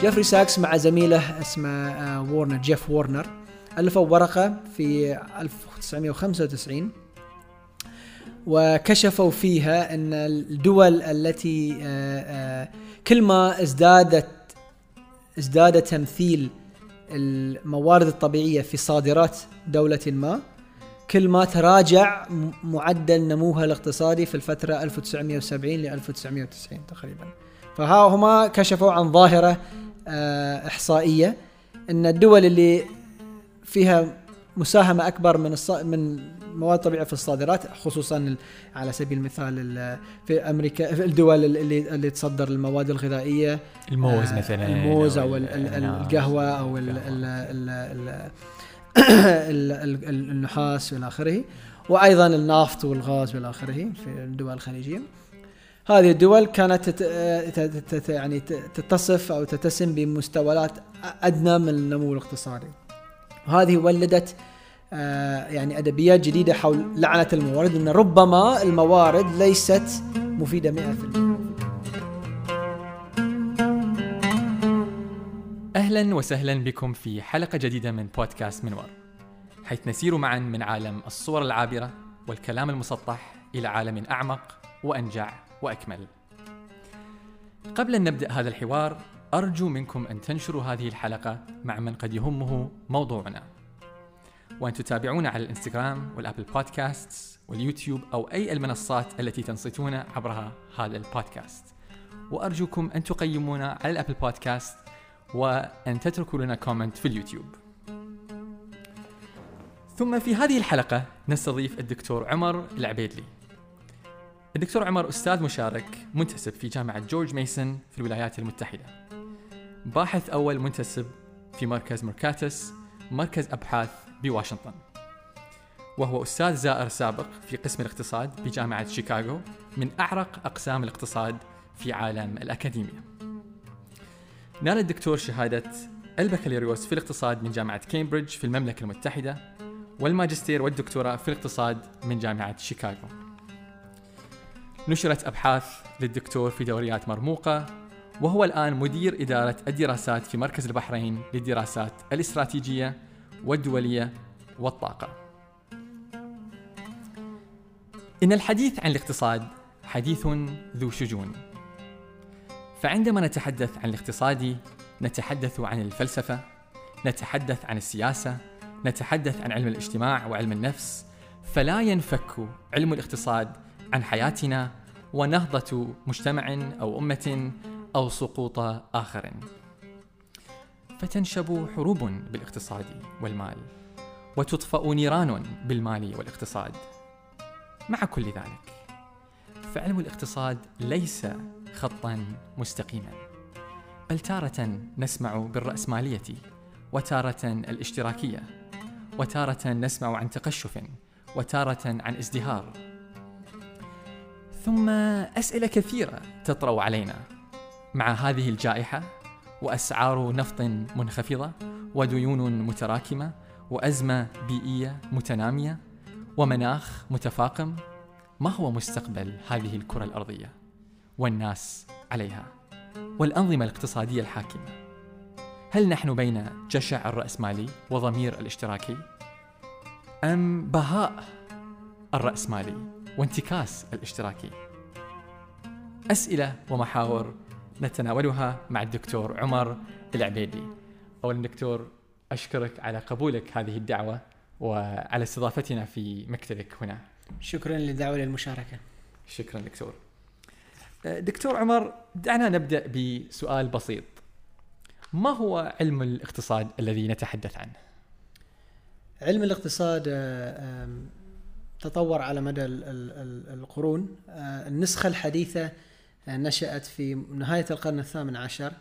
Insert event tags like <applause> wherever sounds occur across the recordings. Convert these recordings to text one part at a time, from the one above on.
جيفري ساكس مع زميله اسمه آه، وورنر جيف وورنر. ألفوا ورقة في 1995 وكشفوا فيها أن الدول التي آه، آه، كل ما ازدادت ازداد تمثيل الموارد الطبيعية في صادرات دولة ما كل ما تراجع معدل نموها الاقتصادي في الفترة 1970 ل 1990 تقريبا. فها هما كشفوا عن ظاهرة آه، إحصائية أن الدول اللي فيها مساهمة أكبر من الص... من مواد طبيعية في الصادرات خصوصا على سبيل المثال في أمريكا في الدول اللي اللي تصدر المواد الغذائية الموز آه، مثلا الموز أو, أو القهوة أو ال <coughs> النحاس والى آخره وأيضا النفط والغاز والى آخره في الدول الخليجية. هذه الدول كانت تت يعني تتصف أو تتسم بمستويات أدنى من النمو الاقتصادي. وهذه ولدت آه، يعني أدبيات جديدة حول لعنة الموارد ان ربما الموارد ليست مفيدة 100% أهلا وسهلا بكم في حلقة جديدة من بودكاست منور حيث نسير معا من عالم الصور العابرة والكلام المسطح إلى عالم أعمق وأنجع وأكمل. قبل أن نبدأ هذا الحوار أرجو منكم أن تنشروا هذه الحلقة مع من قد يهمه موضوعنا. وأن تتابعونا على الإنستغرام وال Apple Podcast واليوتيوب أو أي المنصات التي تنصتون عبرها هذا البودكاست. وأرجوكم أن تقيمونا على ال Apple Podcast وأن تتركوا لنا comment في اليوتيوب. ثم في هذه الحلقة نستضيف الدكتور عمر العبيدلي. الدكتور عمر أستاذ مشارك منتسب في جامعة جورج ميسون في الولايات المتحدة. باحث أول منتسب في مركز مركاتس مركز أبحاث بواشنطن. وهو أستاذ زائر سابق في قسم الاقتصاد بجامعة شيكاغو من أعرق أقسام الاقتصاد في عالم الأكاديمية. نال الدكتور شهادة البكالوريوس في الاقتصاد من جامعة كامبريدج في المملكة المتحدة والماجستير والدكتوراه في الاقتصاد من جامعة شيكاغو. نشرت أبحاث للدكتور في دوريات مرموقة وهو الآن مدير إدارة الدراسات في مركز البحرين للدراسات الاستراتيجية والدولية والطاقة. إن الحديث عن الاقتصاد حديث ذو شجون. فعندما نتحدث عن الاقتصاد نتحدث عن الفلسفة نتحدث عن السياسة نتحدث عن علم الاجتماع وعلم النفس فلا ينفك علم الاقتصاد عن حياتنا ونهضة مجتمع أو أمة أو سقوط آخر. فتنشب حروب بالاقتصاد والمال وتطفأ نيران بالمال والاقتصاد. مع كل ذلك فعلم الاقتصاد ليس خطا مستقيما. بل تارة نسمع بالرأسمالية وتارة الاشتراكية وتارة نسمع عن تقشف وتارة عن ازدهار. ثم أسئلة كثيرة تطرأ علينا. مع هذه الجائحة وأسعار نفط منخفضة وديون متراكمة وأزمة بيئية متنامية ومناخ متفاقم ما هو مستقبل هذه الكرة الأرضية؟ والناس عليها والأنظمة الاقتصادية الحاكمة. هل نحن بين جشع الرأسمالي وضمير الاشتراكي؟ أم بهاء الرأسمالي وانتكاس الاشتراكي؟ أسئلة ومحاور نتناولها مع الدكتور عمر العبيدي. أولا دكتور أشكرك على قبولك هذه الدعوة وعلى استضافتنا في مكتبك هنا. شكرا للدعوة للمشاركة. شكرا دكتور. دكتور عمر دعنا نبدأ بسؤال بسيط. ما هو علم الاقتصاد الذي نتحدث عنه؟ علم الاقتصاد أه، تطور على مدى القرون. أه، النسخة الحديثة نشأت في نهاية القرن الثامن عشر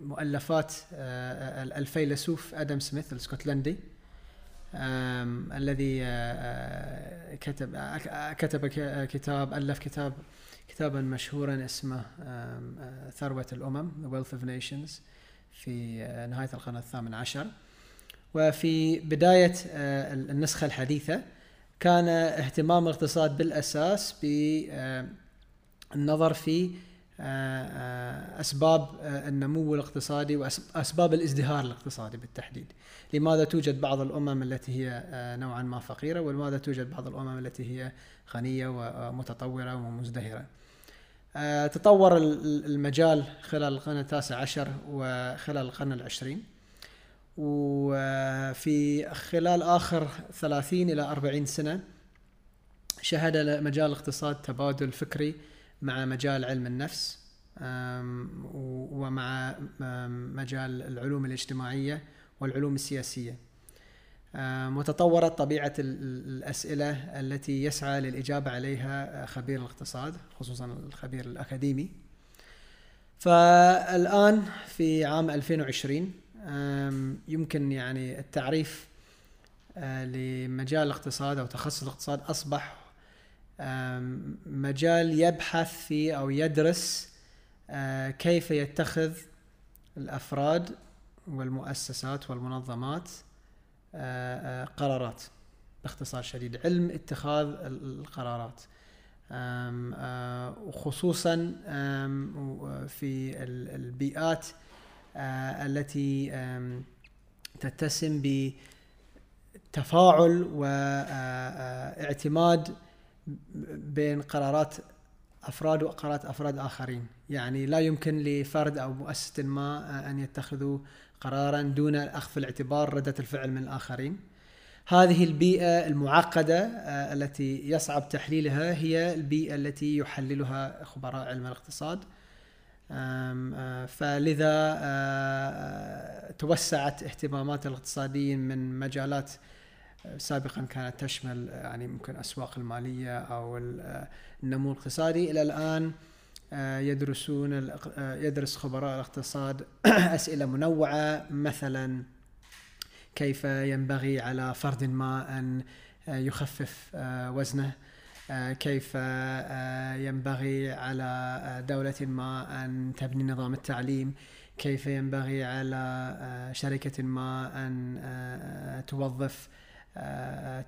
بمؤلفات الفيلسوف آدم سميث الاسكتلندي الذي كتب كتب كتاب ألف كتاب كتابا مشهورا اسمه ثروة الأمم The Wealth of Nations في نهاية القرن الثامن عشر. وفي بداية آه، النسخة الحديثة كان اهتمام الاقتصاد بالأساس بالنظر في أسباب النمو الاقتصادي وأسباب الازدهار الاقتصادي بالتحديد. لماذا توجد بعض الأمم التي هي نوعا ما فقيرة ولماذا توجد بعض الأمم التي هي غنية ومتطورة ومزدهرة؟ آه، تطور المجال خلال القرن التاسع عشر وخلال القرن العشرين. وفي خلال آخر ثلاثين إلى أربعين سنة شهد مجال الاقتصاد تبادل فكري مع مجال علم النفس ومع مجال العلوم الاجتماعية والعلوم السياسية. وتطورت طبيعة الأسئلة التي يسعى للإجابة عليها خبير الاقتصاد خصوصا الخبير الأكاديمي. فالآن في عام 2020 يمكن يعني التعريف آه، لمجال الاقتصاد أو تخصص الاقتصاد أصبح مجال يبحث في أو يدرس كيف يتخذ الأفراد والمؤسسات والمنظمات قرارات باختصار شديد. علم اتخاذ القرارات. وخصوصا في البيئات التي تتسم بتفاعل واعتماد بين قرارات أفراد وقرارات أفراد آخرين، يعني لا يمكن لفرد أو مؤسسه ما أن يتخذوا قرارا دون أخذ في الاعتبار ردة الفعل من الآخرين. هذه البيئة المعقدة آه، التي يصعب تحليلها هي البيئة التي يحللها خبراء علم الاقتصاد. آه، فلذا آه، توسعت اهتمامات الاقتصاديين من مجالات سابقا كانت تشمل يعني ممكن أسواق المالية أو النمو الاقتصادي. إلى الآن آه، يدرسون آه، يدرس خبراء الاقتصاد <clears throat> أسئلة منوعة مثلا كيف ينبغي على فرد ما أن آه، يخفف وزنه؟ كيف ينبغي على دولة ما أن تبني نظام التعليم؟ كيف ينبغي على شركة ما أن توظف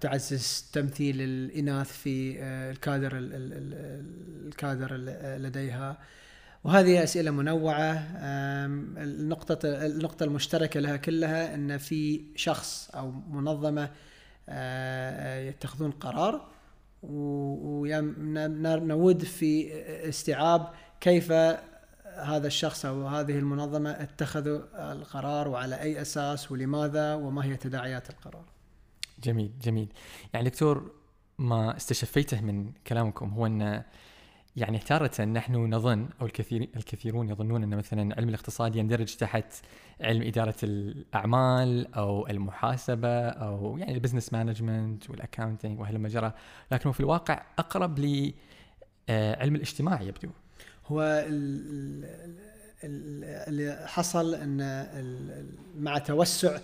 تعزز تمثيل الإناث في آه، الكادر الكادر لديها وهذه أسئلة منوعة النقطة النقطة المشتركة لها كلها أن في شخص أو منظمة آه، يتخذون قرار ونود في استيعاب كيف هذا الشخص أو هذه المنظمة اتخذوا القرار وعلى أي أساس ولماذا وما هي تداعيات القرار. جميل جميل. يعني دكتور ما استشفيته من كلامكم هو أن يعني تارة نحن نظن أو الكثير الكثيرون يظنون أن مثلا علم الاقتصاد يندرج تحت علم إدارة الأعمال أو المحاسبة أو يعني ال business management وال accounting وهلم جرا. لكنه في الواقع أقرب لعلم آه، الاجتماع يبدو. هو اللي حصل أن مع توسع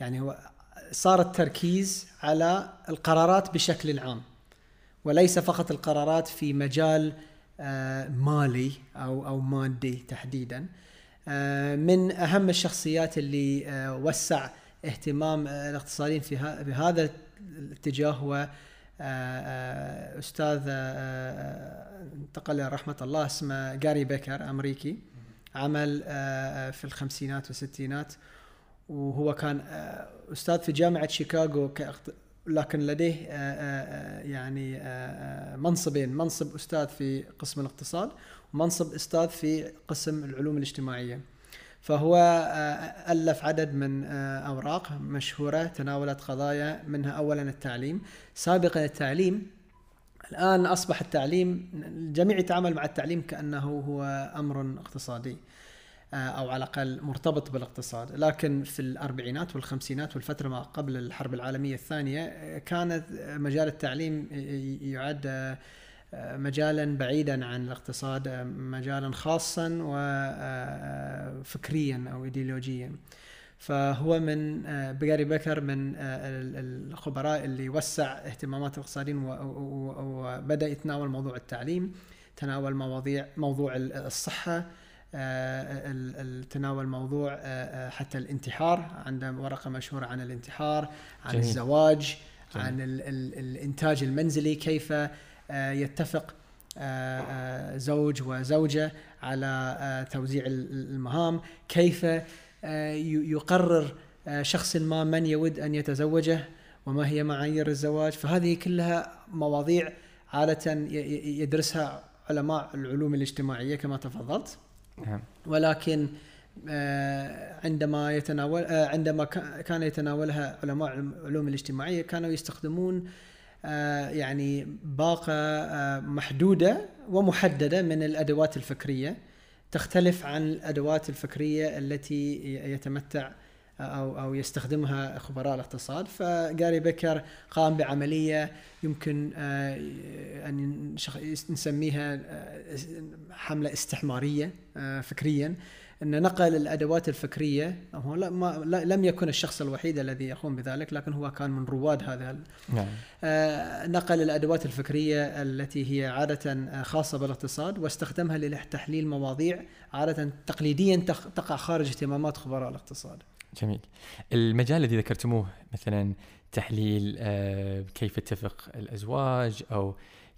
يعني هو صار التركيز على القرارات بشكل عام وليس فقط القرارات في مجال آه، مالي أو أو مادي تحديدا. آه، من أهم الشخصيات اللي آه، وسع اهتمام الاقتصاديين في هذا الاتجاه هو أستاذ انتقل رحمة الله اسمه جاري بيكر أمريكي. عمل في الخمسينات والستينات. وهو كان آه، أستاذ في جامعة شيكاغو لكن لديه آه، آه، يعني منصبين. منصب أستاذ في قسم الاقتصاد ومنصب أستاذ في قسم العلوم الاجتماعية. فهو ألف عدد من أوراق مشهورة تناولت قضايا منها اولا التعليم سابقا التعليم. الآن أصبح التعليم الجميع يتعامل مع التعليم كأنه هو أمر اقتصادي. أو على الأقل مرتبط بالاقتصاد، لكن في الأربعينات والخمسينات والفترة ما قبل الحرب العالمية الثانية آه، كانت مجال التعليم يعد آه، مجالا بعيدا عن الاقتصاد مجالا خاصا وفكريا أو ايديولوجيا. فهو من بيجاري بكر من الخبراء اللي وسع اهتمامات الاقتصاديين وبدأ يتناول موضوع التعليم تناول مواضيع موضوع الصحة تناول موضوع حتى الانتحار عنده ورقة مشهورة عن الانتحار عن جميل. الزواج جميل. عن ال ال الإنتاج المنزلي كيف يتفق زوج وزوجة على توزيع المهام كيف يقرر شخص ما من يود أن يتزوجه وما هي معايير الزواج فهذه كلها مواضيع عادة يدرسها علماء العلوم الاجتماعية كما تفضلت نعم. ولكن عندما يتناول عندما كان يتناولها علماء العلوم الاجتماعية كانوا يستخدمون يعني باقة محدودة ومحددة من الأدوات الفكرية تختلف عن الأدوات الفكرية التي يتمتع أو أو يستخدمها خبراء الاقتصاد فجاري بيكر قام بعملية يمكن أن نسميها حملة استحمارية فكريا أن نقل الأدوات الفكرية هو لا ما لا لم يكن الشخص الوحيد الذي يقوم بذلك لكن هو كان من رواد هذا نعم. نقل الأدوات الفكرية التي هي عادة خاصة بالاقتصاد واستخدمها لتحليل مواضيع عادة تقليديا تقع خارج اهتمامات خبراء الاقتصاد. جميل. المجال الذي ذكرتموه مثلا تحليل كيف يتفق الأزواج أو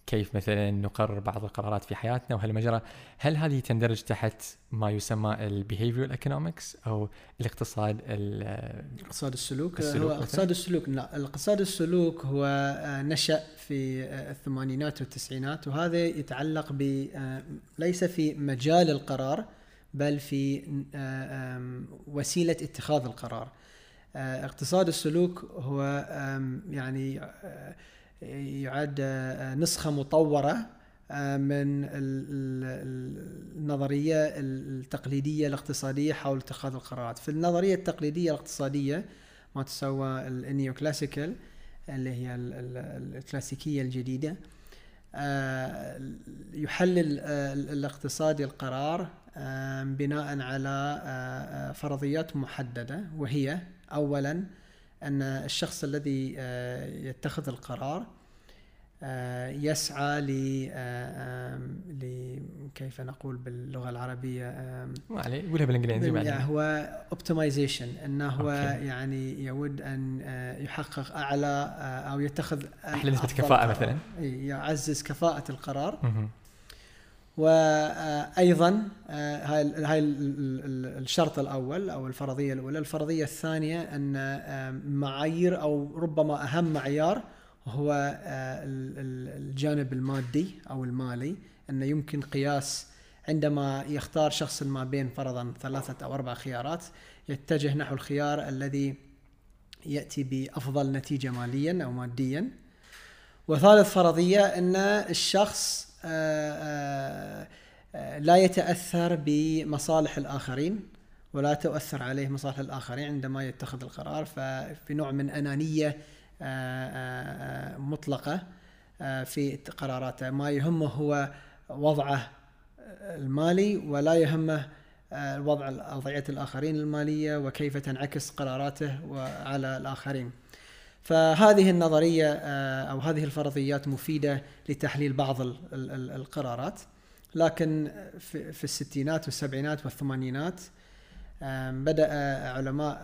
كيف مثلا نقرر بعض القرارات في حياتنا وهلم جرا هل هذه تندرج تحت ما يسمى ال behavioral economics أو الاقتصاد اقتصاد السلوك, السلوك هو اقتصاد السلوك لا الاقتصاد السلوك هو نشأ في الثمانينات والتسعينات وهذا يتعلق ب ليس في مجال القرار بل في وسيلة اتخاذ القرار. اقتصاد السلوك هو يعني يعد نسخة مطورة من النظرية التقليدية الاقتصادية حول اتخاذ القرارات. في النظرية التقليدية الاقتصادية ما تسوى النيو كلاسيكال اللي هي الكلاسيكية الجديدة يحلل الاقتصادي القرار بناء على فرضيات محددة وهي أولاً أن الشخص الذي يتخذ القرار يسعى ل كيف نقول باللغة العربية؟ ما عليه قولها بالإنجليزي يعني هو optimization انه هو okay. يعني يود أن يحقق أعلى أو يتخذ أعلى نسبة كفاءة مثلا. يعزز كفاءة القرار. وأيضا هاي هاي الشرط الأول أو الفرضية الأولى، الفرضية الثانية أن معايير أو ربما أهم معيار هو الجانب المادي أو المالي انه يمكن قياس عندما يختار شخص ما بين فرضا ثلاثة أو أربع خيارات يتجه نحو الخيار الذي يأتي بأفضل نتيجة ماليا أو ماديا. وثالث فرضية أن الشخص لا يتأثر بمصالح الآخرين ولا تؤثر عليه مصالح الآخرين عندما يتخذ القرار ففي نوع من أنانية مطلقة في قراراته ما يهمه هو وضعه المالي ولا يهمه وضع وضعيه الآخرين المالية وكيف تنعكس قراراته على الآخرين. فهذه النظرية أو هذه الفرضيات مفيدة لتحليل بعض القرارات. لكن في الستينات والسبعينات والثمانينات بدأ علماء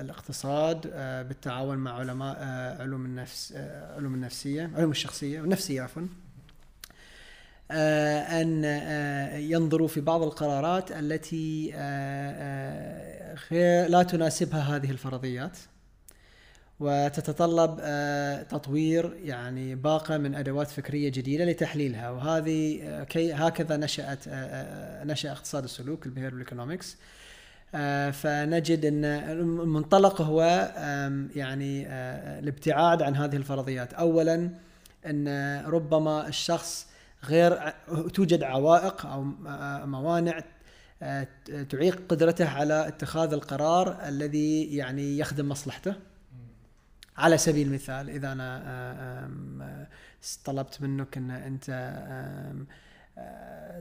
الاقتصاد بالتعاون مع علماء علوم النفس علوم النفسية علوم الشخصية والنفسية عفوا أن ينظروا في بعض القرارات التي لا تناسبها هذه الفرضيات. وتتطلب تطوير يعني باقة من أدوات فكرية جديدة لتحليلها. وهذه كي هكذا نشأت نشأ اقتصاد السلوك ال behavioral economics فنجد إن المنطلق هو يعني الابتعاد عن هذه الفرضيات. اولا إن ربما الشخص غير توجد عوائق أو موانع تعيق قدرته على اتخاذ القرار الذي يعني يخدم مصلحته. على سبيل المثال إذا أنا طلبت منك إن أنت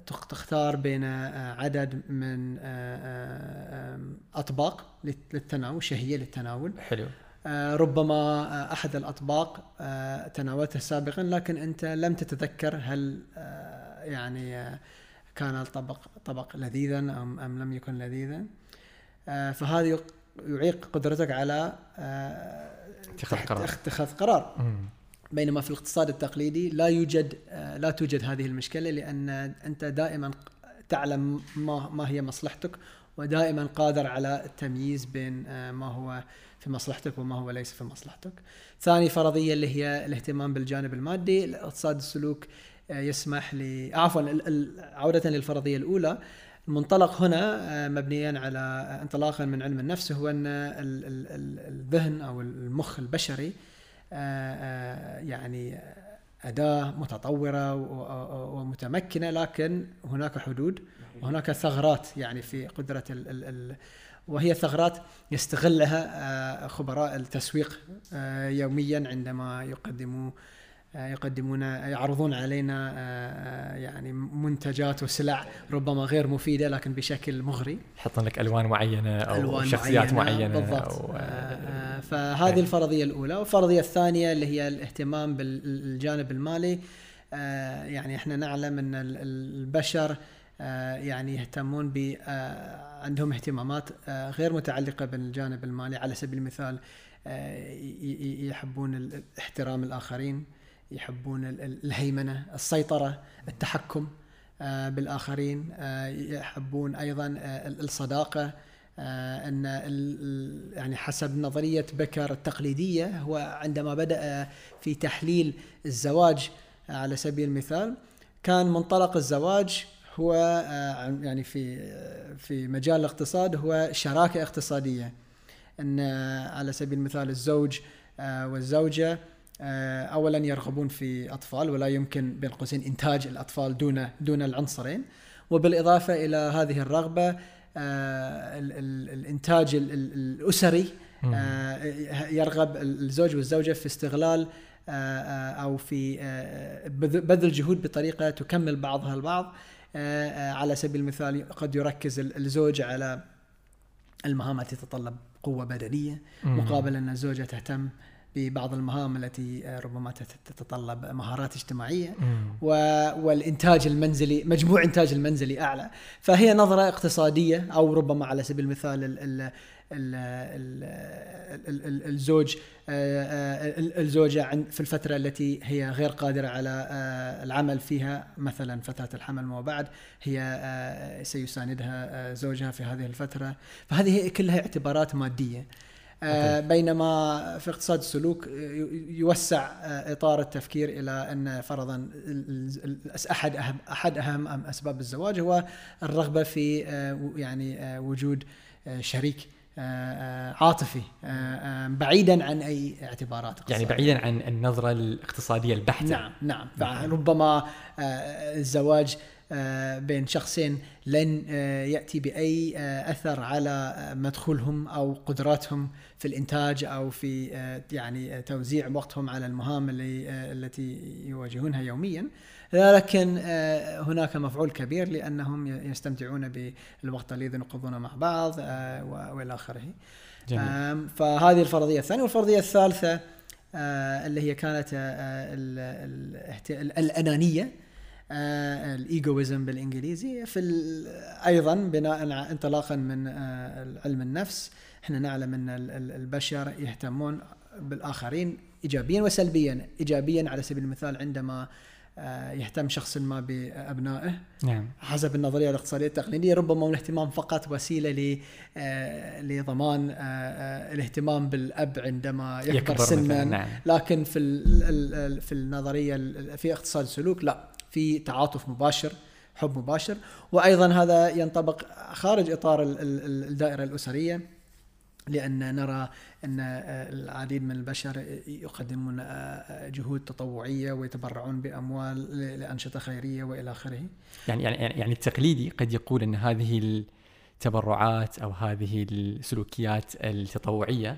تختار بين عدد من أطباق للتناول شهية للتناول. حلو. ربما أحد الأطباق تناولته سابقا لكن أنت لم تتذكر هل يعني كان الطبق طبق لذيذا أم أم لم يكن لذيذا. آه، فهذا يق- يعيق قدرتك على آه، اتخاذ قرار. اتخاذ قرار. بينما في الاقتصاد التقليدي لا يوجد آه، لا توجد هذه المشكلة لأن أنت دائما تعلم ما ما هي مصلحتك ودائما قادر على التمييز بين آه، ما هو في مصلحتك وما هو ليس في مصلحتك. ثاني فرضية اللي هي الاهتمام بالجانب المادي، الاقتصاد السلوك آه، يسمح ل عفوا عودة للفرضية الأولى المنطلق هنا آه، مبنيا على آه، انطلاقا من علم النفس هو أن ال- ال- ال- الذهن أو المخ البشري آه، يعني أداة متطورة و- و- ومتمكنة لكن هناك حدود وهناك ثغرات يعني في قدرة ال ال ال وهي ثغرات يستغلها خبراء التسويق يوميا عندما يقدموا يقدمون يعرضون علينا آه، آه، يعني منتجات وسلع ربما غير مفيدة لكن بشكل مغري. يحطون لك ألوان معينة أو ألوان شخصيات معينة, بالضبط. أو آه، آه، فهذه الفرضية الأولى. والفرضية الثانية اللي هي الاهتمام بالجانب المالي. آه، يعني إحنا نعلم إن ال- ال- البشر آه، يعني يهتمون ب آه، عندهم اهتمامات آه، غير متعلقة بالجانب المالي. على سبيل المثال آه، يحبون احترام الآخرين. يحبون ال- ال- الهيمنة السيطرة التحكم آه، بالآخرين آه، يحبون أيضا آه، ال- الصداقة أن يعني حسب نظرية بكر التقليدية هو عندما بدأ في تحليل الزواج على سبيل المثال كان منطلق الزواج هو عن- يعني في في مجال الاقتصاد هو شراكة اقتصادية أن على سبيل المثال الزوج والزوجة اولا يرغبون في أطفال ولا يمكن بين قوسين إنتاج الأطفال دون دون العنصرين. وبالإضافة إلى هذه الرغبة آه، ال- ال- الإنتاج ال- ال- الأسري آه، يرغب الزوج والزوجة في استغلال آه، آه، أو في آه، بذ- بذل جهود بطريقة تكمل بعضها البعض. آه، آه، على سبيل المثال قد يركز ال- الزوج على المهام التي تتطلب قوة بدنية. مقابل أن الزوجة تهتم ببعض المهام التي آه، ربما تت- تتطلب مهارات اجتماعية. والإنتاج المنزلي مجموع إنتاج المنزلي أعلى. فهي نظرة اقتصادية أو ربما على سبيل المثال ال ال ال ال ال ال الزوج آه، آه، ال- الزوجة عند- في الفترة التي هي غير قادرة على العمل فيها مثلا فتره الحمل وما بعد هي سيساندها زوجها في هذه الفترة. فهذه كلها اعتبارات مادية. آه، بينما في اقتصاد السلوك ي- يوسع آه، إطار التفكير إلى أن فرضا أحد اهم أحد أهم أسباب الزواج هو الرغبة في آه، يعني آه، وجود آه، شريك آه، آه، عاطفي آه، آه، بعيدا عن أي اعتبارات يعني اقتصادية. بعيدا عن النظرة الاقتصادية البحتة. نعم نعم. فربما آه، الزواج آه، بين شخصين لن آه، يأتي بأي آه، أثر على آه، مدخولهم أو قدراتهم في الإنتاج أو في آه، يعني آه، توزيع وقتهم على المهام اللي آه، التي يواجهونها يوميا. لكن آه، هناك مفعول كبير لأنهم يستمتعون بالوقت الذي يقضونه مع بعض آه، وإلى آخره. جميل. فهذه الفرضية الثانية. والفرضية الثالثة آه، اللي هي كانت آه، الأنانية. آه، الإيجويزم بالإنجليزي في أيضا بناء انطلاقا من آه، علم النفس. إحنا نعلم أن ال- ال- البشر يهتمون بالآخرين ايجابيا وسلبيا ايجابيا على سبيل المثال عندما آه، يهتم شخص ما بأبنائه. نعم. حسب النظرية الاقتصادية التقليدية ربما الاهتمام فقط وسيلة ل آه، لضمان آه، آه، الاهتمام بالأب عندما يكبر, يكبر سنا. نعم. لكن في في النظرية ال- في اقتصاد السلوك لا. في تعاطف مباشر حب مباشر وأيضا هذا ينطبق خارج إطار ال- ال- الدائرة الأسرية لأن نرى أن آه، العديد من البشر يقدمون آه، جهود تطوعية ويتبرعون بأموال لأنشطة خيرية وإلى آخره. يعني يعني يعني التقليدي قد يقول أن هذه التبرعات أو هذه السلوكيات التطوعية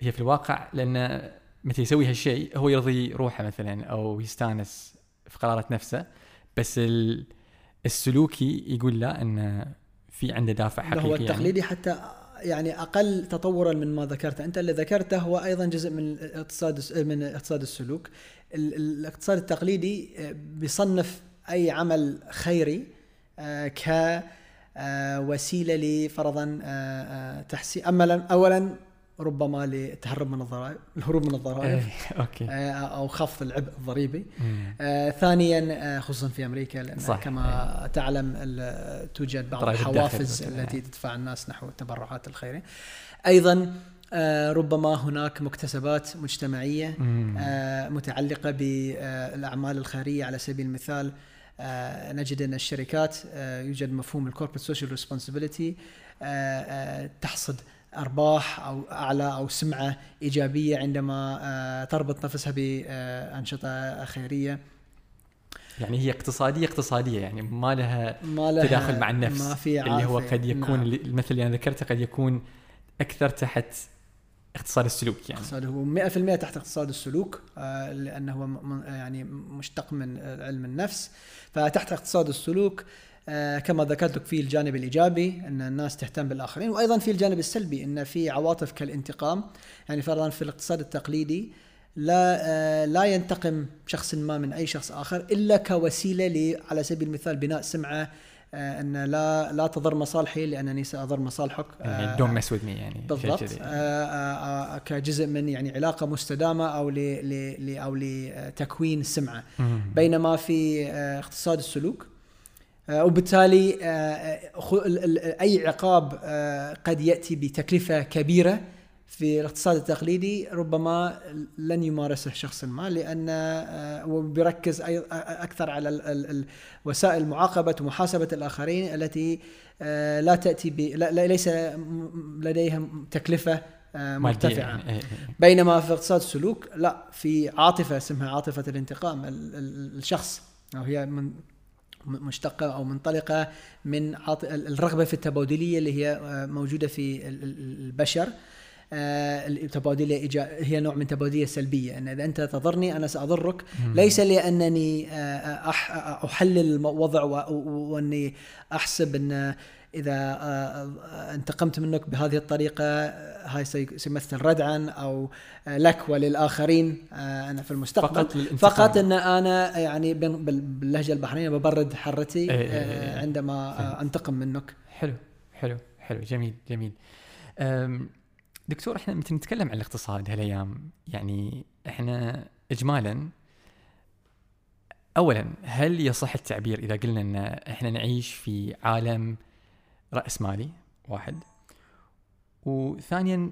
هي في الواقع لأن متى يسوي هالشيء هو يرضي روحه مثلا أو يستانس في قرارة نفسه بس ال- السلوكي يقول لا إن في عنده دافع حقيقي هو يعني. التقليدي حتى يعني أقل تطورا من ما ذكرته. أنت اللي ذكرته هو أيضا جزء من الاقتصاد من اقتصاد السلوك. ال- ال- الاقتصاد التقليدي بيصنف أي عمل خيري آه، ك آه، وسيلة لفرضا آه، تحسين. اولا اولا ربما للتهرب من الضرائب الهروب من الضرائب إيه، أوكي آه، أو خفض العبء الضريبي. آه، ثانيا آه، خصوصا في أمريكا لأن صح. كما تعلم ال- توجد بعض الحوافز. التي تدفع الناس نحو التبرعات الخيرية أيضا آه، ربما هناك مكتسبات مجتمعية. آه، متعلقة بالأعمال الخيرية على سبيل المثال آه، نجد أن الشركات يوجد مفهوم ال corporate social responsibility تحصد أرباح أو أعلى أو سمعة إيجابية عندما آه، تربط نفسها بأنشطة خيرية يعني هي اقتصادية اقتصادية يعني ما لها ما لها تداخل مع النفس ما في اللي هو. قد يكون نعم. المثل اللي أنا ذكرته قد يكون أكثر تحت اقتصاد السلوك يعني اقتصاد هو 100% تحت اقتصاد السلوك آه، لأنه هو يعني مشتق من آه، علم النفس فتحت اقتصاد السلوك كما ذكرت لك في الجانب الإيجابي أن الناس تهتم بالآخرين وأيضا في الجانب السلبي أن في عواطف كالانتقام يعني فرضا في الاقتصاد التقليدي لا آه، لا ينتقم شخص ما من أي شخص آخر إلا كوسيلة على سبيل المثال بناء سمعة آه، أن لا لا تضر مصالحي لأنني سأضر مصالحك يعني آه، دون مس وذ مي يعني بالضبط. آه، آه، آه، كجزء من يعني علاقة مستدامة أو ل أو لتكوين سمعة. بينما في آه، اقتصاد السلوك آه، وبالتالي آه، خ- ال- ال- أي عقاب آه، قد يأتي بتكلفة كبيرة في الاقتصاد التقليدي ربما لن يمارسه شخص ما لأن آه، وبيركز أكثر على وسائل معاقبة ومحاسبة الآخرين التي آه، لا تأتي ب ليس لديها تكلفة آه، مرتفعة يعني. إيه، إيه. بينما في اقتصاد السلوك لا في عاطفة اسمها عاطفة الانتقام ال- ال- الشخص أو هي من م- مشتقة أو منطلقة من عاط- ال- الرغبة في التبادلية اللي هي آه، موجودة في ال- ال- البشر. آه، التبادلية إيجا- هي نوع من تبادلية سلبية. ان إذا أنت تضرني أنا سأضرك. مم. ليس لانني آه، أح أحلل الوضع و- و- وأني أحسب أن إذا آه، آه، انتقمت منك بهذه الطريقة آه، هاي سي- سيمثل ردعا أو لك وللاخرين آه، أنا في المستقبل فقط للانتقام. فقط إن أنا يعني بال- بال- باللهجة البحرينية ببرد حرتي إيه إيه إيه. عندما. أنتقم منك حلو حلو حلو جميل جميل دكتور إحنا متى نتكلم عن الاقتصاد هالأيام يعني إحنا اجمالا اولا هل يصح التعبير إذا قلنا إن إحنا نعيش في عالم راسمالي واحد. وثانيا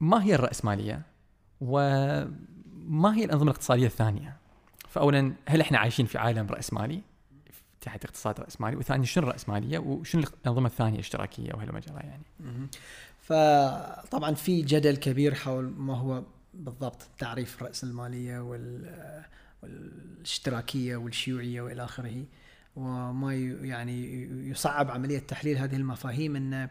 ما هي الراسماليه وما هي الأنظمة الاقتصادية الثانية؟ فاولا هل إحنا عايشين في عالم راسمالي تحت اقتصاد راسمالي وثانيا شنو الراسماليه وشنو الأنظمة الثانية اشتراكيه وهالمجرى يعني؟ فطبعا في جدل كبير حول ما هو بالضبط تعريف الرأسمالية وال والاشتراكية والشيوعية وإلى آخره. وما يعني يصعب عملية تحليل هذه المفاهيم أن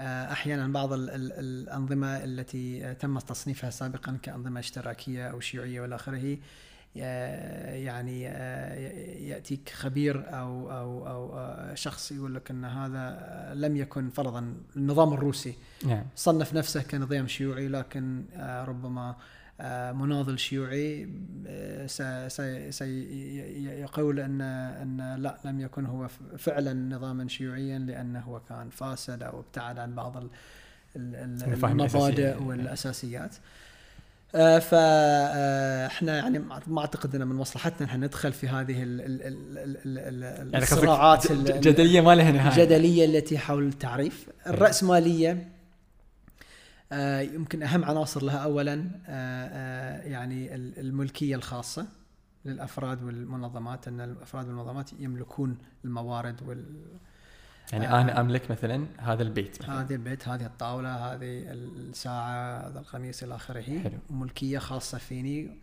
آه، أحيانا بعض ال- ال- الأنظمة التي آه، تم تصنيفها سابقا كأنظمة اشتراكية أو شيوعية وإلى آخره آه، يعني يأتيك خبير أو أو أو آه، شخص يقول لك أن هذا لم يكن فرضا النظام الروسي. نعم. صنف نفسه كنظام شيوعي لكن ربما مناضل شيوعي آه، سيقول ان أن لا لم يكن هو فعلا نظاما شيوعيا لأنه هو كان فاسد أو ابتعد عن بعض المبادئ. والأساسيات. آه، فاحنا يعني ما أعتقد ان من مصلحتنا إحنا ندخل في هذه ال- ال- ال- ال- ال- يعني الصراعات ج- ال- ج- جدلية ما لها نهاية. الجدلية التي حول التعريف. الرأسمالية آه، يمكن أهم عناصر لها أولا آه، آه، يعني ال- الملكية الخاصة للأفراد والمنظمات أن الأفراد والمنظمات يملكون الموارد وال يعني آه. أنا أملك مثلا هذا البيت مثلا هذه البيت هذه الطاولة هذه الساعة هذا القميص إلى آخره حلو. ملكية خاصة فيني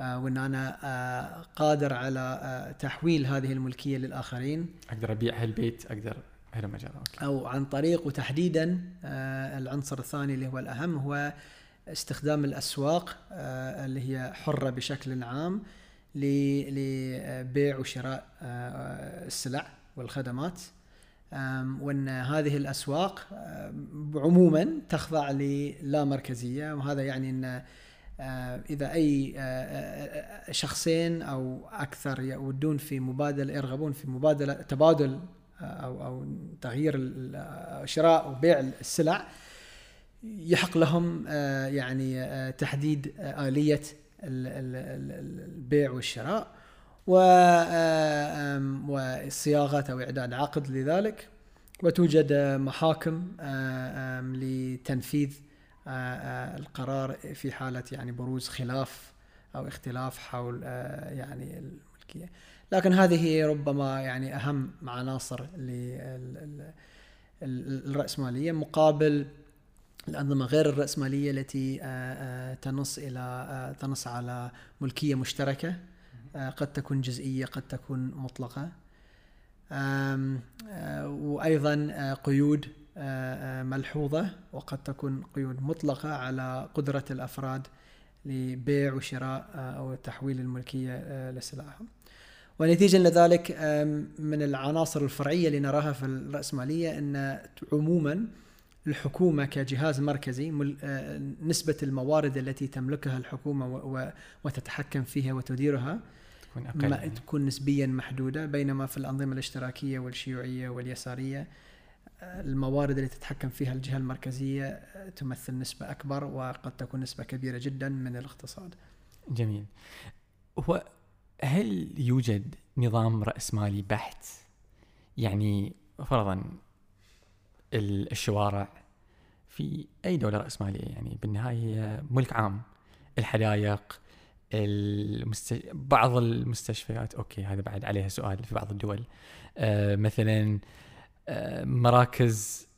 آه، أنا آه، قادر على آه، تحويل هذه الملكية للآخرين أقدر أبيع هالبيت أقدر هالمجال أوكي. أو عن طريق وتحديدا آه، العنصر الثاني اللي هو الأهم هو استخدام الأسواق آه، اللي هي حرة بشكل عام لبيع وشراء آه، السلع والخدمات. وأن هذه الأسواق عموما تخضع للا مركزية. وهذا يعني أن إذا أي شخصين أو أكثر يودون في مبادلة يرغبون في مبادلة تبادل أو أو تغيير شراء وبيع السلع يحق لهم يعني تحديد آلية ال- ال- ال- البيع والشراء وصياغة أو إعداد عقد لذلك. وتوجد محاكم لتنفيذ آه، آه، القرار في حالة يعني بروز خلاف أو اختلاف حول آه، يعني الملكية. لكن هذه ربما يعني أهم عناصر لل- ال- ال- الرأسمالية مقابل الأنظمة غير الرأسمالية التي آه، آه، تنص إلى آه، تنص على ملكية مشتركة قد تكون جزئية قد تكون مطلقة. وأيضا قيود ملحوظة وقد تكون قيود مطلقة على قدرة الأفراد لبيع وشراء أو تحويل الملكية لسلعهم ونتيجة لذلك من العناصر الفرعية اللي نراها في الرأسمالية أن عموما الحكومة كجهاز مركزي آه، نسبة الموارد التي تملكها الحكومة وتتحكم فيها وتديرها تكون أقل ما يعني. تكون نسبيا محدودة بينما في الأنظمة الاشتراكية والشيوعية واليسارية آه، الموارد اللي تتحكم فيها الجهة المركزية آه، تمثل نسبة أكبر وقد تكون نسبة كبيرة جدا من الاقتصاد جميل هو هل يوجد نظام رأسمالي بحت؟ يعني فرضا ال- الشوارع في أي دولة رأسمالية يعني بالنهاية هي ملك عام. الحدائق المست... بعض المستشفيات أوكي هذا بعد عليها سؤال في بعض الدول. آه مثلا آه مراكز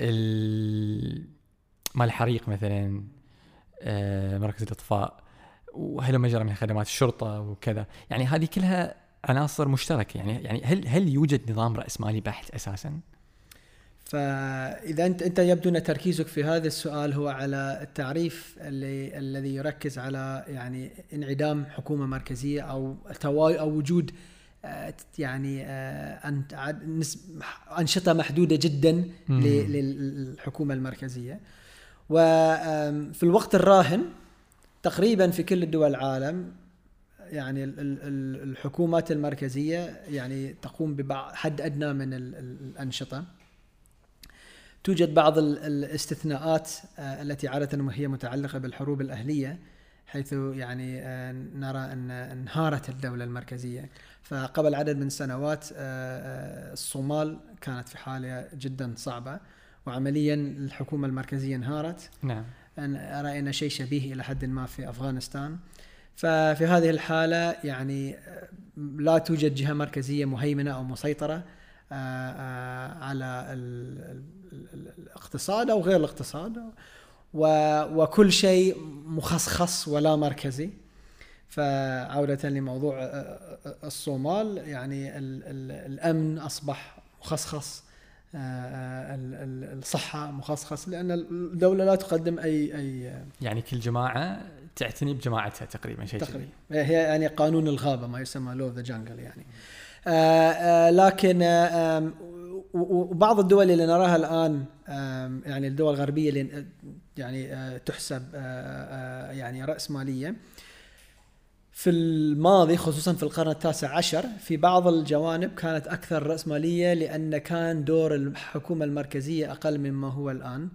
ال... مال الحريق مثلا آه مراكز الإطفاء. وهل مجرى من خدمات الشرطة وكذا يعني هذه كلها عناصر مشتركة يعني يعني هل هل يوجد نظام راسمالي بحت أساسا؟ فإذا أنت أنت يبدو أن تركيزك في هذا السؤال هو على التعريف اللي الذي يركز على يعني انعدام حكومة مركزية أو توا أو وجود آه، يعني آه، أنشطة محدودة جدا مم. ل- للحكومة المركزية وفي الوقت الراهن تقريبا في كل دول العالم يعني ال- ال- ال- الحكومات المركزية يعني تقوم ببعض حد أدنى من ال- ال- الأنشطة. توجد بعض ال- الاستثناءات آه، التي عادة هي متعلقة بالحروب الأهلية حيث يعني آه، نرى أن انهارت الدولة المركزية. فقبل عدد من السنوات آه، الصومال كانت في حالة جدا صعبة وعمليا الحكومة المركزية انهارت. نعم. أن رأينا شيء شبيه إلى حد ما في أفغانستان. ففي هذه الحالة يعني آه، لا توجد جهة مركزية مهيمنة أو مسيطرة آه، آه، على ال- ال- ال- الاقتصاد أو غير الاقتصاد وكل شيء مخصخص ولا مركزي. فعودة لموضوع الصومال يعني ال- ال- الأمن أصبح مخصخص آه، آه، ال- ال- الصحة مخصخص لأن الدولة لا تقدم أي أي يعني كل جماعة تعتني بجماعتها تقريبا شيء تقريبا. هي يعني قانون الغابة ما يسمى لو ذا جانجل يعني آه، آه، لكن آه، وبعض الدول اللي نراها الآن آم، يعني الدول الغربية اللي يعني آه، تحسب آه، آه، يعني رأسمالية في الماضي خصوصا في القرن التاسع عشر في بعض الجوانب كانت أكثر رأسمالية لأن كان دور الحكومة المركزية أقل مما هو الآن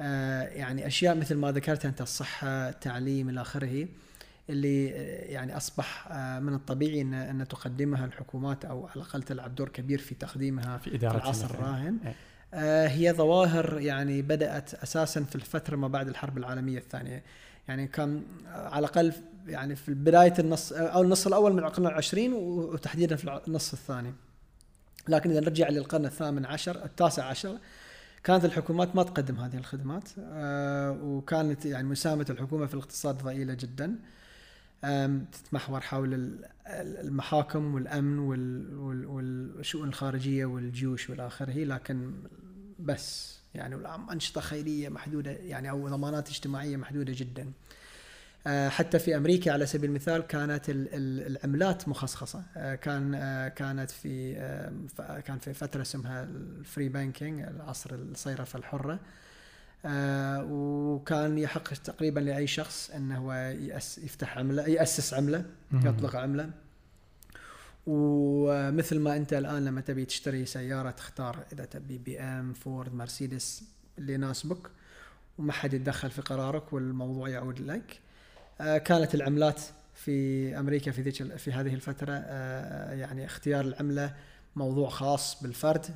آه، يعني أشياء مثل ما ذكرت أنت الصحة التعليم إلى آخره اللي آه، يعني أصبح آه، من الطبيعي أن, أن تقدمها الحكومات أو على الأقل تلعب دور كبير في تقديمها في في اداره العصر. الراهن إيه. هي ظواهر يعني بدأت أساسا في الفترة ما بعد الحرب العالمية الثانية يعني كان على الأقل يعني في بداية النص أو النص الأول من القرن العشرين وتحديدا في النص الثاني. لكن إذا نرجع للقرن الثامن عشر التاسع عشر كانت الحكومات ما تقدم هذه الخدمات آه، وكانت يعني مساهمة الحكومة في الاقتصاد ضئيلة جدا. تتمحور حول ال- ال- المحاكم والأمن وال- وال- والشؤون الخارجية والجيوش والى آخره لكن بس. يعني أنشطة خيرية محدودة يعني أو ضمانات اجتماعية محدودة جدا. آه، حتى في أمريكا على سبيل المثال كانت ال- ال- العملات مخصصه آه، كان آه، كانت في كان في فترة اسمها ال free banking العصر الصيرفة الحرة. وكان يحق تقريبا لأي شخص انه هو يفتح عملة يأسس عملة. يطلق عملة. ومثل ما أنت الآن لما تبي تشتري سيارة تختار إذا تبي بي إم فورد مرسيدس اللي يناسبك وما حد يتدخل في قرارك والموضوع يعود لك. آه، كانت العملات في أمريكا في ذيك في هذه الفترة آه، يعني اختيار العملة موضوع خاص بالفرد.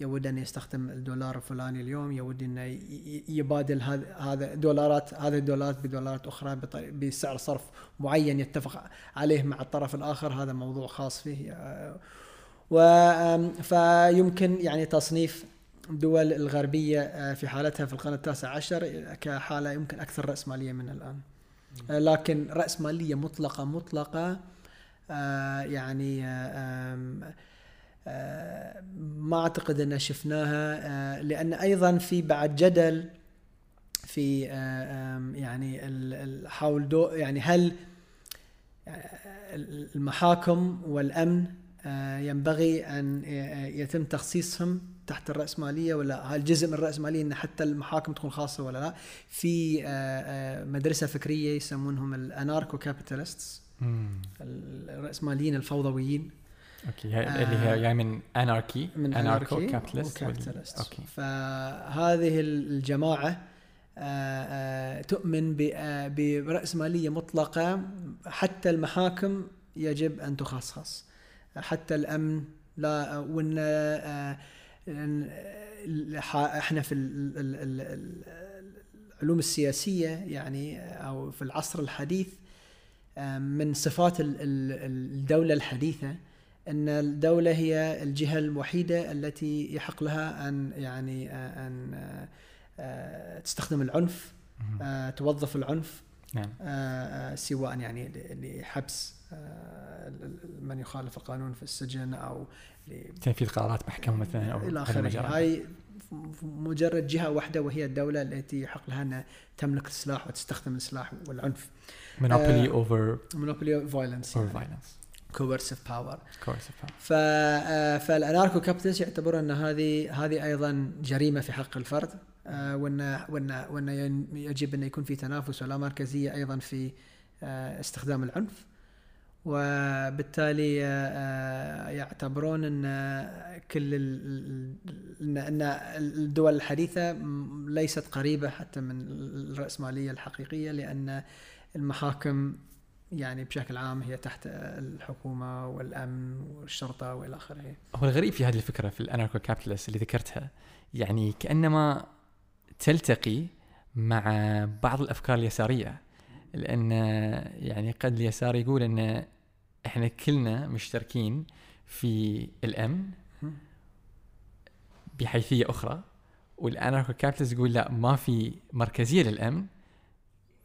يود أن يستخدم الدولار الفلاني اليوم يود انه يبادل هذا دولارات هذه الدولارات بدولارات أخرى بسعر صرف معين يتفق عليه مع الطرف الآخر. هذا موضوع خاص فيه. آه، و فيمكن يعني تصنيف الدول الغربية آه، في حالتها في القرن التاسع عشر كحالة يمكن أكثر رأسمالية من الآن. آه، لكن رأسمالية مطلقة مطلقة يعني ما أعتقد أن شفناها آه، لأن أيضا في بعد جدل في آه، يعني ال- ال- حول دو يعني هل آه، المحاكم والأمن آه، ينبغي أن ي- يتم تخصيصهم تحت الرأسمالية ولا هل جزء من الرأسمالية أن حتى المحاكم تكون خاصة ولا لا في مدرسة فكرية يسمونهم ال anarcho-capitalists. الرأسماليين الفوضويين okay هاي اللي هي جاي من anarchy من anarcho-capitalist. okay فهذه الجماعة آه، آه، تؤمن آه، برأسمالية مطلقة حتى المحاكم يجب أن تخصص حتى الأمن لا وأن آه، إن- الح- إحنا في ال- ال- ال- ال- العلوم السياسية يعني أو في العصر الحديث آه، من صفات ال- ال- الدولة الحديثة أن الدولة هي الجهة الوحيدة التي يحق لها أن يعني أن آه، تستخدم العنف. آه، توظف العنف نعم. آه، سواء يعني لحبس من يخالف القانون في السجن أو تنفيذ قرارات محكمة مثلا أو إلى آخره. هاي مجرد جهة واحدة وهي الدولة التي يحق لها أن تملك السلاح وتستخدم السلاح والعنف. آه، over مونوبولي فايلنس violence. كوبرسيف باور coercive power. ف آه، فال anarcho-capitalist يعتبرون أن هذه هذه أيضا جريمة في حق الفرد آه، وأن وأن وأن يجب أن يكون في تنافس ولا مركزية أيضا في آه، استخدام العنف وبالتالي آه، يعتبرون أن كل أن الدول الحديثة ليست قريبة حتى من الرأسمالية الحقيقية لأن المحاكم يعني بشكل عام هي تحت الحكومة والأمن والشرطة وإلى آخره. هو الغريب في هذه الفكرة في الاناركو كابيتالست اللي ذكرتها يعني كأنما تلتقي مع بعض الأفكار اليسارية لأن يعني قد اليسار يقول إن إحنا كلنا مشتركين في الأمن بحيثية أخرى والاناركو كابيتالست يقول لا ما في مركزية للأمن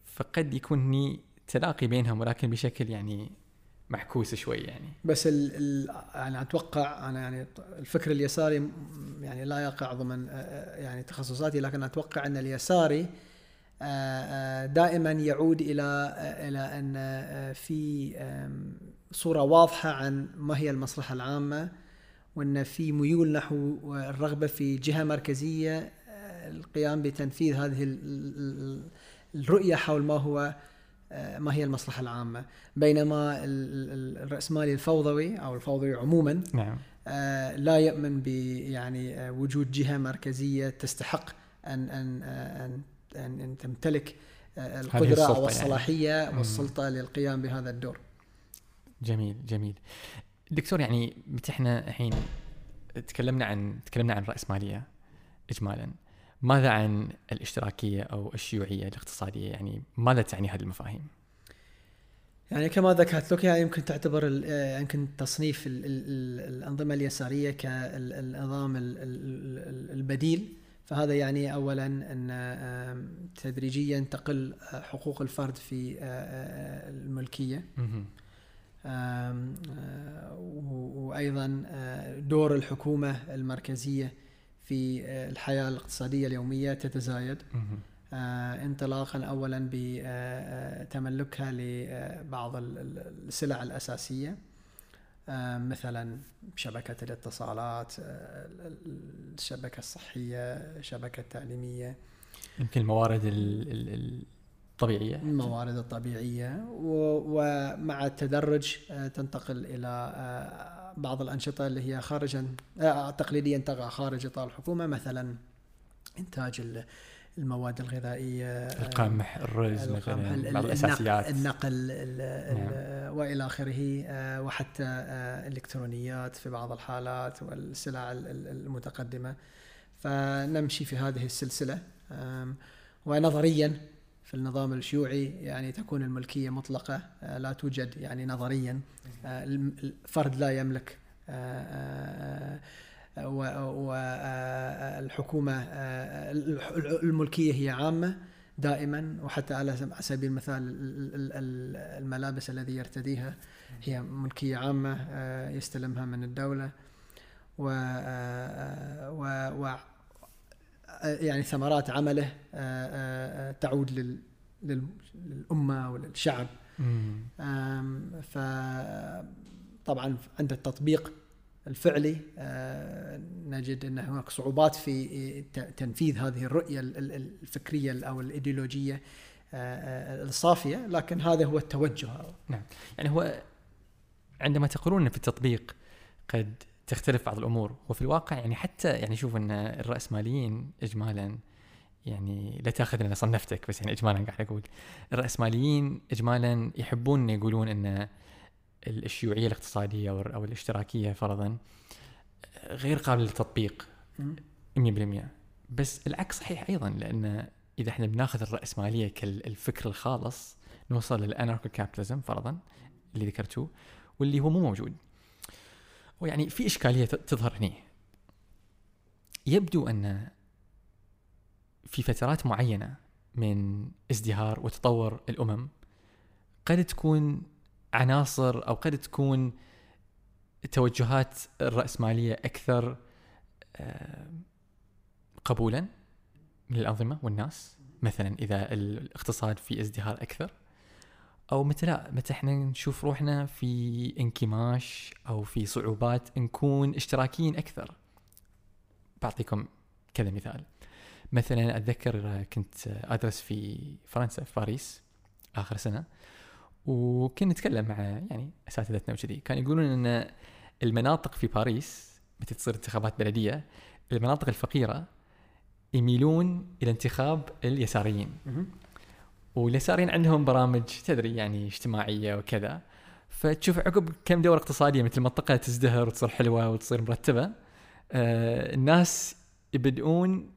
فقد يكون هني تلاقي بينهم ولكن بشكل يعني معكوس شوي يعني. بس ال ال يعني أتوقع أنا يعني الفكر اليساري يعني لا يقع ضمن يعني تخصصاتي لكن أتوقع أن اليساري دائما يعود إلى إلى أن في آم، صورة واضحة عن ما هي المصلحة العامة وأن في ميول نحو الرغبة في جهة مركزية القيام بتنفيذ هذه ال- ال- ال- الرؤية حول ما هو ما هي المصلحة العامة بينما ال- ال- الرأسمالي الفوضوي أو الفوضوي عموما نعم آه، لا يؤمن ب يعني آه، وجود جهة مركزية تستحق أن أن آه، أن أن, أن تمتلك آه، القدرة أو يعني. الصلاحية. والسلطة للقيام بهذا الدور. جميل جميل دكتور يعني متى إحنا الحين تكلمنا عن تكلمنا عن الرأسمالية إجمالا ماذا عن الاشتراكية أو الشيوعية الاقتصادية؟ يعني ماذا تعني هذه المفاهيم؟ يعني كما ذكرت لك يعني يمكن تعتبر آه، يمكن تصنيف ال- ال- ال- الأنظمة اليسارية كالنظام ال- ال- ال- البديل. فهذا يعني اولا أن تدريجيا تقل حقوق الفرد في آه، آه، الملكية. وأيضا دور الحكومة المركزية في آه، الحياة الاقتصادية اليومية تتزايد. آه، انطلاقا اولا بتملكها لبعض ال- ال- السلع الأساسية. آه، مثلا شبكة الاتصالات آه، ال- ال- الشبكة الصحية الشبكه التعليميه يمكن الموارد ال- ال- الطبيعية. الموارد الطبيعية. و- ومع التدرج آه، تنتقل إلى آه، بعض الأنشطة اللي هي خارجا آه، تقليديا تقع خارج إطار الحكومة مثلا إنتاج ال- المواد الغذائية آه، القمح الرز القمح، مثلا بعض ال- الأساسيات. النقل ال- ال- وإلى آخره آه، وحتى الالكترونيات في بعض الحالات والسلع ال- ال- المتقدمة. فنمشي في هذه السلسلة آم، ونظريا في النظام الشيوعي يعني تكون الملكية مطلقة آه، لا توجد يعني نظريا آه، الفرد لا يملك آه، والحكومة الملكية هي عامة دائما وحتى على سب- على سبيل المثال ال- ال- ال- الملابس الذي يرتديها هي ملكية عامة يستلمها من الدولة و- يعني ثمرات عمله آه، آه، تعود لل لل- للأمة وللشعب. مم. آم، ف طبعا عند التطبيق الفعلي آه، نجد أن هناك صعوبات في تنفيذ هذه الرؤية ال- ال- الفكرية أو الإيديولوجية آه، آه، الصافية لكن هذا هو التوجه. يعني هو عندما تقولون في التطبيق قد تختلف بعض الأمور. وفي الواقع يعني حتى يعني شوف إن الرأسماليين اجمالا يعني لا تأخذ أنا صنفتك بس يعني اجمالا قاعد أقول. الرأسماليين اجمالا يحبون يقولون إن الشيوعية الاقتصادية أو أو الاشتراكية فرضا غير قابلة للتطبيق. 100% بس العكس صحيح أيضا لأن إذا إحنا بناخذ الرأسمالية كالفكر الخالص نوصل للأناركو كابيتاليزم فرضا اللي ذكرتوه واللي هو مو موجود. ويعني في إشكالية ت- تظهر هنا يبدو أن في فترات معينة من ازدهار وتطور الأمم قد تكون عناصر أو قد تكون توجهات الرأسمالية أكثر آه، قبولا من الانظمه والناس مثلا إذا الاقتصاد في ازدهار أكثر. أو متى لا متى إحنا نشوف روحنا في انكماش أو في صعوبات نكون إشتراكيين أكثر. بعطيكم كذا مثال. مثلا أتذكر كنت أدرس في فرنسا في باريس آخر سنة وكنا نتكلم مع يعني أساتذتنا وكذي. كانوا يقولون إن المناطق في باريس متى تصير انتخابات بلدية المناطق الفقيرة يميلون إلى انتخاب اليساريين. واليساريين عندهم برامج تدري يعني اجتماعية وكذا. فتشوف عقب كم دورة اقتصادية مثل المنطقة تزدهر وتصير حلوة وتصير مرتبة آه الناس يبدؤون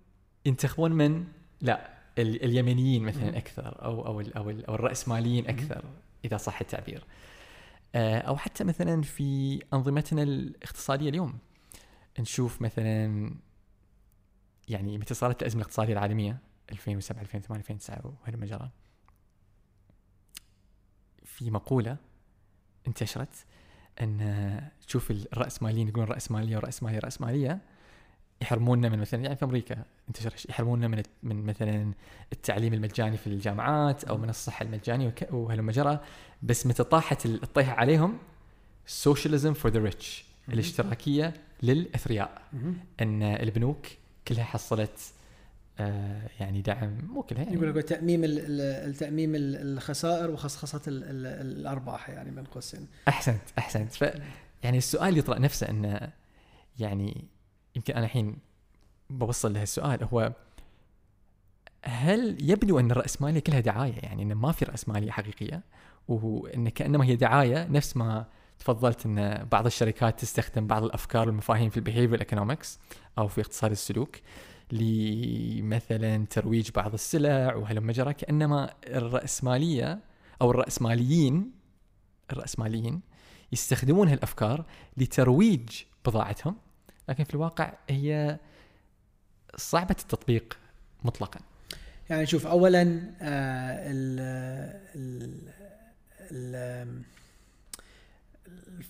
ينتخبون من؟ لا ال- اليمنيين مثلا أكثر أو أو ال أو, ال أو الرأسماليين أكثر إذا صح التعبير. آه أو حتى مثلا في أنظمتنا الاقتصادية اليوم. نشوف مثلا يعني متى صارت الأزمة الاقتصادية العالمية؟ 2007 2008 2009 وهالمجرى في مقولة انتشرت أن تشوف الراسماليين يقولون راسماليه وراسماليه راسماليه يحرمونا من مثلا يعني في أمريكا انتشر شيء، يحرمونا من من مثلا التعليم المجاني في الجامعات أو من الصحة المجانية وهلم جرى بس متى طاحت الطيحه عليهم socialism for the rich الاشتراكية للأثرياء. أن البنوك كلها حصلت آه يعني دعم مو كلها يعني. يقول لك تأميم ال- ال- التاميم ال- الخسائر وخصخصة ال- ال- الأرباح يعني بين قوسين أحسنت أحسنت. ف يعني السؤال يطرأ نفسه انه يعني يمكن أنا الحين بوصل لهالسؤال هو هل يبدو أن الراسماليه كلها دعاية؟ يعني انه ما في راسماليه حقيقية وإن كأنما هي دعاية نفس ما تفضلت إن بعض الشركات تستخدم بعض الأفكار والمفاهيم في ال behavioral economics أو في اقتصاد السلوك. لمثلا ترويج بعض السلع وهلم جرى كانما الرأسمالية أو الرأسماليين الرأسماليين يستخدمون هالأفكار لترويج بضاعتهم لكن في الواقع هي صعبة التطبيق مطلقا. يعني شوف اولا آه ال ال ال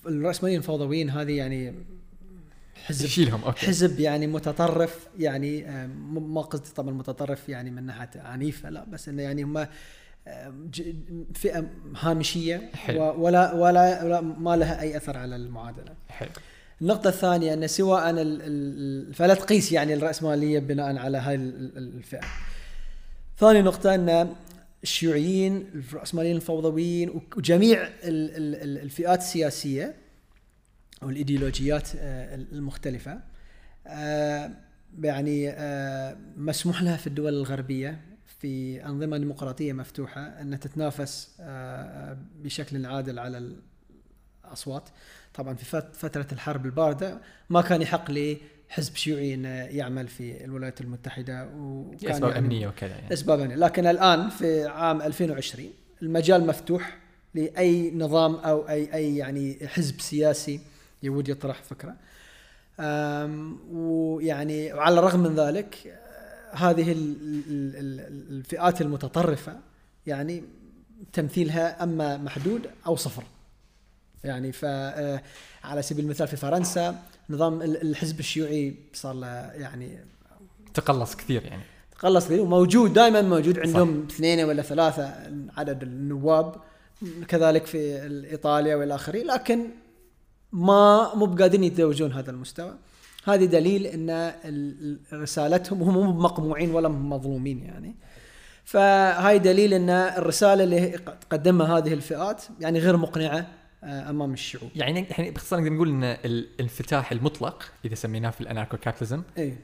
الرأسماليين الفوضويين هذه يعني حزب شيلهم أوكي حزب يعني متطرف يعني آه، ما قصدي طبعا متطرف يعني من ناحية عنيفة لا بس إنه يعني هم آه، فئة هامشية حلو. ولا ولا ولا ما لها أي أثر على المعادلة. حلو النقطة الثانية أن سواء فلا تقيس يعني الرأسمالية بناء على هاي ال- ال- الفئة. ثاني نقطة أن الشيوعيين الرأسماليين الفوضويين وجميع ال- ال- ال- الفئات السياسية أو الإيديولوجيات آه، المختلفة. آه، يعني آه، مسموح لها في الدول الغربية في أنظمة ديمقراطية مفتوحة أن تتنافس بشكل عادل على الأصوات. طبعا في فت- فترة الحرب الباردة ما كان يحق لحزب شيوعي أنه يعمل في الولايات المتحدة وكان اسباب أمنية وكذا يعني. اسباب أمنية. لكن الآن في عام 2020 المجال مفتوح لأي نظام أو أي أي يعني حزب سياسي يود يطرح فكرة. ويعني وعلى الرغم من ذلك هذه ال- ال- ال- الفئات المتطرفة يعني تمثيلها أما محدود أو صفر. يعني ف آه، على سبيل المثال في فرنسا نظام ال- الحزب الشيوعي صار له يعني تقلص كثير يعني. خلص لي وموجود دائما موجود عندهم اثنين ولا ثلاثة عدد النواب كذلك في إيطاليا والى آخره. لكن ما مو بقادرين يتزوجون هذا المستوى. هذه دليل إن ال- رسالتهم هم مو مقموعين ولا مظلومين يعني. فهاي دليل إن الرسالة اللي تقدمها هذه الفئات يعني غير مقنعة آه، أمام الشعوب. يعني يعني باختصار نقدر نقول إن الانفتاح المطلق إذا سميناه في الاناركو كابيتاليزم إي.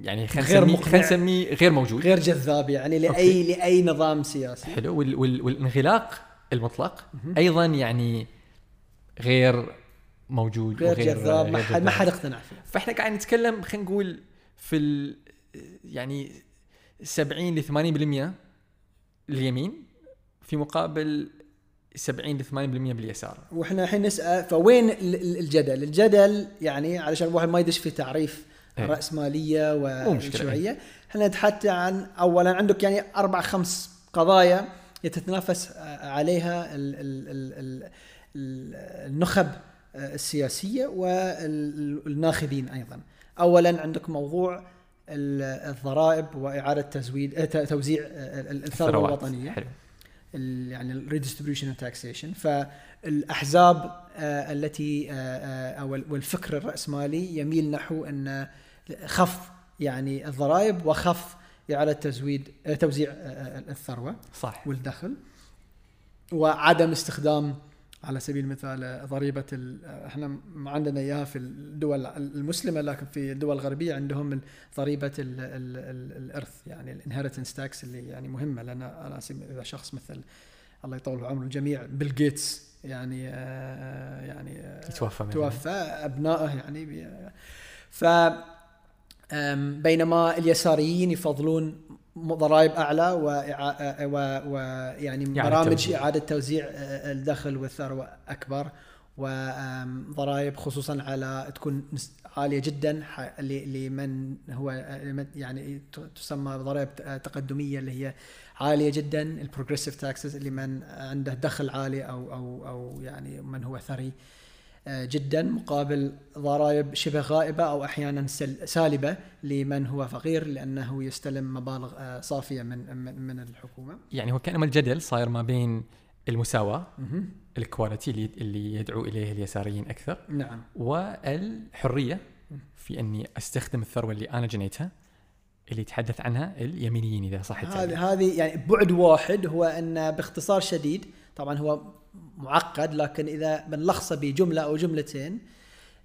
يعني خلينا غير نسميه. خلينا نسميه غير موجود. غير جذاب يعني لاي okay. لأي نظام سياسي. حلو. وال وال والانغلاق المطلق أيضا يعني غير موجود غير وغير جذاب ما حد ما. حد اقتنع فيه فاحنا قاعد نتكلم خلينا نقول في ال يعني 70 ل 80% اليمين في مقابل 70 ل 80% باليسار وإحنا الحين نسأل فوين ال- ال- الجدل؟ الجدل يعني علشان الواحد ما يدش في تعريف إيه. الراسماليه مشكلة، والشيوعيه، إحنا نتحدث عن اولا عندك يعني أربع خمس قضايا يتتنافس عليها ال ال ال ال ال النخب السياسية والناخبين أيضا. اولا عندك موضوع ال- الضرائب وإعادة تزويد توزيع ال- ال- الثروة. الوطنية. حلو يعني ال redistribution taxation فالأحزاب آه، التي آه، آه، أو ال- والفكر الراسمالي يميل نحو أن خف يعني الضرائب وخف إعادة تزويد توزيع الثروة صح والدخل وعدم استخدام على سبيل المثال آه، ضريبة ال- آه، إحنا ما عندنا إياها في الدول المسلمة لكن في الدول الغربية عندهم ضريبة ال ال ال الإرث يعني ال inheritance tax اللي يعني مهمة لأن على سبيل إذا شخص مثل الله يطول عمره الجميع بيل جيتس يعني آه، يعني آه، يتوفى مثلاً. توفى أبنائه يعني ف بينما اليساريين يفضلون ضرائب أعلى وإعا- و- ويعني إعادة برامج توزيع. إعادة توزيع آه، الدخل والثروة أكبر وضرائب خصوصا على تكون عالية جدا لمن هو آه، يعني تسمى ضرائب تقدمية اللي هي عالية جدا ال progressive taxes لمن عنده دخل عالي أو أو أو يعني من هو ثري آه، جدا مقابل ضرائب شبه غائبة أو أحيانا سل- سالبة لمن هو فقير لأنه يستلم مبالغ آه، صافية من من الحكومة. يعني هو كانما الجدل صاير ما بين المساواة ال equality اللي اللي يدعو إليه اليساريين أكثر نعم والحرية في أني أستخدم الثروة اللي أنا جنيتها اللي يتحدث عنها اليمينيين إذا صح التعبير. هذه هذه يعني بعد واحد هو ان باختصار شديد طبعا هو معقد لكن إذا بنلخصه بجملة أو جملتين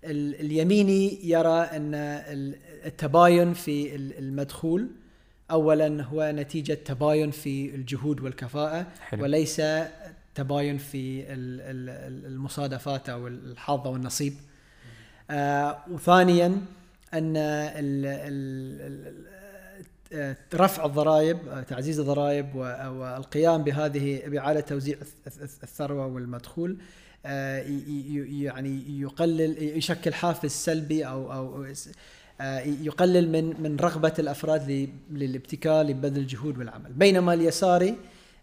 ال- اليميني يرى أن ال- التباين في ال- المدخول اولا هو نتيجة تباين في الجهود والكفاءة حلو. وليس تباين في ال- ال- ال- المصادفات أو الحظ أو النصيب آه وثانيا أن ال ال ال رفع الضرائب آه، تعزيز الضرائب و- والقيام بهذه بإعادة توزيع الث- الث- الثروة والمدخول آه، يعني يقلل يشكل حافز سلبي أو آه، يقلل من من رغبة الأفراد ل- للابتكار لبذل الجهود والعمل. بينما اليساري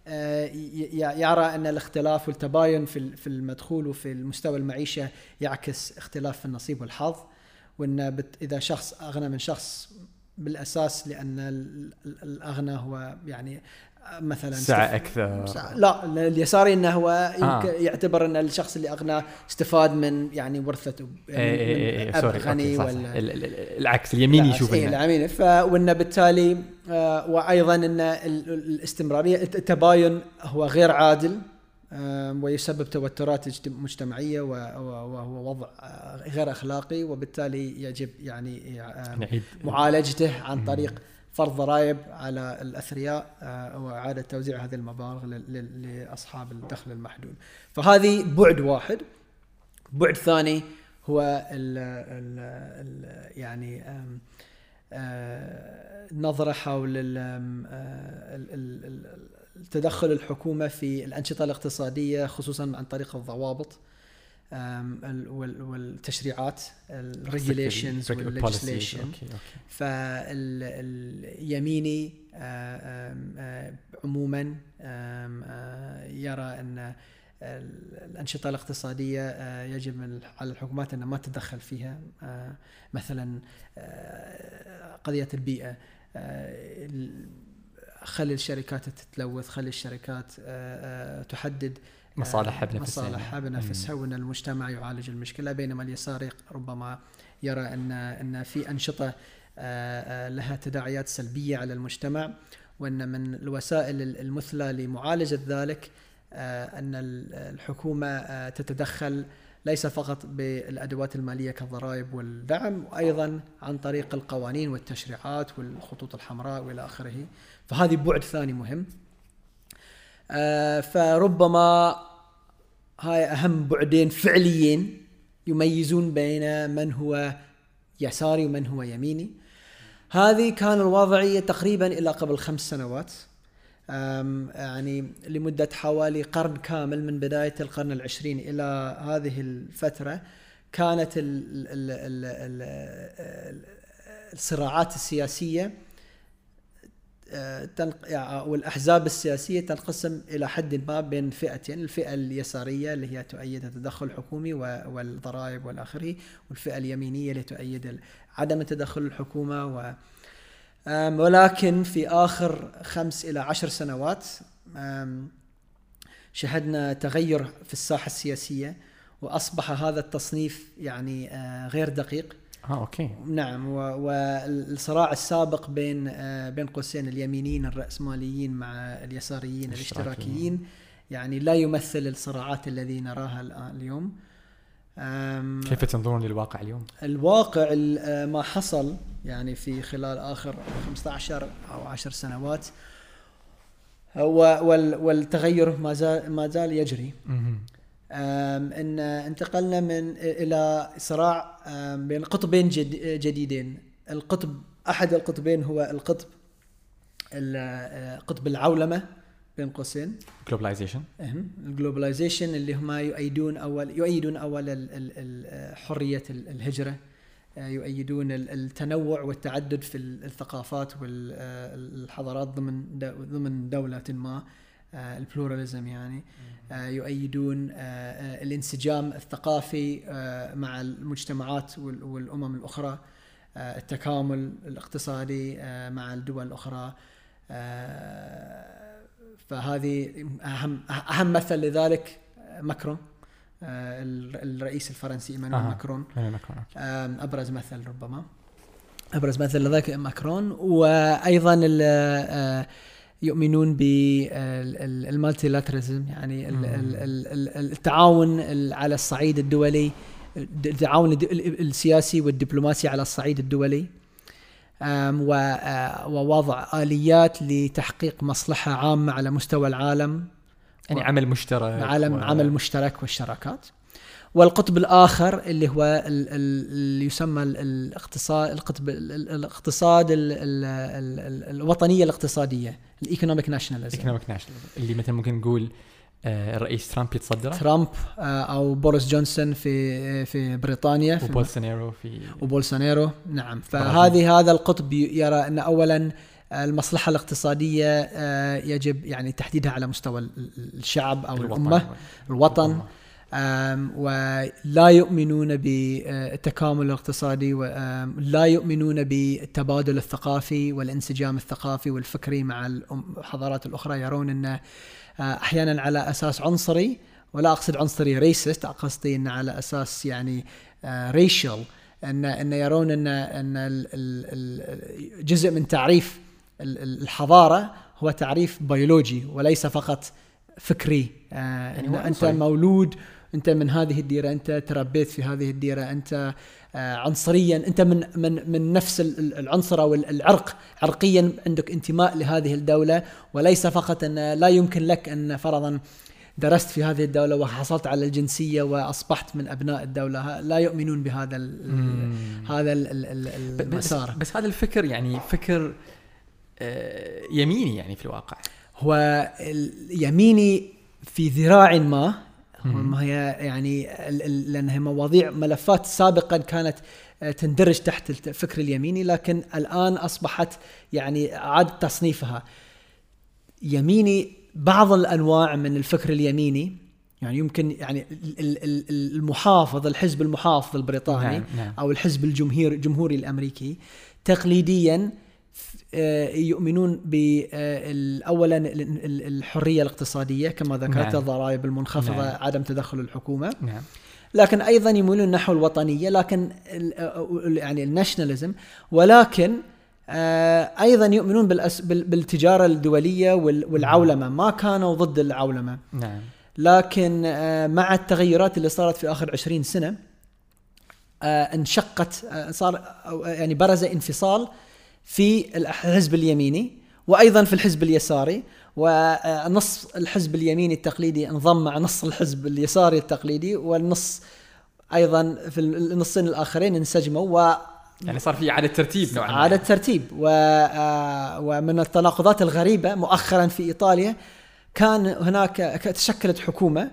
آه، يرى أن الاختلاف والتباين في ال- في المدخول وفي المستوى المعيشة يعكس اختلاف في النصيب والحظ وأن إذا شخص أغنى من شخص بالأساس لأن ال- ال- الأغنى هو يعني مثلا استف- أكثر. لا اليساري إنه هو آه. يعتبر إن الشخص اللي أغنى استفاد من يعني ورثته يعني اي اي اي سوري غني. ولا ال- ال- ال- العكس اليمين يشوف إيه إنه- العميل ف وإنه بالتالي آه، وأيضا إن ال- الإستمرارية التباين هو غير عادل. ويسبب توترات مجتمعية وهو وضع آه، غير أخلاقي وبالتالي يجب يعني نعيد معالجته عن طريق فرض ضرائب على الأثرياء آه، وإعادة توزيع هذه المبالغ لأصحاب الدخل المحدود. فهذه بعد واحد. بعد ثاني هو ال ال ال يعني آه، النظره حول ال- آه، ال- ال- التدخل الحكومة في الأنشطة الاقتصادية خصوصا عن طريق الضوابط والتشريعات okay okay فاليميني عموما يرى أن ال- الأنشطة الاقتصادية يجب على الحكومات أن ما تتدخل فيها مثلا قضية البيئة ال- خلي الشركات تتلوث خلي الشركات آه، آه، تحدد مصالحها بنفسها مصالحها بنفسها وان المجتمع يعالج المشكلة بينما اليسار ربما يرى أن أن في أنشطة آه، لها تداعيات سلبية على المجتمع وأن من الوسائل ال- المثلى لمعالجة ذلك أن ال- الحكومة تتدخل ليس فقط بالأدوات المالية كالضرائب والدعم وأيضا عن طريق القوانين والتشريعات والخطوط الحمراء وإلى آخره. فهذه بعد ثاني مهم. آه، فربما هاي أهم بعدين فعليين يميزون بين من هو يساري ومن هو يميني. هذه كان الوضعية تقريبا إلى قبل خمس سنوات. يعني لمدة حوالي قرن كامل من بداية القرن العشرين إلى هذه الفترة كانت ال ال ال ال الصراعات السياسية يعني والأحزاب السياسية تنقسم إلى حد ما بين فئتين الفئة اليسارية اللي هي تؤيد التدخل الحكومي والضرائب والآخره والفئة اليمينية اللي تؤيد عدم التدخل الحكومة ولكن في آخر خمس إلى عشر سنوات شهدنا تغير في الساحة السياسية وأصبح هذا التصنيف يعني آه، غير دقيق. آه أوكي. نعم والصراع السابق بين آه، بين قوسين اليمينيين الرأسماليين مع اليساريين الإشتراكيين. يعني لا يمثل الصراعات الذي نراها الآن اليوم. كيف تنظرون للواقع اليوم؟ الواقع ال- آه، ما حصل يعني في خلال آخر 15 أو 10 سنوات. والتغير ما زال ما زال يجري. إن انتقلنا من إلى صراع بين قطبين جد- جديدين. القطب أحد القطبين هو القطب ال- آه، قطب العولمة. بين قوسين. globalization ال globalization اللي هم يؤيدون اول يؤيدون أول حرية ال- الهجرة. آه، يؤيدون ال- التنوع والتعدد في ال- الثقافات والحضارات ضمن دو- ضمن دولة ما. آه، البلوراليزم يعني. آه، يؤيدون آه، آه، الانسجام الثقافي آه، مع المجتمعات وال- والأمم الأخرى. آه، التكامل الاقتصادي آه، مع الدول الأخرى. آه، فهذه اهم أهم مثل لذلك ماكرون آه، الرئيس الفرنسي إيمانويل أها. ماكرون. أبرز مثل ربما. أبرز مثل لذلك ماكرون. وأيضا آه، يؤمنون بال multilateralism يعني التعاون ال- على الصعيد الدولي التعاون السياسي والدبلوماسي على الصعيد الدولي. آه، ووضع آليات لتحقيق مصلحة عامة على مستوى العالم. يعني عمل مشترك عالم و- عمل مشترك والشراكات. والقطب الآخر اللي هو ال- ال- اللي يسمى ال- الاقتصاد القطب ال- ال- الاقتصاد ال- ال- ال- الوطنية الاقتصادية ال economic nationalism economic national اللي مثلا ممكن نقول الرئيس ترامب يتصدره ترامب آه، أو بوريس جونسون في في بريطانيا في وبولسونارو في وبولسونيرو نعم فهذه هذا القطب يرى أن اولا المصلحة الاقتصادية آه، يجب يعني تحديدها على مستوى ال- ال- الشعب أو الوطن. الأمة الوطن. آم، ولا يؤمنون بالتكامل الاقتصادي ولا يؤمنون بالتبادل الثقافي والانسجام الثقافي والفكري مع الحضارات الأخرى يرون أن آه، أحيانا على أساس عنصري ولا أقصد عنصري racist قصدي إن على أساس يعني racial ان إن يرون ان إن جزء من تعريف ال- ال- الحضارة هو تعريف بيولوجي وليس فقط فكري آه يعني أنت. مولود أنت من هذه الديرة أنت تربيت في هذه الديرة أنت آه عنصريا أنت من من من نفس ال- ال- العنصر أو ال- العرق عرقيا عندك انتماء لهذه الدولة وليس فقط أن لا يمكن لك أن فرضا درست في هذه الدولة وحصلت على الجنسية وأصبحت من أبناء الدولة لا يؤمنون بهذا ال مم. هذا ال ال ال ب- بس, المسار بس هذا الفكر يعني فكر آه، يميني يعني في الواقع هو اليميني في ذراع ما. ما هي يعني لأنها مواضيع ملفات سابقا كانت آه، تندرج تحت الفكر اليميني لكن الآن أصبحت يعني عاد تصنيفها. يميني بعض الأنواع من الفكر اليميني يعني يمكن يعني ال- ال- ال- المحافظ الحزب المحافظ البريطاني نعم نعم. أو الحزب الجمهوري الجمهوري الأمريكي تقليديا يؤمنون ب آه، اولا ال- ال- الحرية الاقتصادية كما ذكرت نعم. الضرائب المنخفضة نعم. عدم تدخل الحكومة. نعم. لكن أيضا يميلون نحو الوطنية لكن يعني الناشوناليزم ولكن آه، أيضا يؤمنون بالأس- بال- بالتجارة الدولية وال- والعولمة. ما كانوا ضد العولمة. نعم. لكن آه، مع التغيرات اللي صارت في آخر 20 سنة آه، انشقت آه، صار يعني برز انفصال في الحزب اليميني وأيضا في الحزب اليساري ونص الحزب اليميني التقليدي انضم مع نص الحزب اليساري التقليدي والنص أيضا في النصين الآخرين انسجموا يعني صار في إعادة ترتيب نوعا ما. إعادة ترتيب. و... آه، ومن التناقضات الغريبة مؤخرا في إيطاليا كان هناك تشكلت حكومة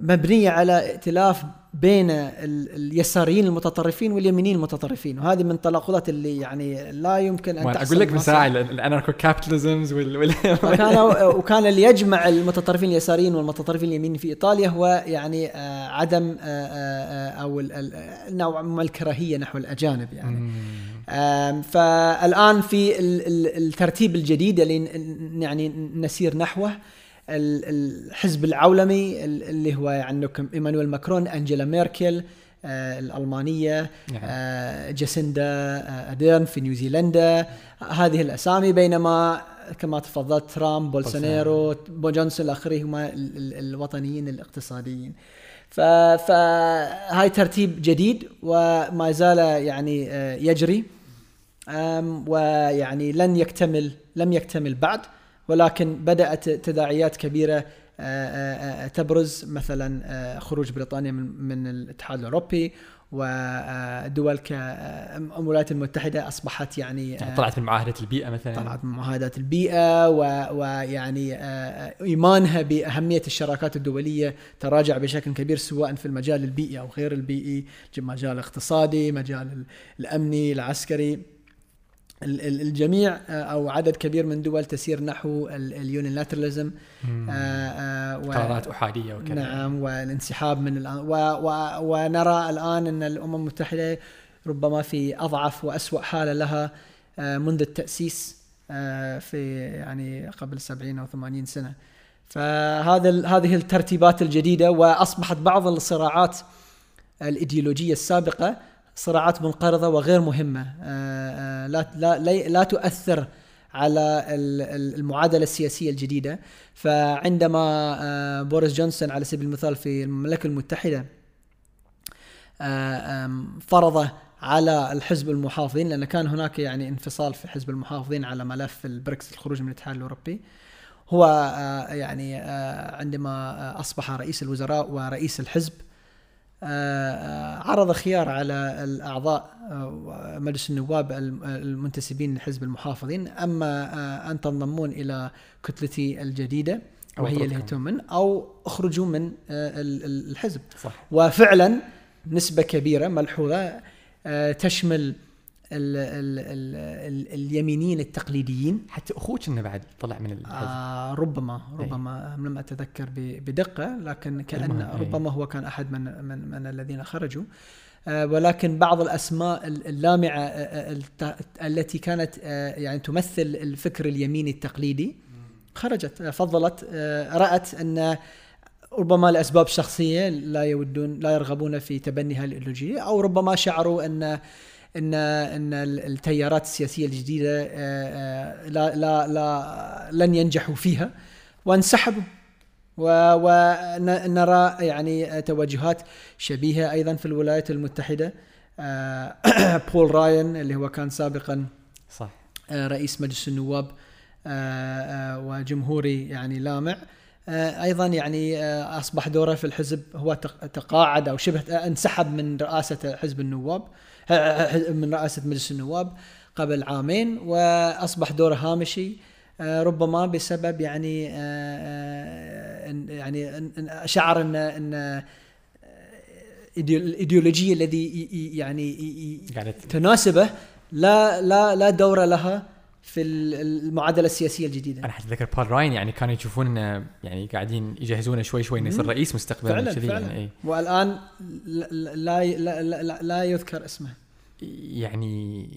مبنية على ائتلاف بين ال- اليساريين المتطرفين واليمينيين المتطرفين وهذه من التناقضات اللي يعني لا يمكن وأنا تحصل أقول لك من. ساعه الاناركو كابيتاليزمز وال وكان <laughs> وكان اللي يجمع المتطرفين اليساريين والمتطرفين اليمينيين في إيطاليا هو يعني آه، عدم آه، آه، أو نوع من الكراهية نحو الأجانب يعني مم. فالآن في ال- ال- الترتيب الجديد اللي يعني نسير نحوه الحزب العولمي ال- اللي هو عندكم إيمانويل ماكرون أنجيلا ميركل آه، الألمانية نعم. آه، جاسيندا آه، أديرن في نيوزيلندا. هذه الأسامي بينما كما تفضلت ترامب بولسونيرو بوريس جونسون الاخرين هم ال- ال- الوطنيين الاقتصاديين. فهاي ترتيب جديد وما زال يعني يجري. ويعني لن يكتمل لم يكتمل بعد. ولكن بدأت تداعيات كبيرة آه، آه، آه، تبرز مثلا خروج بريطانيا من الاتحاد الأوروبي ودول كالولايات المتحدة أصبحت يعني يعني طلعت من معاهدة البيئة مثلا. طلعت من معاهدات البيئة و- ويعني إيمانها بأهمية الشراكات الدولية تراجع بشكل كبير سواء في المجال البيئي أو غير البيئي مجال الاقتصادي مجال ال- الأمني العسكري. ال- ال- الجميع آه، أو عدد كبير من دول تسير نحو اليونيلاتراليزم. مم. آه، قرارات أحادية وكذا. نعم والانسحاب من الآن. و و ونرى الآن أن الأمم المتحدة ربما في أضعف وأسوأ حالة لها آه، منذ التأسيس آه، في يعني قبل 70 أو 80 سنة. فهذا هذه الترتيبات الجديدة وأصبحت بعض الصراعات الإيديولوجية السابقة صراعات منقرضة وغير مهمة. آه، آه، لا لا لا- تؤثر على ال- ال- المعادلة السياسية الجديدة. فعندما آه، بوريس جونسون على سبيل المثال في آه، آم، فرض على الحزب المحافظين لأن كان هناك يعني انفصال في حزب المحافظين على ملف البريكس الخروج من الاتحاد الأوروبي. هو يعني عندما أصبح رئيس الوزراء ورئيس الحزب عرض خيار على الأعضاء آه، مجلس النواب الم- المنتسبين لحزب المحافظين. أما آه، أن تنضمون إلى كتلتي الجديدة وهي. تؤمن أو اخرجوا من آه، ال- ال- الحزب. صح. وفعلا نسبة كبيرة ملحوظة آه، تشمل ال ال ال ال اليمينيين التقليديين حتى أخوك انه بعد طلع من الحزب آه ربما إيه. ربما لم أتذكر بدقة لكن كأن إيه. ربما هو كان أحد من من من الذين خرجوا آه ولكن بعض الأسماء ال- اللامعة آه، آه، الت- التي كانت آه، يعني تمثل الفكر اليميني التقليدي خرجت فضلت آه، رأت أن ربما لاسباب شخصيه لا يودون لا يرغبون في تبني هذه الإيديولوجية أو ربما شعروا أن ان إن التيارات السياسية الجديدة آه، آه، لا لا لا لن ينجحوا فيها. وانسحبوا. ونرى يعني توجهات شبيهة أيضا في الولايات المتحدة. آه، <coughs> بول راين اللي هو كان سابقا صح. رئيس مجلس النواب وجمهوري يعني لامع. أيضا يعني أصبح دوره في الحزب. هو تقاعد أو شبه انسحب من رئاسة حزب النواب. من رئاسة مجلس النواب قبل عامين وأصبح دوره هامشي آه، ربما بسبب يعني آه، آه، يعني شعر ان إن الإيديولوجية الذي يعني تناسبه لا لا لا دور لها في المعادلة السياسية الجديدة. أنا حتى أتذكر بول راين يعني كانوا يشوفون يعني قاعدين يجهزونه شوي شوي إنه يصير رئيس مستقبلا فعلا فعلا يعني اي. والآن لا لا, لا لا يذكر اسمه. يعني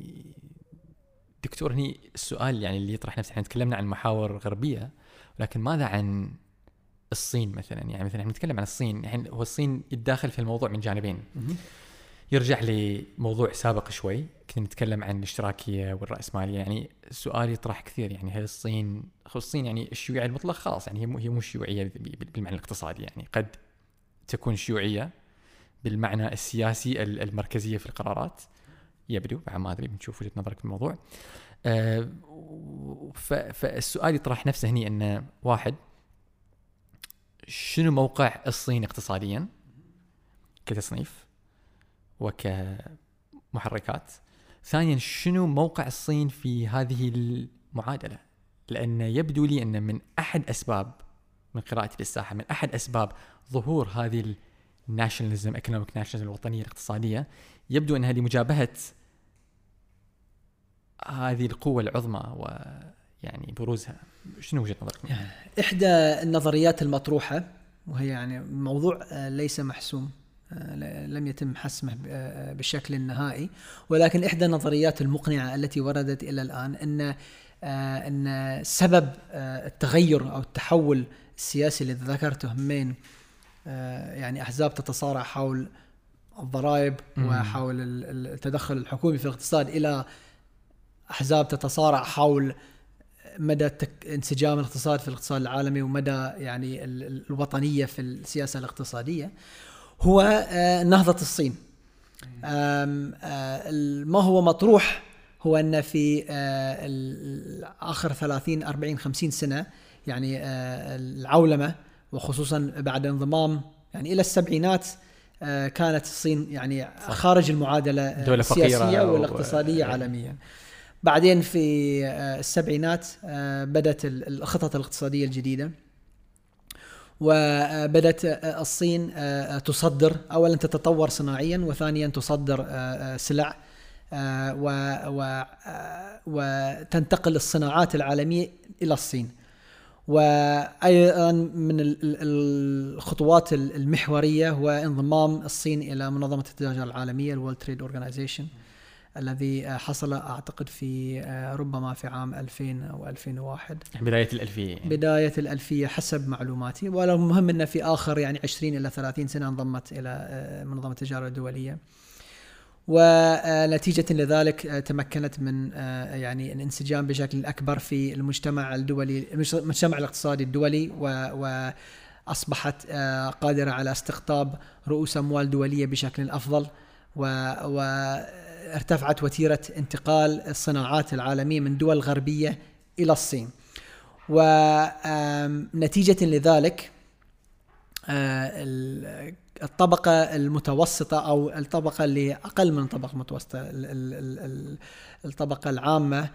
دكتور هني السؤال يعني اللي يطرح نفسه إحنا تكلمنا عن محاور غربية ولكن ماذا عن الصين مثلا يعني مثلا إحنا نتكلم عن الصين يعني هو الصين يتداخل في الموضوع من جانبين. يرجع لموضوع سابق شوي. كنا نتكلم عن الاشتراكية والرأسمالية. يعني السؤال يطرح كثير. يعني هل الصين الصين يعني الشيوعية المطلق خلاص. يعني هي مو هي مو شيوعية بالمعنى الاقتصادي. يعني قد تكون شيوعية بالمعنى السياسي المركزية في القرارات. يبدو ما أدري بنشوف وجهة نظرك في الموضوع. أه فالسؤال يطرح نفسه هني ان واحد شنو موقع الصين اقتصاديا كتصنيف؟ وكمحركات. ثانيا شنو موقع الصين في هذه المعادلة؟ لأن يبدو لي أن من أحد أسباب من قراءتي للساحة من أحد أسباب ظهور هذه الناشوناليزم ايكونوميك ناشوناليزم الوطنية الاقتصادية يبدو أنها لمجابهة هذه القوة العظمى ويعني بروزها. شنو وجهة نظركم؟ إحدى النظريات المطروحة وهي يعني موضوع ليس محسوم. لم يتم حسمه بالشكل النهائي ولكن إحدى النظريات المقنعة التي وردت إلى الآن أن أن سبب التغير أو التحول السياسي الذي ذكرته من يعني أحزاب تتصارع حول الضرائب وحول التدخل الحكومي في الاقتصاد إلى أحزاب تتصارع حول مدى انسجام الاقتصاد في الاقتصاد العالمي ومدى يعني الوطنية في السياسة الاقتصادية. هو آه، نهضة الصين. آه، ما هو مطروح؟ هو أن في آه، آخر 30 40 50 سنة يعني العولمة وخصوصا بعد انضمام يعني إلى السبعينات كانت الصين يعني خارج المعادلة دولة السياسية والاقتصادية عالميا بعدين في السبعينات بدأت الخطط الاقتصادية الجديدة. وبدات الصين تصدر. اولا تتطور صناعيا وثانيا تصدر سلع. وتنتقل الصناعات العالمية إلى الصين. وأيضا من الخطوات المحورية هو انضمام الصين إلى منظمة التجارة العالمية الورلد تريد اورجانيزيشن الذي حصل أعتقد في ربما في عام 2000 أو 2001 بداية الألفية بداية الألفية حسب معلوماتي والمهم انه في آخر يعني 20 إلى 30 سنة انضمت إلى منظمة التجارة الدولية. ونتيجة لذلك تمكنت من يعني الانسجام بشكل أكبر في المجتمع الدولي المجتمع الاقتصادي الدولي وأصبحت قادرة على استقطاب رؤوس أموال دولية بشكل أفضل. و ارتفعت وتيرة انتقال الصناعات العالمية من دول غربية إلى الصين. ونتيجة لذلك الطبقة المتوسطة أو الطبقة اللي أقل من الطبقة المتوسطة الطبقة العامة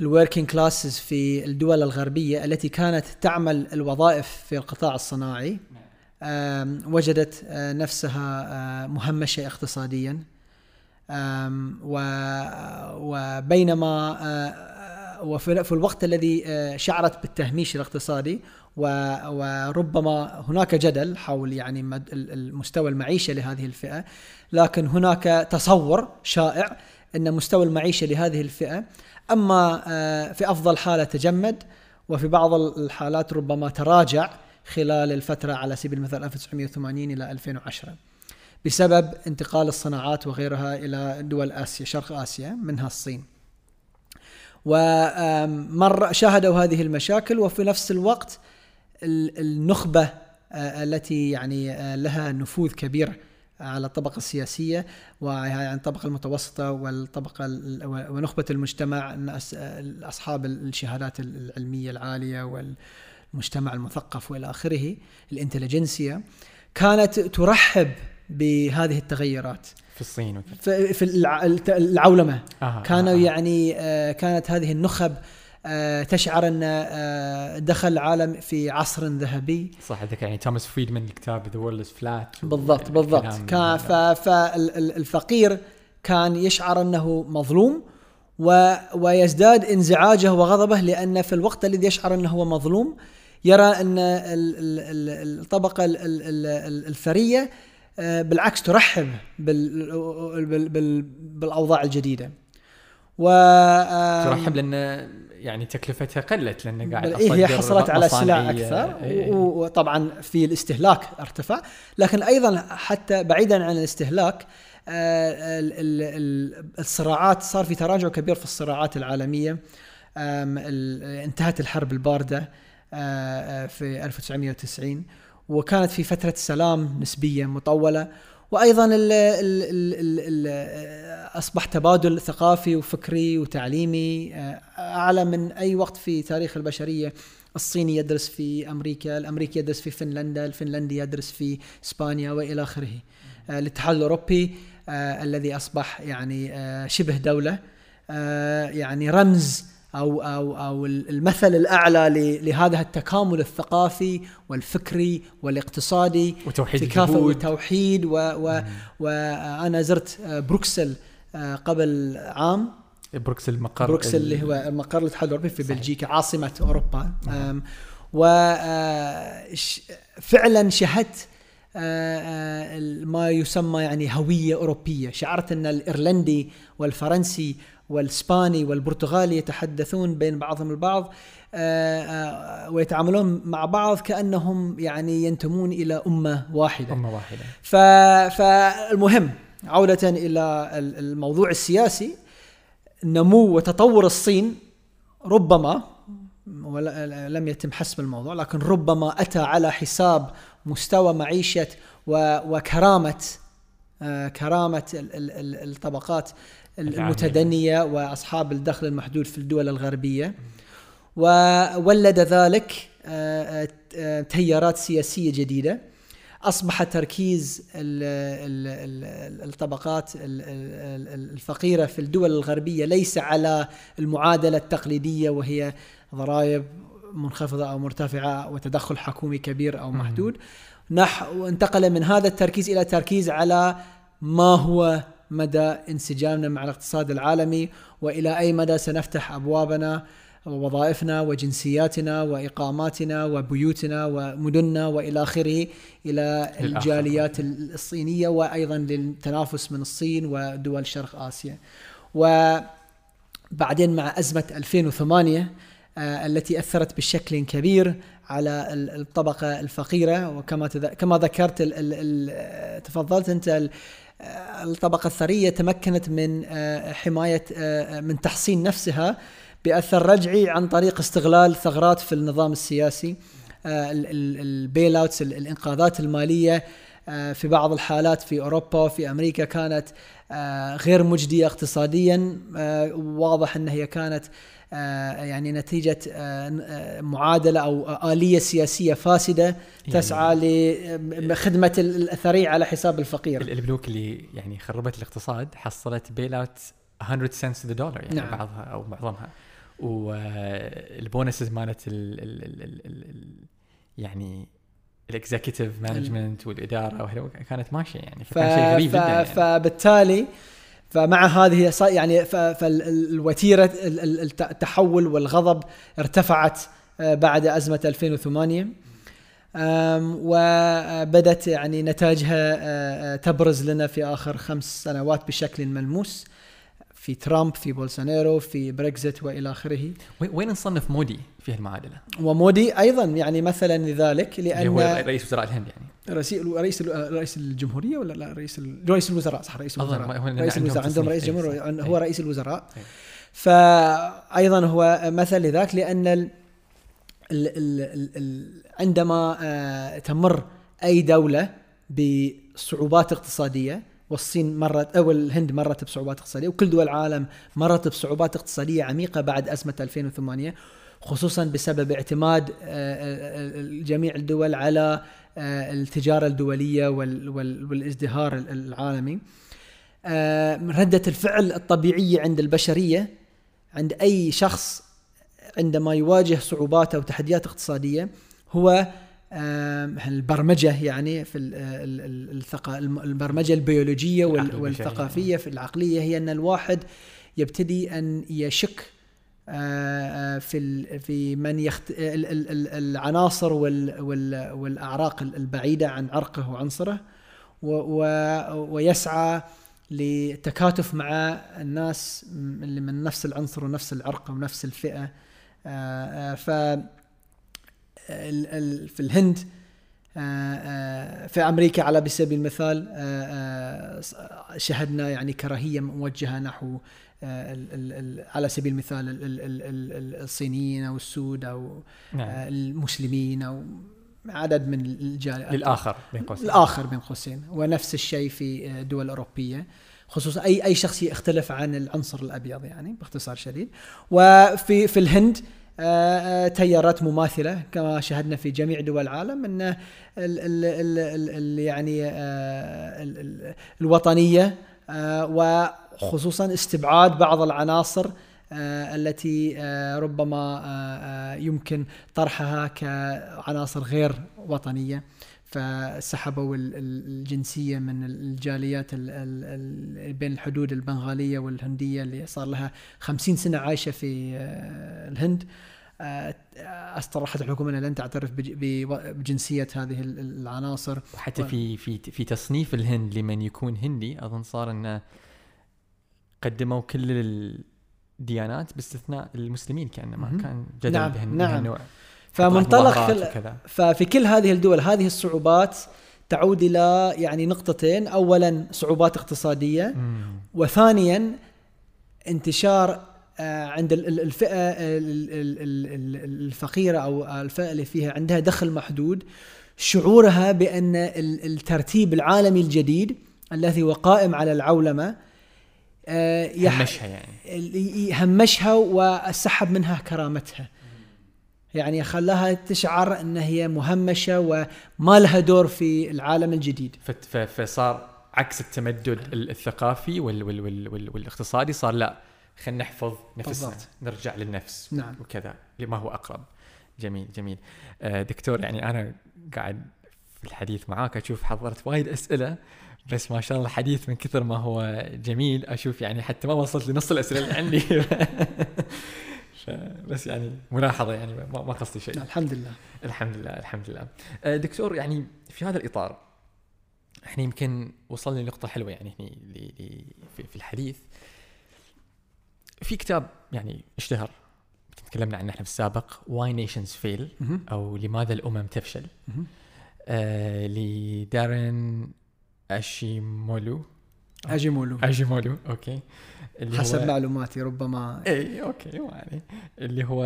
ال working classes في الدول الغربية التي كانت تعمل الوظائف في القطاع الصناعي وجدت نفسها مهمشة اقتصاديا. وبينما وفي الوقت الذي شعرت بالتهميش الاقتصادي وربما هناك جدل حول يعني المستوى المعيشة لهذه الفئة لكن هناك تصور شائع إن مستوى المعيشة لهذه الفئة أما في أفضل حالة تجمد وفي بعض الحالات ربما تراجع خلال الفترة على سبيل المثال 1980 إلى 2010 بسبب انتقال الصناعات وغيرها إلى دول آسيا شرق آسيا منها الصين. ومر شاهدوا هذه المشاكل وفي نفس الوقت النخبة التي يعني لها نفوذ كبير على الطبقة السياسية وعن الطبقة المتوسطة والطبقة ونخبة المجتمع أصحاب الشهادات العلمية العالية والمجتمع المثقف وإلى آخره ال intelligentsia كانت ترحب بهذه التغيرات. في الصين في, في العولمة. آه كانوا آه. يعني آه كانت هذه النخب آه تشعر أن آه دخل العالم في عصر ذهبي. صح ذكر يعني توماس فريدمان الكتاب The World Is Flat بالضبط بالضبط. كان فالفقير كان يشعر أنه مظلوم و ويزداد انزعاجه وغضبه لأن في الوقت الذي يشعر أنه هو مظلوم يرى أن الطبقة الثريه آه، بالعكس ترحب بالأوضاع الجديدة. و ترحب لأن يعني تكلفتها قلت لأن قاعد إيه هي حصلت على سلع أكثر إيه. وطبعا في الاستهلاك ارتفع. لكن أيضا حتى بعيدا عن الاستهلاك آه، الصراعات صار في تراجع كبير في الصراعات العالمية. انتهت الحرب الباردة آه، في 1990 وكانت في فترة سلام نسبيا مطولة وأيضا ال ال ال ال أصبح تبادل ثقافي وفكري وتعليمي آه، أعلى من أي وقت في تاريخ البشرية الصيني يدرس في أمريكا، الأمريكي يدرس في فنلندا، الفنلندي يدرس في إسبانيا وإلى آخره. آه، الاتحاد الأوروبي آه، الذي أصبح يعني شبه دولة يعني رمز أو أو أو المثل الأعلى لهذا التكامل الثقافي والفكري والاقتصادي وتوحيد الجهود. وتوحيد و و وأنا زرت بروكسل آه، قبل عام. بروكسل مقر بروكسل اللي هو مقر الاتحاد الأوروبي في بلجيكا عاصمة أوروبا. وفعلا آه، شهدت آه، ما يسمى يعني هوية أوروبية. شعرت أن الإيرلندي والفرنسي والإسباني والبرتغالي يتحدثون بين بعضهم البعض آه، آه، ويتعاملون مع بعض كأنهم يعني ينتمون إلى أمة واحدة. أمة واحدة. فالمهم عودة إلى الموضوع السياسي نمو وتطور الصين ربما لم يتم حسم الموضوع لكن ربما أتى على حساب مستوى معيشة وكرامة آه، كرامة الطبقات المتدنية وأصحاب الدخل المحدود في الدول الغربية. وولد ذلك آه، آه، تيارات سياسية جديدة. أصبح تركيز الطبقات الفقيرة في الدول الغربية ليس على المعادلة التقليدية وهي ضرائب منخفضة أو مرتفعة وتدخل حكومي كبير أو محدود. نحو انتقل من هذا التركيز إلى تركيز على ما هو مدى انسجامنا مع الاقتصاد العالمي وإلى أي مدى سنفتح أبوابنا ووظائفنا وجنسياتنا وإقاماتنا وبيوتنا ومدننا وإلى آخره إلى الجاليات الصينية وأيضا للتنافس من الصين ودول شرق آسيا. وبعدين مع أزمة 2008 آه، التي أثرت بشكل كبير على الطبقة الفقيرة وكما كما ذكرت تفضلت أنت الطبقة الثرية تمكنت من آه، حماية آه، من تحصين نفسها بأثر رجعي عن طريق استغلال ثغرات في النظام السياسي. آه، ال bail outs الانقاذات المالية في بعض الحالات في أوروبا وفي أمريكا كانت غير مجدية اقتصاديا. واضح إن هي كانت آه، يعني نتيجة آه، آه، معادلة أو آلية سياسية فاسدة يعني تسعى لخدمة الثري على حساب الفقير البنوك اللي يعني خربت الاقتصاد حصلت bail out 100 cents the dollar يعني نعم. بعضها أو معظمها وال bonuses مالت ال ال ال ال ال يعني ال executive management والإدارة كانت ماشية يعني فكان شيء غريب جدا يعني. فبالتالي فمع هذه يعني فالوتيرة التحول والغضب ارتفعت آه، بعد أزمة 2008 وبدت يعني نتائجها آه، آه، تبرز لنا في آخر خمس سنوات بشكل ملموس. في ترامب في بولسونارو في بريكزيت وإلى آخره. وين نصنف مودي في المعادله؟ ومودي أيضا يعني مثلا لذلك لأن هو رئيس وزراء الهند يعني. رئيس رئيس رئيس الجمهورية ولا لا رئيس ال- رئيس الوزراء صح رئيس الوزراء ما- هو رئيس الوزراء عندهم رئيس صح. هو. رئيس الوزراء. فايضا هو مثل لذاك لأن ال ال ال ال عندما آه، تمر أي دولة بصعوبات اقتصادية والصين مرت أو الهند مرت بصعوبات اقتصادية وكل دول العالم مرت بصعوبات اقتصادية عميقة بعد أزمة 2008 خصوصا بسبب اعتماد آه، آه، جميع الدول على التجارة الدولية وال- وال- والازدهار العالمي. آه، ردة الفعل الطبيعية عند البشرية عند أي شخص عندما يواجه صعوبات أو تحديات اقتصادية هو آم، البرمجة يعني في البرمجة البيولوجية. والثقافية في العقلية هي أن الواحد يبتدي أن يشك آه، آه، في في من يخت... ال- ال- ال- العناصر وال... وال... والأعراق البعيدة عن عرقه وعنصره و... و... ويسعى لتكاتف مع الناس اللي من نفس العنصر ونفس العرق ونفس الفئة. آه، ف في الهند آه، آه، في أمريكا على سبيل المثال شهدنا يعني كراهية موجهة نحو على سبيل المثال ال- ال- ال- ال- الصينيين أو السود أو نعم. آه، المسلمين أو عدد من الجاليات للآخر بين قوسين. الآخر بين قوسين. ونفس الشيء في آه، دول أوروبية. خصوصا أي أي شخص يختلف عن العنصر الأبيض يعني باختصار شديد. وفي في الهند آه، آه، تيارات مماثلة كما شاهدنا في جميع دول العالم أن ال ال ال يعني آه، ال ال الوطنية آه، وخصوصا استبعاد بعض العناصر آه، التي آه، ربما آه، آه، يمكن طرحها كعناصر غير وطنية فسحبوا ال- ال- الجنسية من الجاليات ال- ال- ال- بين الحدود البنغالية والهندية اللي صار لها خمسين سنة عايشة في آه، الهند. آه، اصرحت الحكومة انها لن تعترف بجنسية هذه ال- العناصر. وحتى في في في تصنيف الهند لمن يكون هندي أظن صار إنه قدموا كل الديانات باستثناء المسلمين كانه ما. كان جدل نعم، بهن نعم. بهالنوع. فمنطلق وكذا ففي كل هذه الدول هذه الصعوبات تعود إلى يعني نقطتين اولا صعوبات اقتصادية مم. وثانيا انتشار آه، عند ال- ال- الفئه ال- ال- ال- ال- الفقيرة أو الفئة اللي فيها عندها دخل محدود شعورها بأن ال- الترتيب العالمي الجديد الذي هو قائم على العولمة آه، يح- همشها يعني. همشها وسحب منها كرامتها. يعني خلاها تشعر إن هي مهمشة وما لها دور في العالم الجديد. فصار عكس التمدد ال- الثقافي وال وال وال وال والاقتصادي صار لا خلينا نحفظ نفسنا بالضبط. نرجع للنفس نعم. وكذا لما هو أقرب. جميل جميل. آه دكتور يعني أنا قاعد في الحديث معاك أشوف حضرت وايد أسئلة بس ما شاء الله الحديث من كثر ما هو جميل. أشوف يعني حتى ما وصلت لنص الأسئلة اللي عندي. <laughs> بس يعني ملاحظة يعني ما قصدي شيء. الحمد لله. الحمد لله الحمد لله. آه، دكتور يعني في هذا الإطار إحنا يمكن وصلنا لنقطة حلوة يعني هني في- الحديث. في كتاب يعني اشتهر تكلمنا عنه إحنا في السابق Why Nations Fail. أو لماذا الأمم تفشل. آه لدارين اشيمولو اجيمولو اشيمولو okay اللي حسب هو معلوماتي ربما اي okay ما عليه اللي هو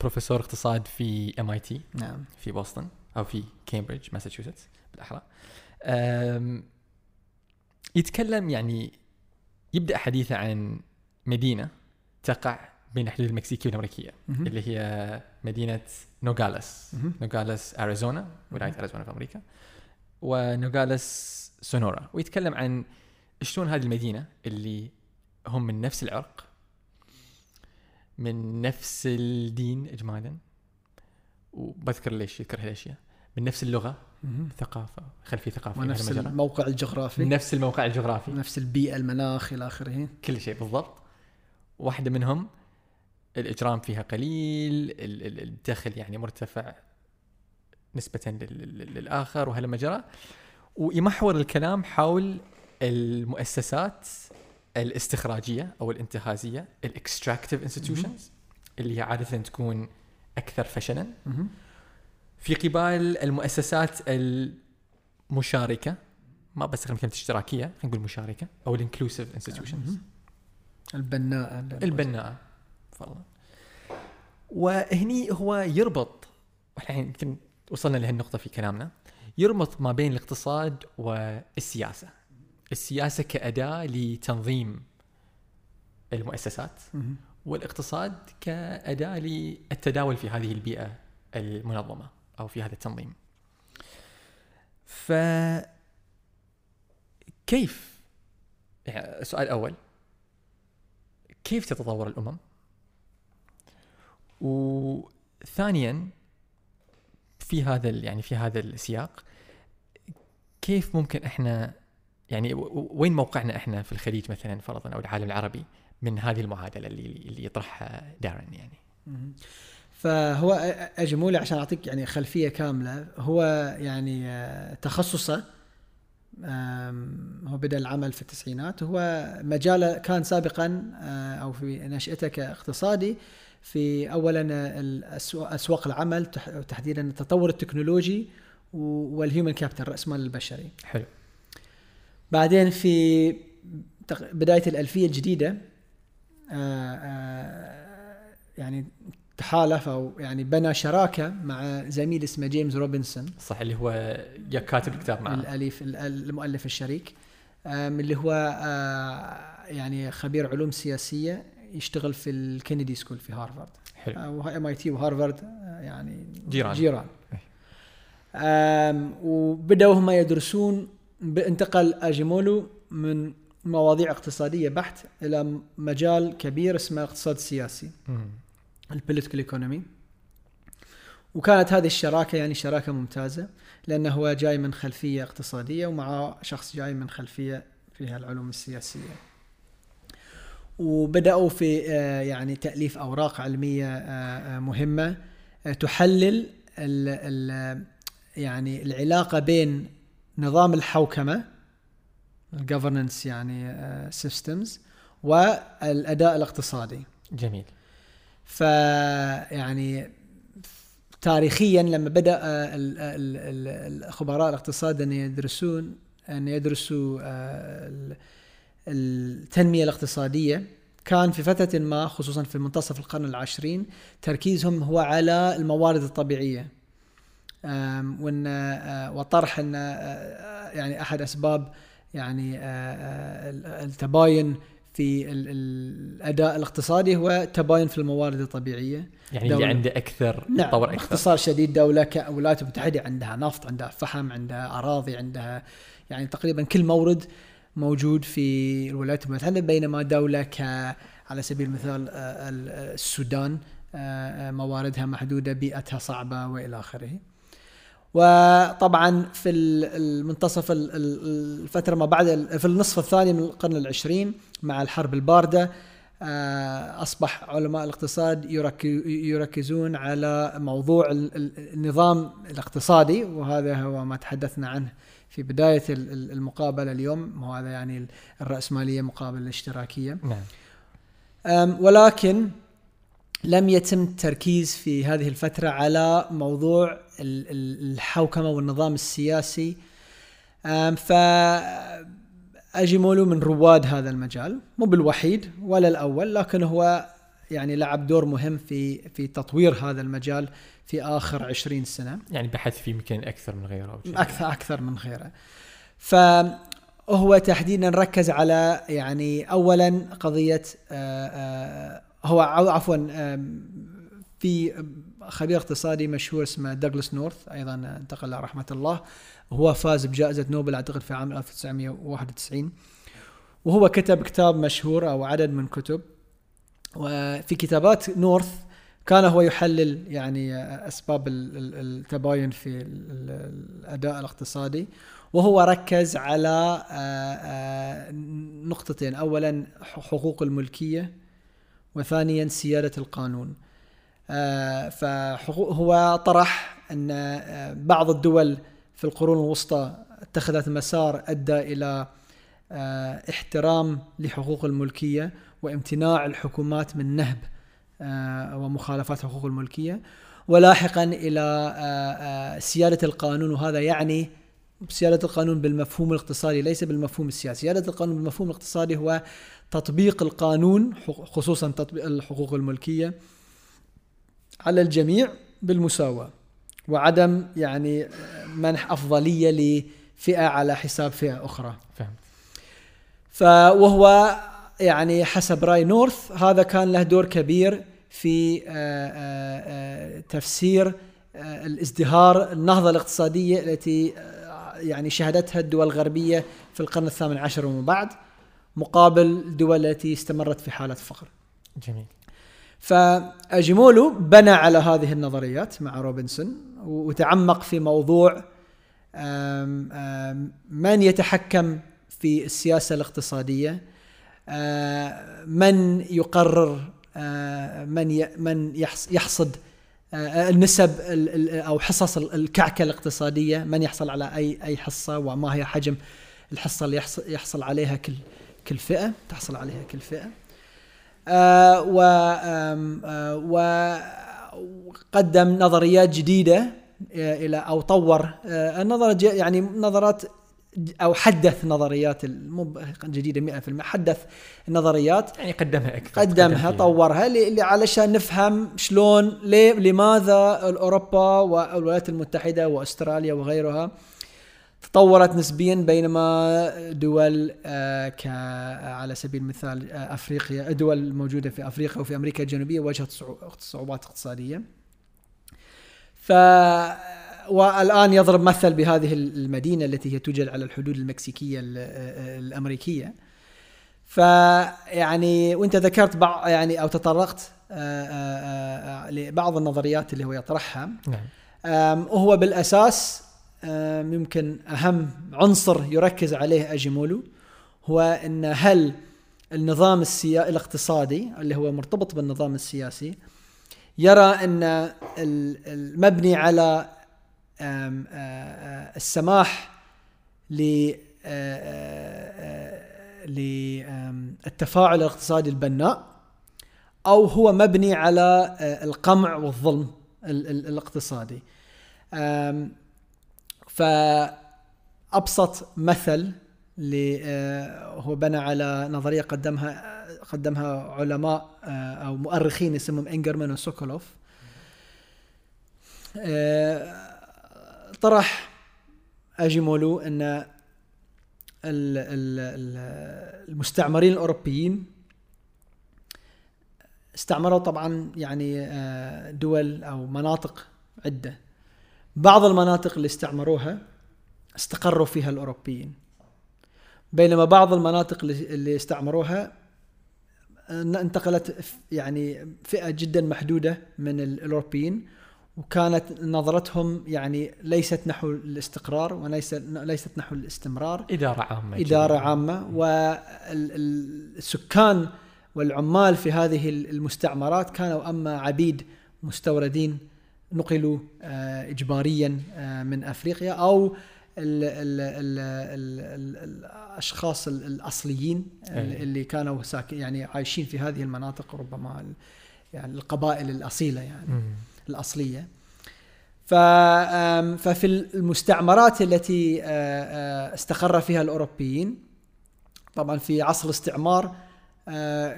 بروفيسور اقتصاد في MIT نعم. في بوسطن أو في كامبريدج ماساتشوستس بالأحرى. أم، يتكلم يعني يبدأ حديثه عن مدينة تقع بين الحدود المكسيكية والأمريكية مهم. اللي هي مدينة نوغاليس مهم. نوغاليس اريزونا ولاية اريزونا في أمريكا. ونوغاليس سونورا ويتكلم عن شلون هذه المدينة اللي هم من نفس العرق من نفس الدين اجمالا وبذكر ليش يذكر هالاشياء من نفس اللغة. ثقافة خلفية ثقافيه ونفس. الموقع الجغرافي نفس الموقع الجغرافي نفس البيئة المناخ إلى آخره كل شيء بالضبط واحدة منهم الإجرام فيها قليل ال- ال- الدخل يعني مرتفع نسبة لل- لل- للآخر وهلما جرى ويمحور الكلام حول المؤسسات الاستخراجية أو الانتهازية ال extractive institutions اللي هي عادة تكون أكثر فشلا. في قبال المؤسسات مشاركه ما بستخدم كلمة اشتراكية خلينا نقول مشاركة أو ال inclusive institutions البناء البناء تفضل وهني هو يربط إحنا يمكن وصلنا لهالنقطة في كلامنا. يربط ما بين الاقتصاد والسياسة السياسة كأداة لتنظيم المؤسسات. والاقتصاد كأداة للتداول في هذه البيئة المنظمة أو في هذا التنظيم. ف كيف يعني السؤال الأول كيف تتطور الأمم؟ وثانيا في هذا يعني في هذا السياق كيف ممكن إحنا يعني وين موقعنا إحنا في الخليج مثلا فرضا أو العالم العربي من هذه المعادلة اللي اللي يطرحها دارن يعني. فهو اجمولي عشان أعطيك يعني خلفية كاملة. هو يعني آه، تخصصه هو بدأ العمل في التسعينات. هو مجاله كان سابقا آه، أو في نشأته كاقتصادي. في اولا أسواق العمل تح- تحديدا التطور التكنولوجي وال human capital راس المال البشري. حلو. بعدين في بداية الألفية الجديدة آه، آه، يعني تحالف أو يعني بنى شراكة مع زميل اسمه جيمس روبنسون. صح اللي هو يا كاتب الكتاب معه. الأليف ال- المؤلف الشريك. آم، اللي هو آه، يعني خبير علوم سياسية يشتغل في ال Kennedy School في هارفارد حلو MIT وهارفارد آه، يعني جيران. جيران إيه. وبدأوا هم يدرسون انتقل أجيمولو من مواضيع اقتصادية بحت إلى مجال كبير اسمه الاقتصاد السياسي. ال political economy وكانت هذه الشراكة يعني شراكة ممتازة لأنه هو جاي من خلفية اقتصادية ومعه شخص جاي من خلفية فيها العلوم السياسية وبدأوا في آه، يعني تأليف أوراق علمية آه، آه، مهمة تحلل ال ال يعني العلاقة بين نظام الحوكمة الجفرنس يعني سيستمز والأداء الاقتصادي. جميل. فيعني تاريخيا لما بدأ ال- ال- ال- الخبراء الاقتصاد أن يدرسون أن يدرسوا آه، ال- التنمية الاقتصادية. كان في فترة ما خصوصا في منتصف القرن العشرين تركيزهم هو على الموارد الطبيعية. آم، وإن آه، وطرح إن آه، يعني أحد أسباب يعني آه، آه، التباين في ال- ال- الأداء الاقتصادي هو تباين في الموارد الطبيعية. يعني دولة. اللي عنده أكثر نعم يتطور أكثر. باختصار شديد دولة كالولايات المتحده عندها نفط عندها فحم عندها أراضي عندها يعني تقريبا كل مورد موجود في الولايات المتحدة بينما دولة ك على سبيل المثال آه، آه، السودان آه، مواردها محدودة بيئتها صعبة وإلى آخره. وطبعا في ال- المنتصف ال- ال- الفترة ما بعد في النصف الثاني من القرن العشرين مع الحرب الباردة آه، أصبح علماء الاقتصاد يرك- يركزون على موضوع ال- ال- النظام الاقتصادي وهذا هو ما تحدثنا عنه في بداية ال- ال- المقابلة اليوم وهذا يعني الرأسمالية مقابل الاشتراكية. نعم. ولكن لم يتم التركيز في هذه الفترة على موضوع ال- ال- الحوكمة والنظام السياسي. ف أجيمولو من رواد هذا المجال مو بالوحيد ولا الأول لكن هو يعني لعب دور مهم في في تطوير هذا المجال في آخر عشرين سنة. يعني بحث فيه يمكن أكثر من غيره أو شيء. أكثر أكثر من غيره. فهو تحديدا ركز على يعني اولا قضية آه، آه، هو عفوا في خبير اقتصادي مشهور اسمه دوغلاس نورث أيضا انتقل رحمة الله. هو فاز بجائزة نوبل أعتقد في عام 1991 وهو كتب كتاب مشهور أو عدد من كتب وفي كتابات نورث كان هو يحلل يعني أسباب ال- ال- التباين في ال- ال- الأداء الاقتصادي وهو ركز على آه، آه، نقطتين. اولا حقوق الملكية وثانيا سيادة القانون. آه، فحقوق هو طرح أن بعض الدول في القرون الوسطى اتخذت مسار أدى إلى احترام لحقوق الملكية وامتناع الحكومات من نهب آه، ومخالفات حقوق الملكية. ولاحقا إلى آه، آه، سيادة القانون وهذا يعني سيادة القانون بالمفهوم الاقتصادي ليس بالمفهوم السياسي. سيادة القانون بالمفهوم الاقتصادي هو تطبيق القانون خصوصا تطبيق الحقوق الملكية على الجميع بالمساواة. وعدم يعني منح أفضلية لفئة على حساب فئة أخرى. فهمت. فوهو يعني حسب راي نورث هذا كان له دور كبير في آه، آه، آه، تفسير الازدهار النهضة الاقتصادية التي يعني شهدتها الدول الغربية في القرن الثامن عشر ومن بعد مقابل الدول التي استمرت في حالة فقر. جميل. فأجيمولو بنى على هذه النظريات مع روبنسون وتعمق في موضوع من يتحكم في السياسة الاقتصادية من يقرر من من يحصد النسب أو حصص الكعكة الاقتصادية من يحصل على اي أي حصة وما هي حجم الحصة اللي يحصل, عليها كل كل فئة تحصل عليها كل فئة. آه و آه وقدم نظريات جديدة إلى أو طور آه النظر يعني نظرات أو حدث نظريات مو جديدة 100% حدث النظريات يعني قدمها أكثر قدمها طورها اللي علشان نفهم شلون ليه لماذا أوروبا والولايات المتحدة وأستراليا وغيرها تطورت نسبيا بينما دول آه ك على سبيل المثال آه أفريقيا دول موجودة في أفريقيا وفي أمريكا الجنوبية واجهت صعوبات اقتصادية. ف والآن يضرب مثل بهذه المدينة التي هي توجد على الحدود المكسيكية الأمريكية فيعني وإنت ذكرت بعض يعني أو تطرقت لبعض النظريات اللي هو يطرحها نعم. وهو بالأساس يمكن أهم عنصر يركز عليه أجيمولو هو إن هل النظام السيا... الاقتصادي اللي هو مرتبط بالنظام السياسي يرى إن المبني على السماح للتفاعل الاقتصادي البناء أو هو مبني على القمع والظلم الاقتصادي. فأبسط مثل اللي هو بنى على نظرية قدمها قدمها علماء أو مؤرخين اسمهم إنجرمان وسوكولوف. طرح اجيمولو أن المستعمرين الأوروبيين استعمروا طبعا يعني آه، دول أو مناطق عدة. بعض المناطق اللي استعمروها استقروا فيها الأوروبيين. بينما بعض المناطق اللي استعمروها انتقلت يعني فئة جدا محدودة من الأوروبيين. وكانت نظرتهم يعني ليست نحو الاستقرار وليست ليست نحو الاستمرار. إدارة عامة إدارة عامة. والسكان والعمال في هذه المستعمرات كانوا أما عبيد مستوردين نقلوا آه، اجباريا آه، من أفريقيا أو ال ال ال ال الأشخاص الأصليين أيه. اللي كانوا ساكن يعني عايشين في هذه المناطق ربما يعني القبائل الأصيلة يعني. م. الأصلية. ففي المستعمرات التي استقر فيها الأوروبيين طبعا في عصر الاستعمار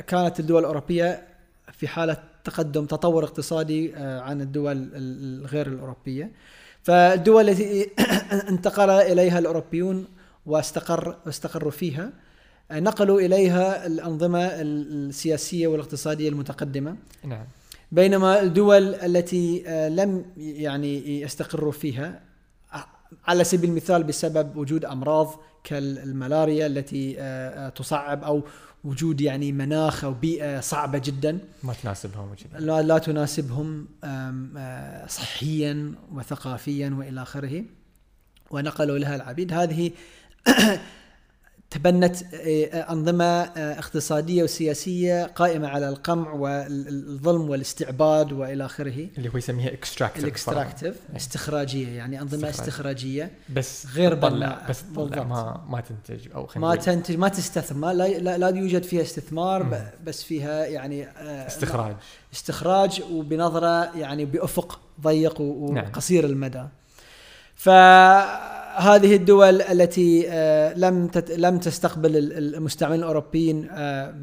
كانت الدول الأوروبية في حالة تقدم تطور اقتصادي عن الدول الغير الأوروبية. فالدول التي <clears throat> انتقل إليها الأوروبيون واستقر استقروا فيها نقلوا إليها الأنظمة السياسية والاقتصادية المتقدمة. نعم. بينما الدول التي آه، لم يعني يستقروا فيها على سبيل المثال بسبب وجود أمراض كالملاريا التي آه، آه، تصعب أو وجود يعني مناخ أو بيئة صعبة جدا. ما تناسبهم لا, لا تناسبهم صحيا وثقافيا وإلى آخره. ونقلوا لها العبيد. هذه تبنت آه، أنظمة آه، اقتصادية وسياسية قائمة على القمع والظلم والاستعباد وإلى آخره اللي هو يسميها extractive ال extractive استخراجية يعني أنظمة استخراج. استخراجية بس غير بناء بس تطلع ما ما تنتج أو ما تنتج ما تستثمر لا, لا, لا يوجد فيها استثمار م. بس فيها يعني آه، استخراج استخراج وبنظرة يعني بأفق ضيق نعم. وقصير نعم. المدى ف هذه الدول التي آه، لم لم تستقبل ال- المستعمرين الأوروبيين آه،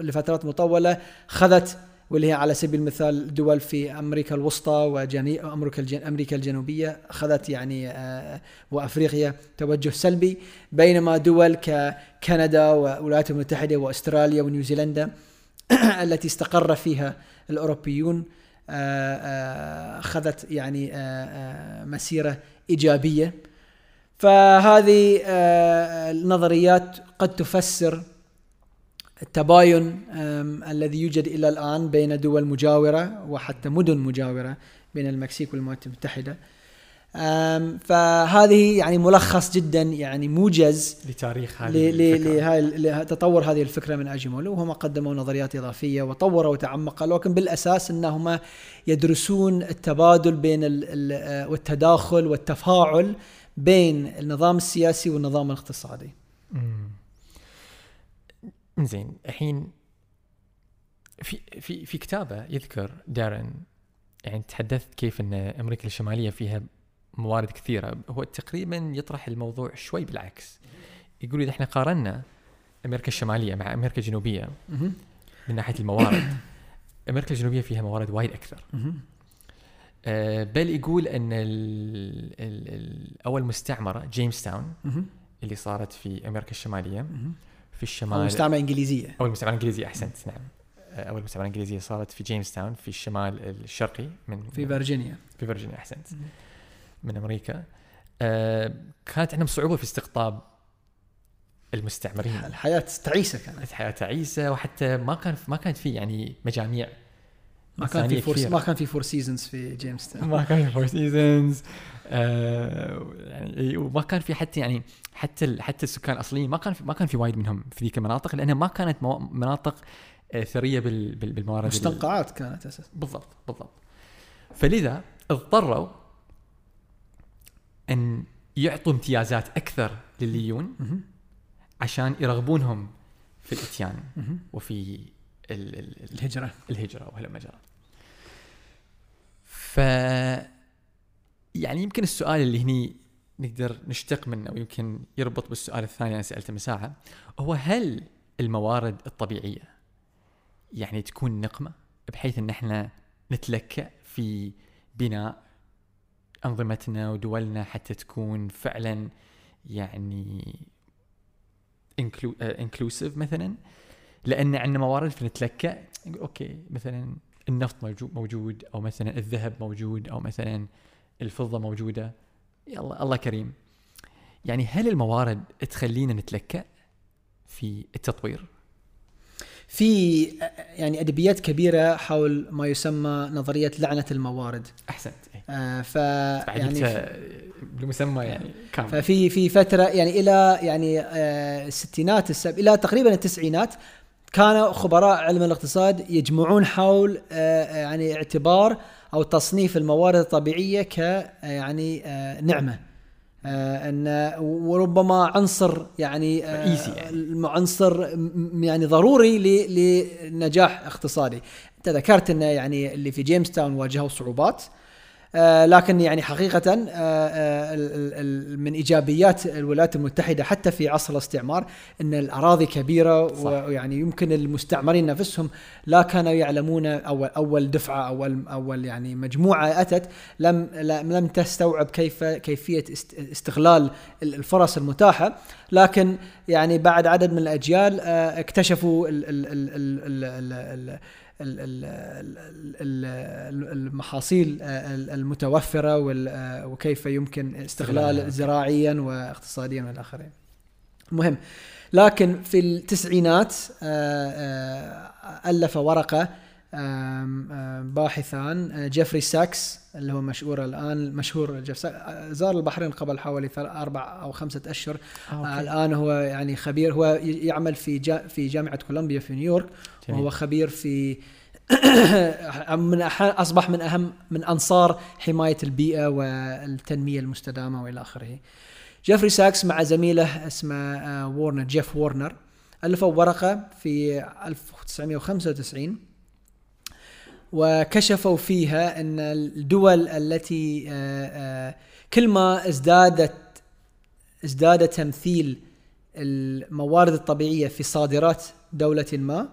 لفترات مطولة خذت واللي هي على سبيل المثال دول في أمريكا الوسطى وامريكا الجن أمريكا الجنوبية اخذت يعني آه، وأفريقيا توجه سلبي بينما دول ككندا والولايات المتحدة وأستراليا ونيوزيلندا <coughs> التي استقر فيها الأوروبيون اخذت يعني مسيرة إيجابية. فهذه آه، النظريات قد تفسر التباين الذي يوجد إلى الآن بين دول مجاورة وحتى مدن مجاورة بين المكسيك والولايات المتحدة. فهذه يعني ملخص جدا يعني موجز لتاريخ هذه لتطور هذه الفكرة من اجمله وهم قدموا نظريات إضافية وطوروا وتعمقوا لكن بالأساس انهم يدرسون التبادل بين ال والتداخل والتفاعل بين النظام السياسي والنظام الاقتصادي. زين الحين في في في كتابة يذكر دارن يعني تحدثت كيف إن أمريكا الشمالية فيها موارد كثيرة. هو تقريبا يطرح الموضوع شوي بالعكس. يقول إذا إحنا قارنا أمريكا الشمالية مع أمريكا الجنوبية. من ناحية الموارد أمريكا الجنوبية فيها موارد وايد أكثر. بل يقول أن ال ال ال أول مستعمرة جيمس تاون. اللي صارت في أمريكا الشمالية. في الشمال مستعمرة إنجليزية. أول مستعمرة إنجليزية أحسنت نعم آه، أول مستعمرة إنجليزية صارت في جيمس تاون في الشمال الشرقي من في فيرجينيا. في فيرجينيا أحسنت. من أمريكا آه، كانت عندهم صعوبة في استقطاب المستعمرين الحياة تعيسة كانت حياه تعيسة وحتى ما كان ما كانت في يعني مجاميع ما كان في four. ما كان في four seasons في جيمس تاون. ما كان في four seasons يعني وما كان في حتى يعني حتى حتى السكان الأصليين ما كان في ما كان في وايد منهم في ذيك المناطق لأنها ما كانت مناطق آه، ثرية بال- بال- بالموارد ال- مستنقعات كانت أساسا. بالضبط بالضبط فلذا اضطروا أن يعطوا امتيازات أكثر للي يجون مهم. عشان يرغبونهم في الإتيان. وفي ال ال ال الهجرة. الهجرة وهلم جرى. ف يعني يمكن السؤال اللي هني نقدر نشتق منه ويمكن يربط بالسؤال الثاني أنا سألته من ساعه هو هل الموارد الطبيعية يعني تكون نقمة بحيث إن إحنا نتلكأ في بناء أنظمتنا ودولنا حتى تكون فعلا يعني inclusive مثلا لأن عندنا موارد فنتلكأ نقول okay مثلا النفط موجود موجود أو مثلا الذهب موجود أو مثلا الفضة موجودة. يلا الله كريم. يعني هل الموارد تخلينا نتلكأ في التطوير؟ في يعني أدبيات كبيرة حول ما يسمى نظرية لعنة الموارد. أحسنت. إيه. آه ف يعني يعني بالمسمى يعني كامل. ففي في فترة يعني إلى يعني آه الستينات السب... إلى تقريبا التسعينات كان خبراء علم الاقتصاد يجمعون حول آه يعني اعتبار أو تصنيف الموارد الطبيعية ك آه، يعني آه نعمة. آه أن وربما عنصر يعني آه، رئيسي يعني. عنصر يعني ضروري لنجاح اقتصادي. أنت ذكرت انه يعني اللي في جيمس تاون واجهوا صعوبات. آه، آه، لكن يعني حقيقة آه، آه، من إيجابيات الولايات المتحدة حتى في عصر الاستعمار أن الأراضي كبيرة صح. ويعني يمكن المستعمرين نفسهم لا كانوا يعلمون أول أول دفعة أول أول يعني مجموعة أتت لم لم تستوعب كيف كيفية استغلال الفرص المتاحة لكن يعني بعد عدد من الأجيال اكتشفوا المحاصيل المتوفرة وكيف يمكن استغلال زراعيا واقتصاديا والآخرين مهم. لكن في التسعينات آه، آه، ألف ورقة باحثان آه، جيفري ساكس اللي هو مشهور الآن مشهور جيف ساكس آه، زار البحرين قبل حوالي أربع أو خمسة أشهر آه، الآن هو يعني خبير هو يعمل في جا في جامعة كولومبيا في نيويورك جميل. وهو خبير في <coughs> من أصبح من أهم من أنصار حماية البيئة والتنمية المستدامة وإلى آخره. جيفري ساكس مع زميله اسمه وورنر جيف وورنر ألفوا ورقة في 1995 وكشفوا فيها أن الدول التي آه، آه، كل ما ازدادت ازداد تمثيل الموارد الطبيعية في صادرات دولة ما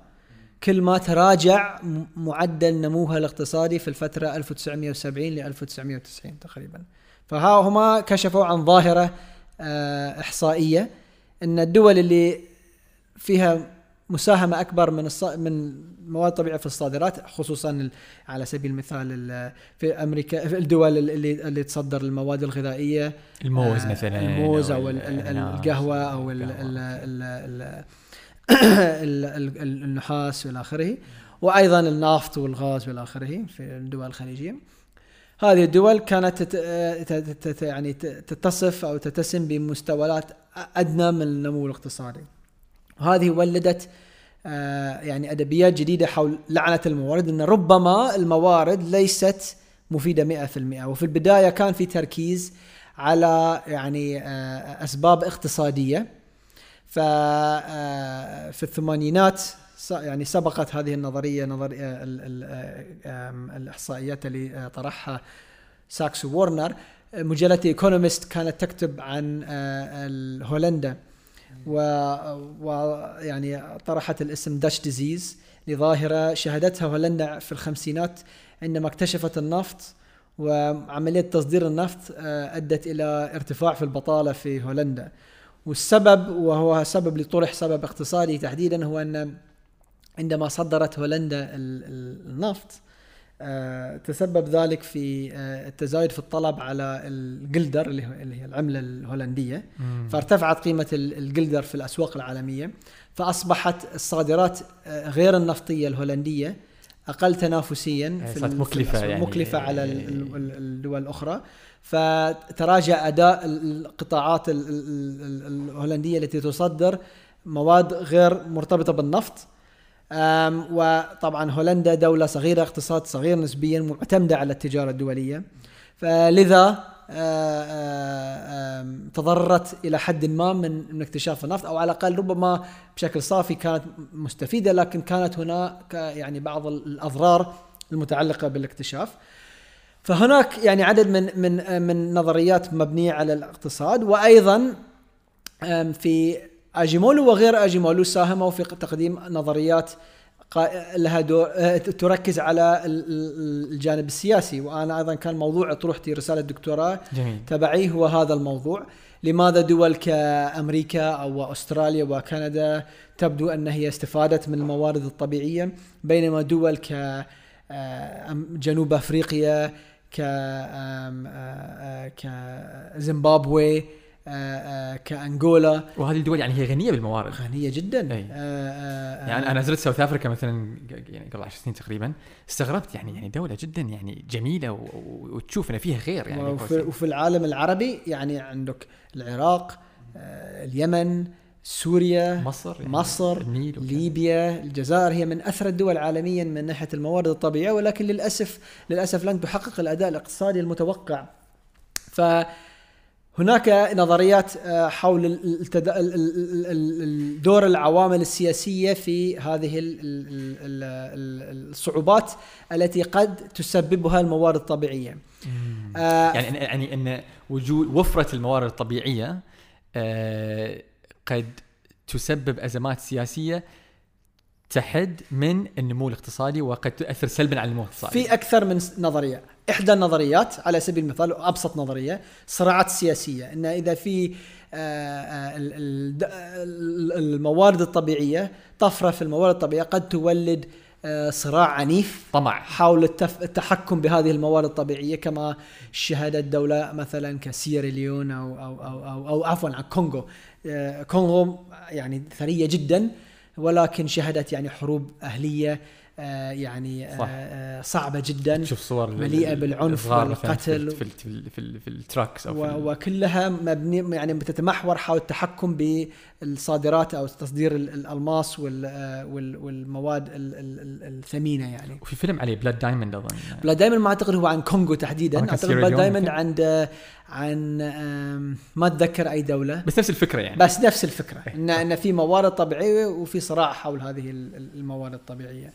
كل ما تراجع معدل نموها الاقتصادي في الفترة 1970 ل 1990 تقريبا. فها هما كشفوا عن ظاهرة آه، إحصائية أن الدول اللي فيها مساهمة أكبر من الص... من المواد الطبيعيه في الصادرات خصوصا على سبيل المثال ال- في أمريكا في الدول اللي اللي تصدر المواد الغذائية الموز آه، مثلا الموز أو أو الأناناس القهوة أو ال-. ال- ال- النحاس والى آخره وأيضا النفط والغاز والى آخره في الدول الخليجية هذه الدول كانت تت تت تت يعني تتصف أو تتسم بمستويات أدنى من النمو الاقتصادي وهذه ولدت آه، يعني أدبيات جديدة حول لعنة الموارد إن ربما الموارد ليست مفيدة 100% وفي البداية كان في تركيز على يعني آه، أسباب اقتصادية. ف آه، في الثمانينات يعني سبقت هذه النظرية نظريه الإحصائيات اللي طرحها ساكس وورنر. مجلة ايكونومست كانت تكتب عن آه، هولندا ويعني طرحت الاسم Dutch disease لظاهرة شهدتها هولندا في الخمسينات عندما اكتشفت النفط وعملية تصدير النفط آه، أدت إلى ارتفاع في البطالة في هولندا. والسبب وهو سبب لطرح سبب اقتصادي تحديدا هو أن عندما صدرت هولندا ال- ال- النفط تسبب ذلك في آه، التزايد في الطلب على الجلدر اللي هي العملة الهولندية. مم. فارتفعت قيمة ال- الجلدر في الأسواق العالمية. فأصبحت الصادرات آه، غير النفطية الهولندية أقل تنافسيا إيه، في الأسواق، يعني. مكلفة على ال- الدول الأخرى. فتراجع أداء ال- القطاعات ال- ال- ال- الهولندية التي تصدر مواد غير مرتبطة بالنفط. وطبعا هولندا دولة صغيرة اقتصاد صغير نسبيا معتمدة على التجارة الدولية فلذا آه، آم، تضررت إلى حد ما من اكتشاف النفط أو على الأقل ربما بشكل صافي كانت مستفيدة لكن كانت هناك يعني بعض الأضرار المتعلقة بالاكتشاف. فهناك يعني عدد من من من نظريات مبنية على الاقتصاد وأيضا في أجيمولو وغير أجيمولو ساهموا في تقديم نظريات لها دور آه، تركز على ال- ال- الجانب السياسي. وأنا أيضا كان موضوع اطروحتي رسالة دكتوراه جميل. تبعي هو هذا الموضوع. لماذا دول كأمريكا أو أستراليا وكندا تبدو أن هي استفادت من الموارد الطبيعية بينما دول ك آه، جنوب أفريقيا ك آه، كزيمبابوي آه، آه، كأنغولا. وهذه الدول يعني هي غنية بالموارد. غنية جدا. أي. آه، آه، يعني أنا زرت ساوث أفريكا مثلا يعني قبل 10 سنين تقريبا. استغربت يعني يعني دولة جدا يعني جميلة و- وتشوف إن فيها خير يعني وفي, وفي العالم العربي يعني عندك العراق اليمن سوريا مصر يعني مصر. ليبيا الجزائر. هي من أثرى الدول عالميا من ناحية الموارد الطبيعية ولكن للأسف للأسف لن تحقق الأداء الاقتصادي المتوقع. فهناك نظريات آه، حول دور العوامل السياسية في هذه ال- ال- ال- ال- الصعوبات التي قد تسببها الموارد الطبيعية. آه، يعني يعني إن وجود وفرة الموارد الطبيعية آه، قد تسبب أزمات سياسية تحد من النمو الاقتصادي وقد تؤثر سلبا على النمو الاقتصادي. في أكثر من نظرية. إحدى النظريات على سبيل المثال ابسط نظرية الصراعات السياسيه إن إذا في آه، آه، الموارد الطبيعية طفرة في الموارد الطبيعية قد تولد آه، صراع عنيف طمع حول. التحكم بهذه الموارد الطبيعية كما شهدت دوله مثلا كسيراليون أو أو أو أو, أو عفوا عن كونغو كونغو يعني ثرية جدا ولكن شهدت يعني حروب أهلية يعني صح. آه، صعبة جدا تشوف صور مليئة ال- بالعنف والقتل. في ال- في ال- في, ال- في التراكس أو في وكلها مبني يعني بتتمحور حول التحكم بالصادرات أو تصدير ال- الألماس وال- آه، وال- والمواد ال- ال- ال- الثمينة يعني وفي فيلم عليه بلاد دايموند أظن بلا دايما ما أعتقد هو عن كونغو تحديدا أعتقد سيراليون بلا دايما ممكن. عند عن ما أتذكر أي دولة بس نفس الفكرة يعني بس نفس الفكرة إيه. ان إن في موارد طبيعية وفي صراع حول هذه ال- ال- الموارد الطبيعية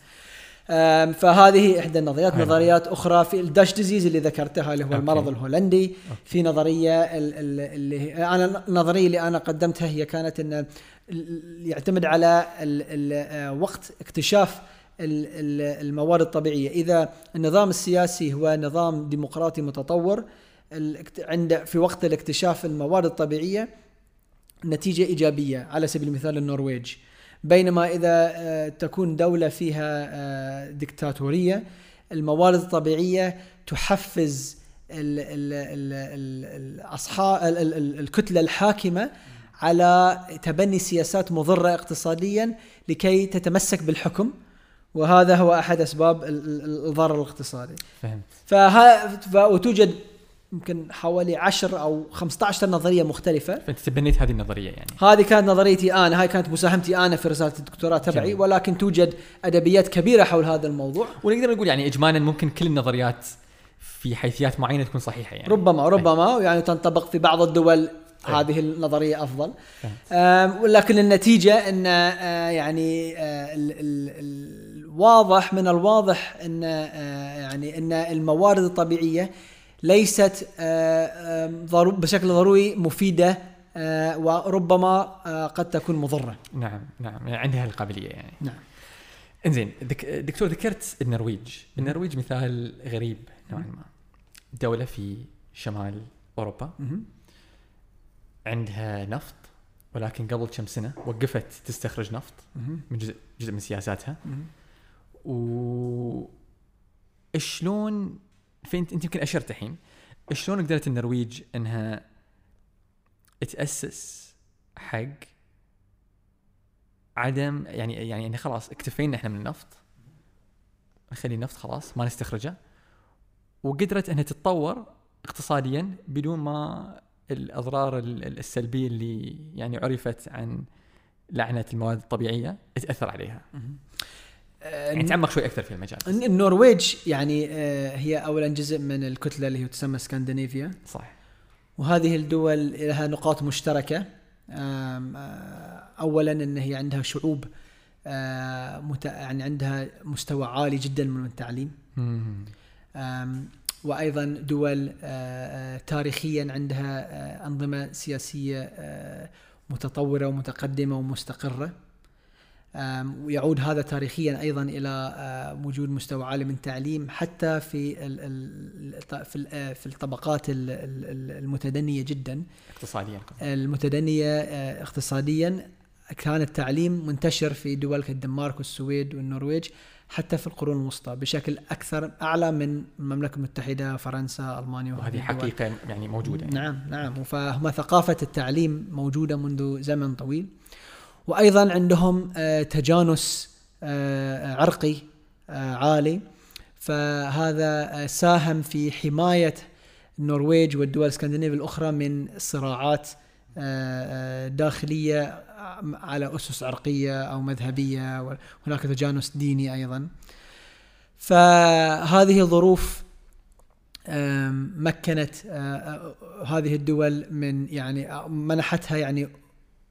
فهذه إحدى النظريات. نظريات أخرى في ال Dutch disease اللي ذكرتها اللي هو okay. المرض الهولندي. في نظرية ال- ال- اللي أنا النظريه اللي أنا قدمتها هي كانت إن يعتمد على ال ال آه، وقت اكتشاف ال- ال- الموارد الطبيعية. إذا النظام السياسي هو نظام ديمقراطي متطور عند في وقت الاكتشاف الموارد الطبيعية نتيجة إيجابية على سبيل المثال النرويج. بينما إذا آه، تكون دولة فيها آه، ديكتاتوريه الموارد الطبيعية تحفز ال ال ال ال الاصحاب ال ال ال الكتلة الحاكمة على تبني سياسات مضرة اقتصاديا لكي تتمسك بالحكم وهذا هو أحد أسباب ال- ال- الضرر الاقتصادي. فهمت. فها وتوجد يمكن حوالي 10 أو 15 نظرية مختلفة فأنت تبنيت هذه النظرية يعني هذه كانت نظريتي أنا هاي كانت مساهمتي أنا في رسالة الدكتوراه تبعي جميل. ولكن توجد أدبيات كبيرة حول هذا الموضوع ونقدر نقول يعني اجمالا ممكن كل النظريات في حيثيات معينة تكون صحيحة يعني ربما ربما يعني تنطبق في بعض الدول أي. هذه النظرية أفضل. آم، ولكن النتيجة إن يعني ال- ال- الواضح من الواضح إن يعني إن الموارد الطبيعية ليست آه، بشكل ضروري مفيدة آه، وربما آه، قد تكون مضرة. نعم نعم يعني عندها القابلية يعني. نعم. إنزين دك دكتور ذكرت النرويج. النرويج مثال غريب نوعا ما. دولة في شمال أوروبا. عندها نفط ولكن قبل كم سنة وقفت تستخرج نفط. من جزء جزء من سياساتها. و شلون فين انت يمكن أشرت الحين. شلون قدرت النرويج إنها تأسس حق عدم يعني يعني يعني خلاص اكتفينا إحنا من النفط؟ نخلي النفط خلاص ما نستخرجه. وقدرت إنها تتطور اقتصاديا بدون ما الأضرار ال- ال- السلبية اللي يعني عرفت عن لعنة المواد الطبيعية تأثر عليها. يعني تعمق شوي أكثر في المجال. الن- النرويج يعني آه، هي اولا جزء من الكتلة اللي هي تسمى اسكندنافيا صح وهذه الدول لها نقاط مشتركة. آه، اولا إن هي عندها شعوب آه، يعني عندها مستوى عالي جدا من التعليم. وأيضا دول تاريخيا عندها أنظمة سياسية متطورة ومتقدمة ومستقرة. ويعود هذا تاريخيا أيضا إلى آه، وجود مستوى عالي من التعليم حتى في آه، في الطبقات ال- ال- المتدنية جدا اقتصاديا. المتدنية آه، اقتصاديا كان التعليم منتشر في دول كالدنمارك والسويد والنرويج حتى في القرون الوسطى بشكل أكثر أعلى من المملكة المتحدة فرنسا ألمانيا وهذه. حقيقة يعني موجودة يعني. نعم نعم فهم ثقافة التعليم موجودة منذ زمن طويل وأيضا عندهم آه، تجانس آه، عرقي آه، عالي. فهذا ساهم في حماية النرويج والدول الإسكندنافية الأخرى من صراعات داخلية على أسس عرقية أو مذهبية. وهناك تجانس ديني أيضا. فهذه ظروف آم، مكنت هذه الدول من يعني منحتها يعني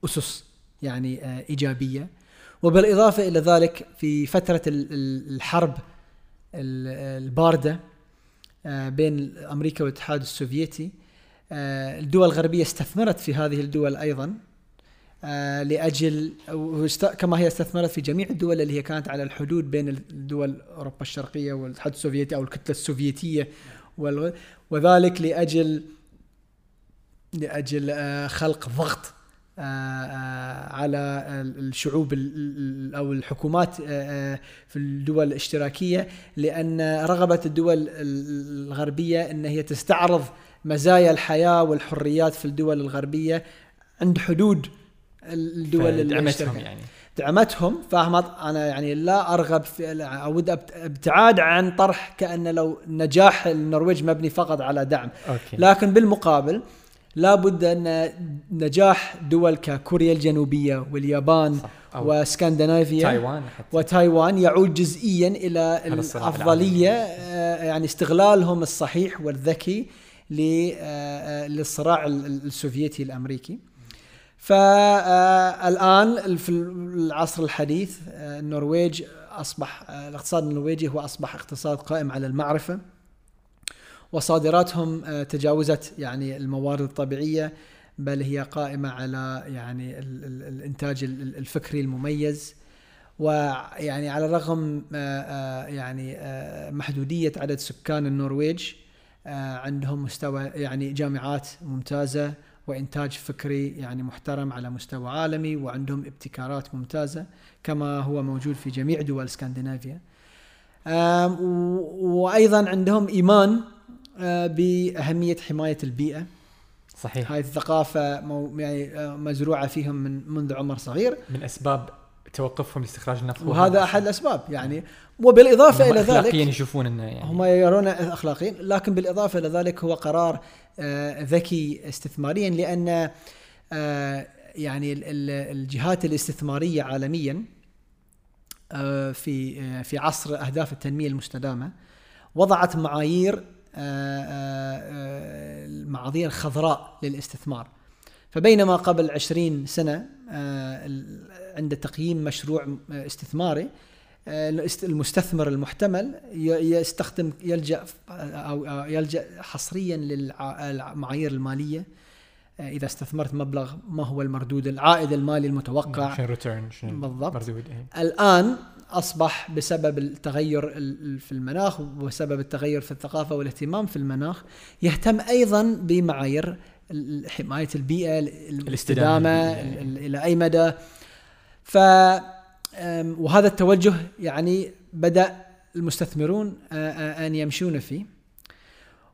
أسس يعني آه، إيجابية. وبالإضافة إلى ذلك في فترة ال- ال- الحرب ال- الباردة آه، بين أمريكا والاتحاد السوفيتي آه، الدول الغربية استثمرت في هذه الدول أيضا لأجل كما هي استثمرت في جميع الدول اللي هي كانت على الحدود بين الدول أوروبا الشرقية والاتحاد السوفيتي أو الكتلة السوفيتية وذلك لأجل لأجل خلق ضغط على ال- الشعوب ال- ال- أو الحكومات آه، آه، في الدول الاشتراكية لأن رغبة الدول ال- الغربية إن هي تستعرض مزايا الحياة والحريات في الدول الغربية عند حدود الدول الاشتراكية. يعني. دعمتهم فاهمت أنا يعني لا أرغب في أود أبتعاد عن طرح كأن لو نجاح النرويج مبني فقط على دعم. أوكي. لكن بالمقابل لابد أن نجاح دول ككوريا الجنوبية واليابان واسكندنافيا تايوان حتى. وتايوان يعود جزئيا إلى الأفضلية آه، يعني استغلالهم الصحيح والذكي آه، آه، للصراع ال- ال- السوفيتي الأمريكي. فالان في العصر الحديث النرويج أصبح الاقتصاد النرويجي هو أصبح اقتصاد قائم على المعرفة. وصادراتهم تجاوزت يعني الموارد الطبيعية بل هي قائمة على يعني الإنتاج الفكري المميز ويعني على الرغم يعني محدودية عدد سكان النرويج عندهم مستوى يعني جامعات ممتازة وإنتاج فكري يعني محترم على مستوى عالمي وعندهم ابتكارات ممتازة كما هو موجود في جميع دول اسكندنافيا. وأيضا عندهم إيمان بأهمية حماية البيئة. صحيح. هاي الثقافة يعني مزروعة فيهم من منذ عمر صغير. من أسباب توقفهم لاستخراج النفط وهذا أحد الأسباب يعني وبالإضافة إلى ذلك اخلاقيا يشوفون إنه يعني هم يرون اخلاقيا لكن بالإضافة إلى ذلك هو قرار آه ذكي استثماريا لأن آه يعني الجهات الاستثمارية عالميا آه في آه في عصر أهداف التنمية المستدامة وضعت معايير معايير خضراء للاستثمار. فبينما قبل عشرين سنة عند تقييم مشروع استثماري المستثمر المحتمل يستخدم يلجأ أو يلجأ حصريا للمعايير المالية. إذا استثمرت مبلغ ما هو المردود العائد المالي المتوقع. ريتيرن بالضبط. مردود الآن أصبح بسبب التغير في المناخ وبسبب التغير في الثقافة والاهتمام في المناخ يهتم أيضا بمعايير حماية البيئة الاستدامة. إلى أي مدى؟ ف وهذا التوجه يعني بدأ المستثمرون آن يمشون فيه.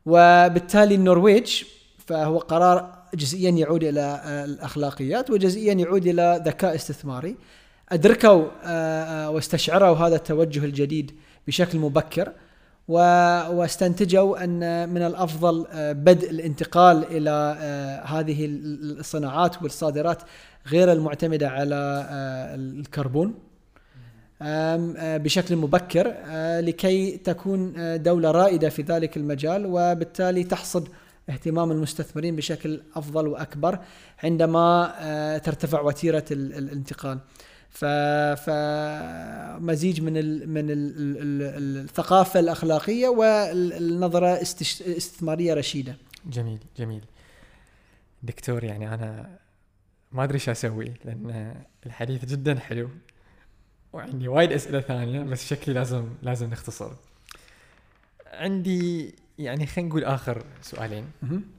وبالتالي النرويج فهو قرار جزئيا يعود إلى الأخلاقيات وجزئيا يعود إلى ذكاء استثماري. أدركوا واستشعروا هذا التوجه الجديد بشكل مبكر واستنتجوا أن من الأفضل بدء الانتقال إلى هذه الصناعات والصادرات غير المعتمدة على الكربون بشكل مبكر لكي تكون دولة رائدة في ذلك المجال وبالتالي تحصد اهتمام المستثمرين بشكل أفضل وأكبر عندما ترتفع وتيرة الانتقال. فمزيج من ال من ال الثقافة الأخلاقية والنظرة استثمارية رشيدة. جميل جميل. دكتور يعني أنا ما أدري إيش أسوي لأن الحديث جدا حلو وعندي وايد أسئلة ثانية بس شكلي لازم لازم نختصر. عندي يعني خلينا نقول آخر سؤالين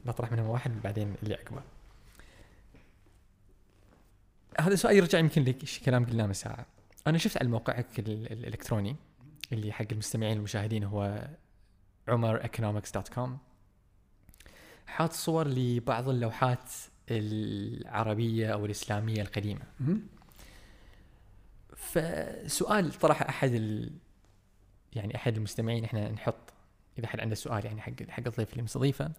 بطرح منهم واحد بعدين اللي عقبه. هذا سؤال يرجع يمكن لك كلام قلناه من ساعة. أنا شفت على موقعك الإلكتروني اللي حق المستمعين والمشاهدين هو عمر دوت كوم حاط صور لبعض اللوحات العربية أو الإسلامية القديمة. فسؤال طرح أحد ال... يعني أحد المستمعين إحنا نحط إذا حد عنده سؤال يعني حق حق الضيف اللي مستضيفه.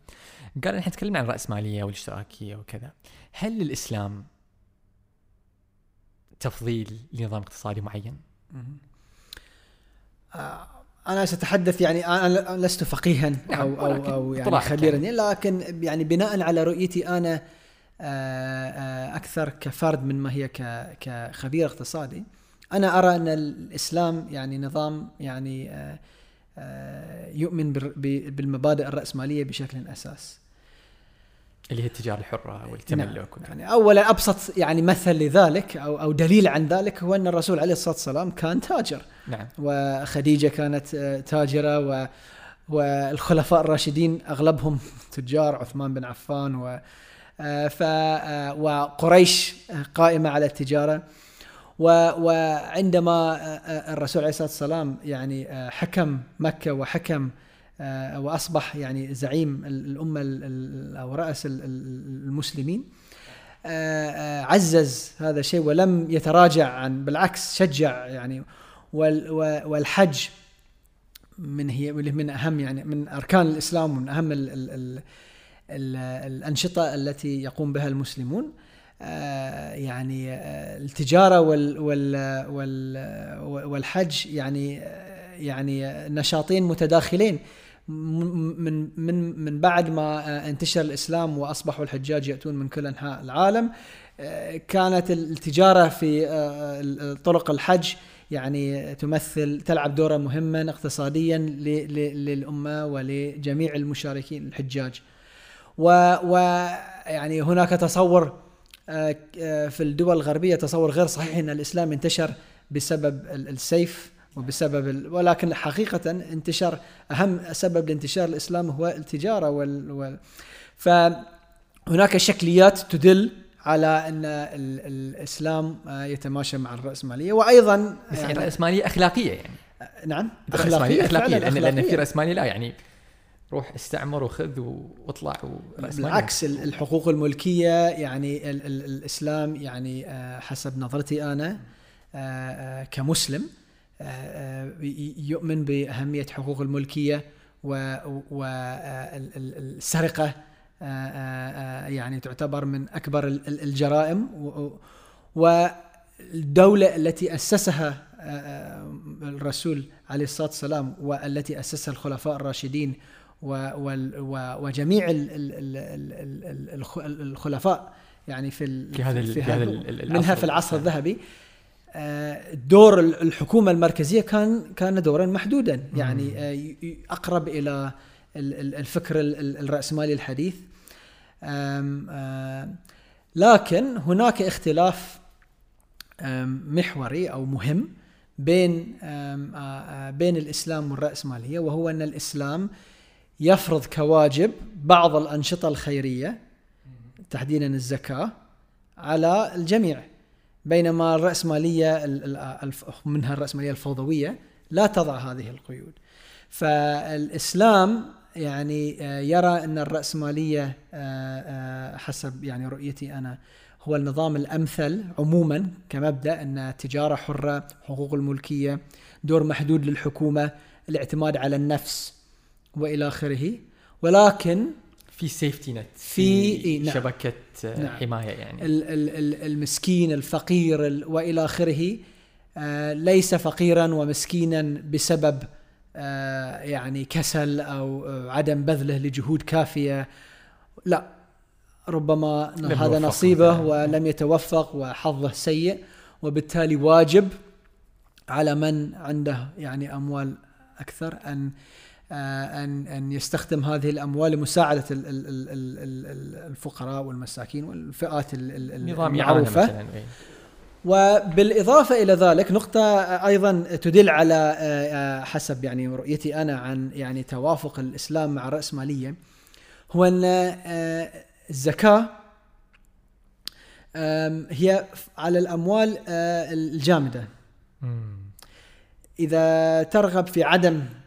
قال إحنا تكلمنا عن الراسماليه والاشتراكية وكذا. هل الاسلام تفضيل لنظام اقتصادي معين؟ آه، أنا سأتحدث يعني أنا لست فقيها نعم، أو أو أو يعني خبيرا يعني. لكن يعني بناء على رؤيتي أنا آه، آه، أكثر كفرد من ما هي كخبير اقتصادي أنا أرى أن الإسلام يعني نظام يعني يؤمن بالمبادئ الرأسمالية بشكل أساس اللي هي التجارة الحرة والتملك نعم. يعني اولا أبسط يعني مثل لذلك أو أو دليل عن ذلك هو أن الرسول عليه الصلاة والسلام كان تاجر. نعم. وخديجة كانت آه، تاجرة و والخلفاء الراشدين أغلبهم تجار عثمان بن عفان و آه، ف آه، وقريش قائمة على التجارة. وعندما الرسول عليه الصلاة والسلام يعني حكم مكة وحكم واصبح يعني زعيم الأمة أو رأس المسلمين. آه، آه، عزز هذا الشيء ولم يتراجع عن بالعكس شجع يعني. والحج من هي من أهم يعني من أركان الإسلام ومن أهم ال ال ال ال الأنشطة التي يقوم بها المسلمون. يعني التجارة وال وال والحج يعني يعني نشاطين متداخلين. من من من بعد ما آه، انتشر الإسلام وأصبحوا الحجاج يأتون من كل أنحاء العالم آه، كانت التجارة في آه، طرق الحج يعني تمثل تلعب دورا مهما اقتصاديا للأمة ولجميع المشاركين الحجاج. و- ويعني هناك تصور في الدول الغربية تصور غير صحيح إن الإسلام انتشر بسبب ال- السيف. وبسبب ال... ولكن حقيقة انتشار أهم سبب لانتشار الإسلام هو التجارة وال, وال... فهناك شكليات تدل على أن ال... الإسلام آه، يتماشى مع الرأسمالية وأيضا بس يعني راسماليه أخلاقية يعني نعم راسماليه أخلاقية فعلاً لأن لأن في. رأسمالية لا يعني روح استعمر وخذ واطلع. بالعكس ال- الحقوق الملكية يعني ال ال الإسلام يعني آه، حسب نظرتي أنا آه، آه، كمسلم آه، آه، يؤمن بأهمية حقوق الملكية والسرقه آه، يعني تعتبر من أكبر ال- ال- الجرائم. والدولة التي أسسها آه، آه، الرسول عليه الصلاة والسلام والتي أسسها الخلفاء الراشدين وجميع ال- ال- ال- ال- ال- الخ- الخلفاء يعني في في هذا منها في العصر الإسلامي. الذهبي. آه، دور ال- الحكومة المركزية كان كان دورا محدودا. يعني آه، أقرب إلى ال- ال- الفكر ال- ال- الرأسمالي الحديث. آم، لكن هناك اختلاف محوري أو مهم بين آه، آه، بين الإسلام والرأسمالية وهو أن الإسلام يفرض كواجب بعض الأنشطة الخيرية تحديدا الزكاة على الجميع. بينما الرأسمالية ال- ال- الف- منها الرأسمالية الفوضوية لا تضع هذه القيود. فالإسلام يعني آه، يرى أن الرأسمالية آه، آه، حسب يعني رؤيتي أنا هو النظام الأمثل عموما كمبدأ أن التجاره حرة حقوق الملكية دور محدود للحكومة الاعتماد على النفس وإلى آخره. ولكن في سيفتي نت في- إي، نعم. شبكة آه، نعم. حماية يعني ال- ال- ال- المسكين الفقير ال- وإلى آخره آه، ليس فقيرا ومسكينا بسبب آه، يعني كسل أو عدم بذله لجهود كافية لا ربما هذا نصيبه. ولم يتوفق وحظه سيء وبالتالي واجب على من عنده يعني أموال أكثر أن ان أن يستخدم هذه الأموال لمساعدة ال- ال- ال- ال- ال- الفقراء والمساكين والفئات المعروفة مثلا إي. وبالإضافة إلى ذلك نقطة أيضا تدل على آه، آه، حسب يعني رؤيتي أنا عن يعني توافق الإسلام مع الراسماليه هو أن آه، الزكاة هي على الأموال آه، الجامدة. إذا ترغب في عدم آه، آه، آه،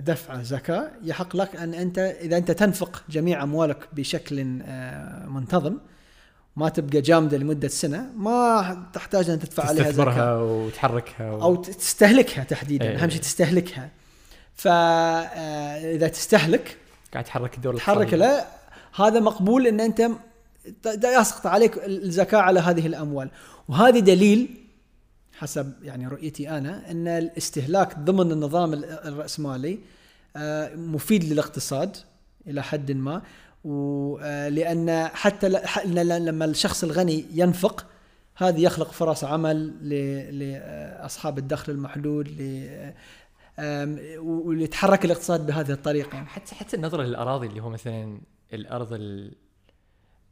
دفع زكاة يحق لك أن أنت إذا أنت تنفق جميع أموالك بشكل آه، منتظم ما تبقى جامدة لمدة سنة ما تحتاج أن تدفع عليها زكاة تستثمرها وتحركها و... أو تستهلكها تحديدا إيه. أهم شيء تستهلكها فاذا تستهلك قاعد تحرك الدور تحرك. له هذا مقبول إن أنت يسقط عليك الزكاة على هذه الأموال وهذا دليل حسب يعني رؤيتي أنا إن الاستهلاك ضمن النظام ال- الرأسمالي آه، مفيد للاقتصاد إلى حد ما ولان حتى ل- ح- ل- لما الشخص الغني ينفق هذا يخلق فرص عمل لأصحاب الدخل المحدود وليتحرك الاقتصاد بهذه الطريقة. حتى حتى النظره للأراضي اللي هو مثلا الأرض ال...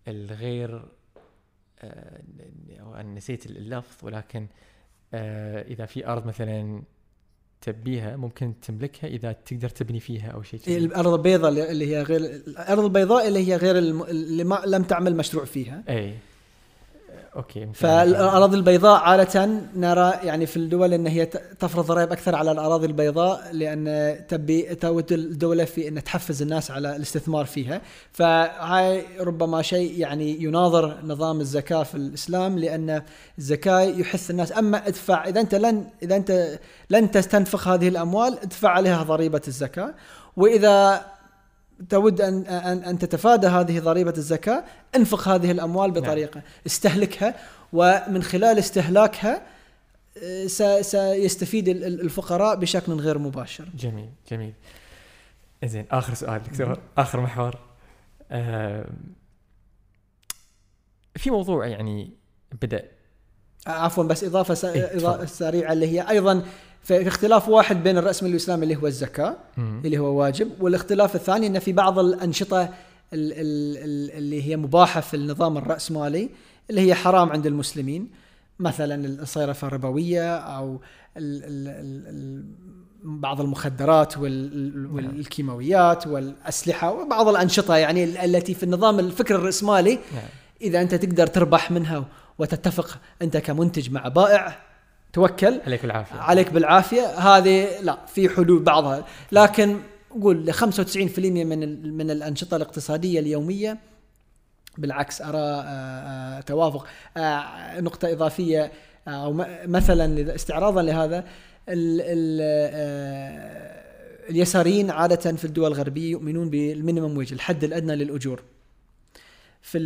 الغير آه، نسيت اللفظ ولكن آه، إذا في أرض مثلا تبيها ممكن تملكها إذا تقدر تبني فيها أو شيء. الأرض البيضاء اللي هي غير الأرض البيضاء اللي هي غير الم... اللي ما لم تعمل مشروع فيها اي أوكي فالأراضي البيضاء عادة نرى يعني في الدول إن هي تفرض ضرائب أكثر على الأراضي البيضاء لأن تبي تود الدولة في إن تحفز الناس على الاستثمار فيها. فهاي ربما شيء يعني يناظر نظام الزكاة في الإسلام لأن الزكاة يحث الناس. أما ادفع إذا أنت لن إذا أنت لن تستنفق هذه الأموال ادفع عليها ضريبة الزكاة. وإذا تود ان ان أن تتفادى هذه ضريبة الزكاة انفق هذه الأموال بطريقة. استهلكها ومن خلال استهلاكها آه، سيستفيد ال- ال- الفقراء بشكل غير مباشر. جميل جميل. زين آخر سؤال دكتور. آخر محور. آم، في موضوع يعني بدأ. آه، عفوا بس إضافة س... إيه،. سريعة اللي هي أيضا في اختلاف واحد بين الراسمالي والاسلامي اللي هو الزكاة مم. اللي هو واجب والاختلاف الثاني إن في بعض الأنشطة ال- ال- ال- اللي هي مباحة في النظام الراسمالي اللي هي حرام عند المسلمين مثلا الصيرفة الربوية أو ال ال ال ال بعض المخدرات وال- والكيماويات والأسلحة وبعض الأنشطة يعني ال- التي في النظام الفكر الراسمالي نعم. إذا أنت تقدر تربح منها وتتفق أنت كمنتج مع بائع توكل. عليك بالعافية. عليك بالعافية. هذه لا في حلول بعضها. لكن قول ل 95% من من الأنشطة الاقتصادية اليومية. بالعكس أرى آه، آه، توافق. آه، نقطة إضافية أو مثلا استعراضا لهذا ال ال اليساريين عادة في الدول الغربية يؤمنون بالمينيمم ويج الحد الأدنى للأجور. في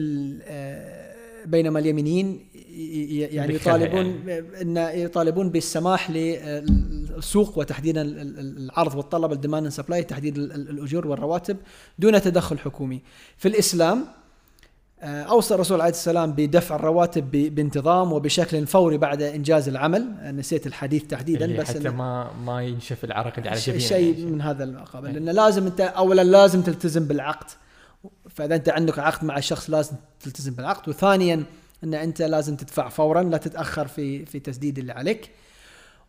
بينما اليمينيين يعني يطالبون إن يطالبون بالسماح للسوق وتحديدا ال- ال- العرض والطلب ال demand supply تحديد ال- ال- الأجور والرواتب دون تدخل حكومي. في الإسلام آه، أوصى الرسول عليه السلام بدفع الرواتب بانتظام وبشكل فوري بعد إنجاز العمل، نسيت الحديث تحديدا بس حتى ما ما ينشف العرق اللي على شيء جبينه شيء يعني. من هذا إيه. لأنه لازم أنت اولا لازم تلتزم بالعقد فإذا أنت عندك عقد مع الشخص لازم تلتزم بالعقد وثانيا إن أنت لازم تدفع فورا لا تتأخر في في تسديد اللي عليك.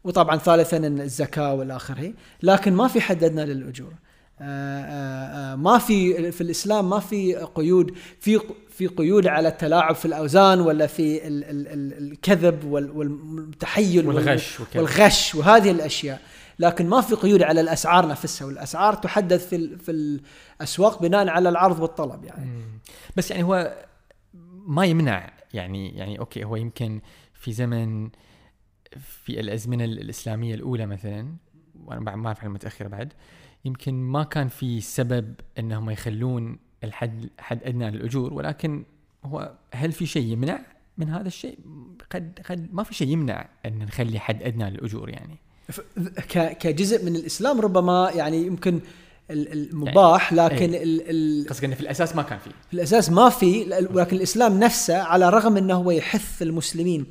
وطبعا ثالثا الزكاة والى اخره لكن ما في حد أدنى للأجور. آه، آه، آه، ما في في الإسلام ما في قيود في في قيود على التلاعب في الأوزان ولا في ال- ال- ال- الكذب وال- والتحيل وال- والغش. والغش وهذه الأشياء. لكن ما في قيود على الأسعار نفسها والأسعار تحدد في في الأسواق بناء على العرض والطلب يعني مم. بس يعني هو ما يمنع يعني يعني أوكي هو يمكن في زمن في الأزمنة الإسلامية الأولى مثلا وأنا ما اعرف عن بعد يمكن ما كان في سبب إنهم يخلون الحد حد أدنى للأجور ولكن هو هل في شيء يمنع من هذا الشيء؟ قد قد ما في شيء يمنع إن نخلي حد أدنى للأجور يعني كجزء من الإسلام ربما يعني يمكن ال- المباح لكن إيه. قصدك انه في الأساس ما كان في في الأساس ما في ولكن الإسلام نفسه على الرغم إنه هو يحث المسلمين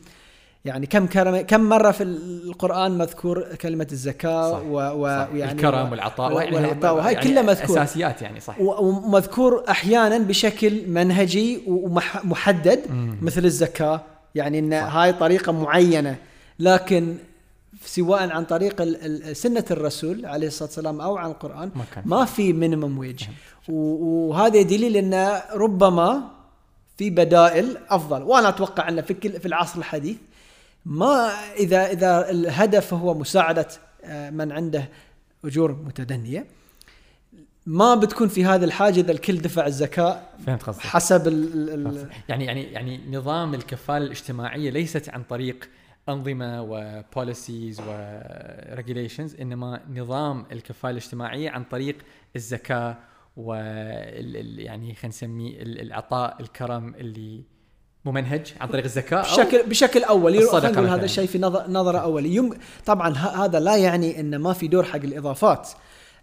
يعني كم كرم كم مرة في القرآن مذكور كلمة الزكاة صح. و و صح. ويعني الكرم والعطاء يعني والعطاء وهي يعني كلها مذكور أساسيات يعني صح ومذكور أحيانا بشكل منهجي ومحدد. مثل الزكاة يعني إن. هاي طريقة معينة لكن سواء عن طريق سنة الرسول عليه الصلاة والسلام أو عن القرآن ما في مينيمم ويج وهذا دليل إن ربما في بدائل أفضل. وأنا أتوقع أن في في العصر الحديث ما اذا إذا الهدف هو مساعدة آه، من عنده أجور متدنية ما بتكون في هذه الحاجة إذا الكل دفع الزكاة فهمت قصدك. حسب ال ال يعني يعني يعني نظام الكفالة الاجتماعية ليست عن طريق أنظمة و policies و regulations إنما نظام الكفاله الاجتماعية عن طريق الزكاة ال- يعني خلينا نسميه ال- العطاء الكرم اللي ممنهج عن طريق الزكاة أو بشكل بشكل اولي نقول هذا. الشيء في نظر نظرة اولي يم طبعا هذا لا يعني ان ما في دور حق الإضافات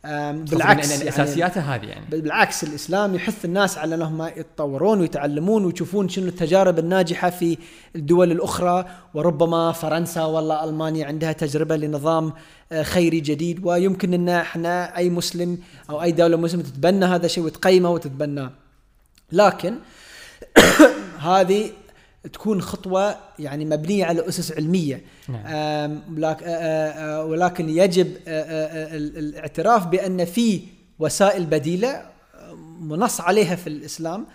بالعكس يعني هذه يعني. بالعكس الإسلام يحث الناس على أنهم يتطورون ويتعلمون ويشوفون شنو التجارب الناجحة في الدول الأخرى. وربما فرنسا ولا ألمانيا عندها تجربة لنظام آه، خيري جديد. ويمكن إن إحنا أي مسلم أو أي دولة مسلمة تتبنى هذا الشيء وتقيمه وتتبناه. لكن <coughs> هذه تكون خطوة يعني مبنية على أسس علمية نعم. ولكن يجب ال- الاعتراف بأن في وسائل بديلة منص عليها في الإسلام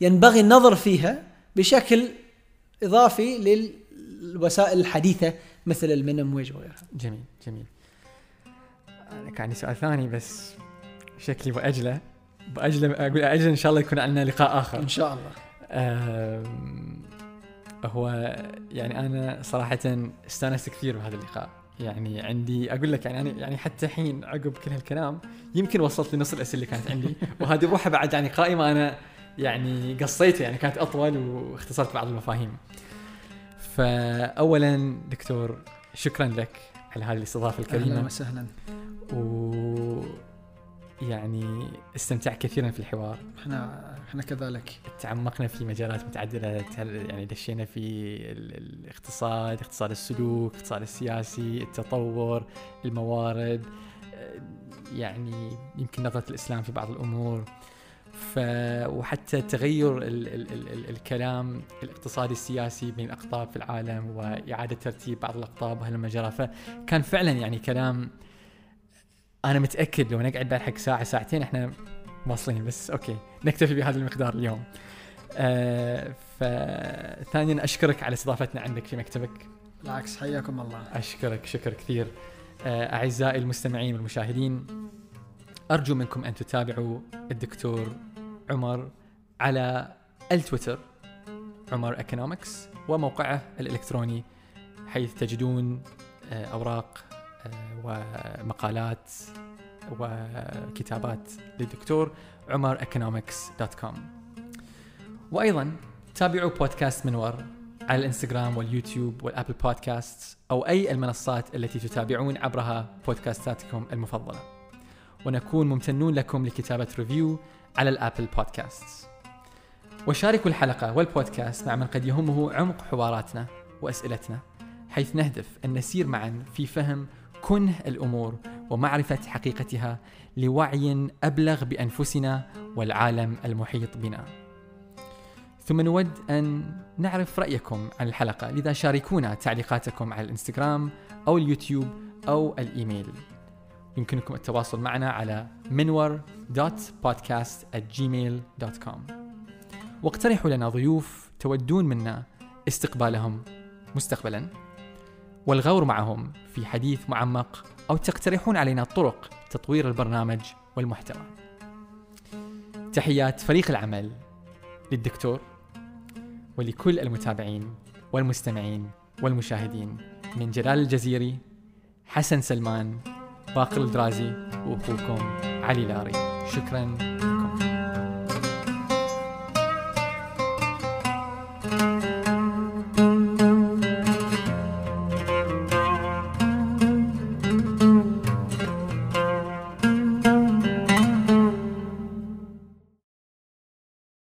ينبغي النظر فيها بشكل إضافي للوسائل الحديثة مثل ال minimum ويج وغيرها. جميل جميل أنا كان عندي سؤال ثاني بس شكلي باجله باجله أقول أجله إن شاء الله يكون عندنا لقاء آخر إن شاء الله. هو يعني أنا صراحة استانست كثير بهذا اللقاء. يعني عندي أقول لك يعني أنا يعني حتى الحين عقب كل هالكلام يمكن وصلت لنص الأسئلة اللي كانت عندي. <laughs> وهذه بروحها بعد يعني قائمة أنا يعني قصيتها يعني كانت أطول واختصرت بعض المفاهيم. فاولا دكتور شكرا لك على هذه الاستضافة أهلا الكريمه وسهلا. و يعني استمتعت كثيرا في الحوار. إحنا إحنا كذلك. تعمقنا في مجالات متعددة تل- يعني دشينا في ال- الاقتصاد اقتصاد السلوك الاقتصاد السياسي التطور الموارد يعني يمكن نظرة الإسلام في بعض الأمور. ف وحتى تغير ال ال ال ال الكلام الاقتصادي السياسي بين الأقطاب في العالم وإعادة ترتيب بعض الأقطاب وهالمجرى فكان فعلا يعني كلام أنا متأكد لو نقعد بعد حق ساعة ساعتين إحنا واصلين بس أوكي نكتفي بهذا المقدار اليوم. آه فثانيا أشكرك على استضافتنا عندك في مكتبك. بالعكس حياكم الله. أشكرك شكر كثير. آه أعزائي المستمعين والمشاهدين أرجو منكم أن تتابعوا الدكتور عمر على التويتر عمر اكونومكس وموقعه الإلكتروني حيث تجدون آه أوراق ومقالات وكتابات للدكتور عمر economics.com وأيضا تابعوا بودكاست منور على الإنستغرام واليوتيوب وال Apple Podcast أو أي المنصات التي تتابعون عبرها بودكاستاتكم المفضلة. ونكون ممتنون لكم لكتابة review على ال Apple Podcast وشاركوا الحلقة والبودكاست مع من قد يهمه عمق حواراتنا وأسئلتنا حيث نهدف ان نسير معا في فهم كنه الأمور ومعرفة حقيقتها لوعي أبلغ بأنفسنا والعالم المحيط بنا. ثم نود أن نعرف رأيكم عن الحلقة لذا شاركونا تعليقاتكم على الإنستغرام أو اليوتيوب أو الإيميل. يمكنكم التواصل معنا على minwar.podcast@gmail.com. واقترحوا لنا ضيوف تودون منا استقبالهم مستقبلا والغور معهم في حديث معمق أو تقترحون علينا طرق تطوير البرنامج والمحتوى. تحيات فريق العمل للدكتور ولكل المتابعين والمستمعين والمشاهدين من جلال الجزيري حسن سلمان باقر الدرازي وأخوكم علي لاري شكرا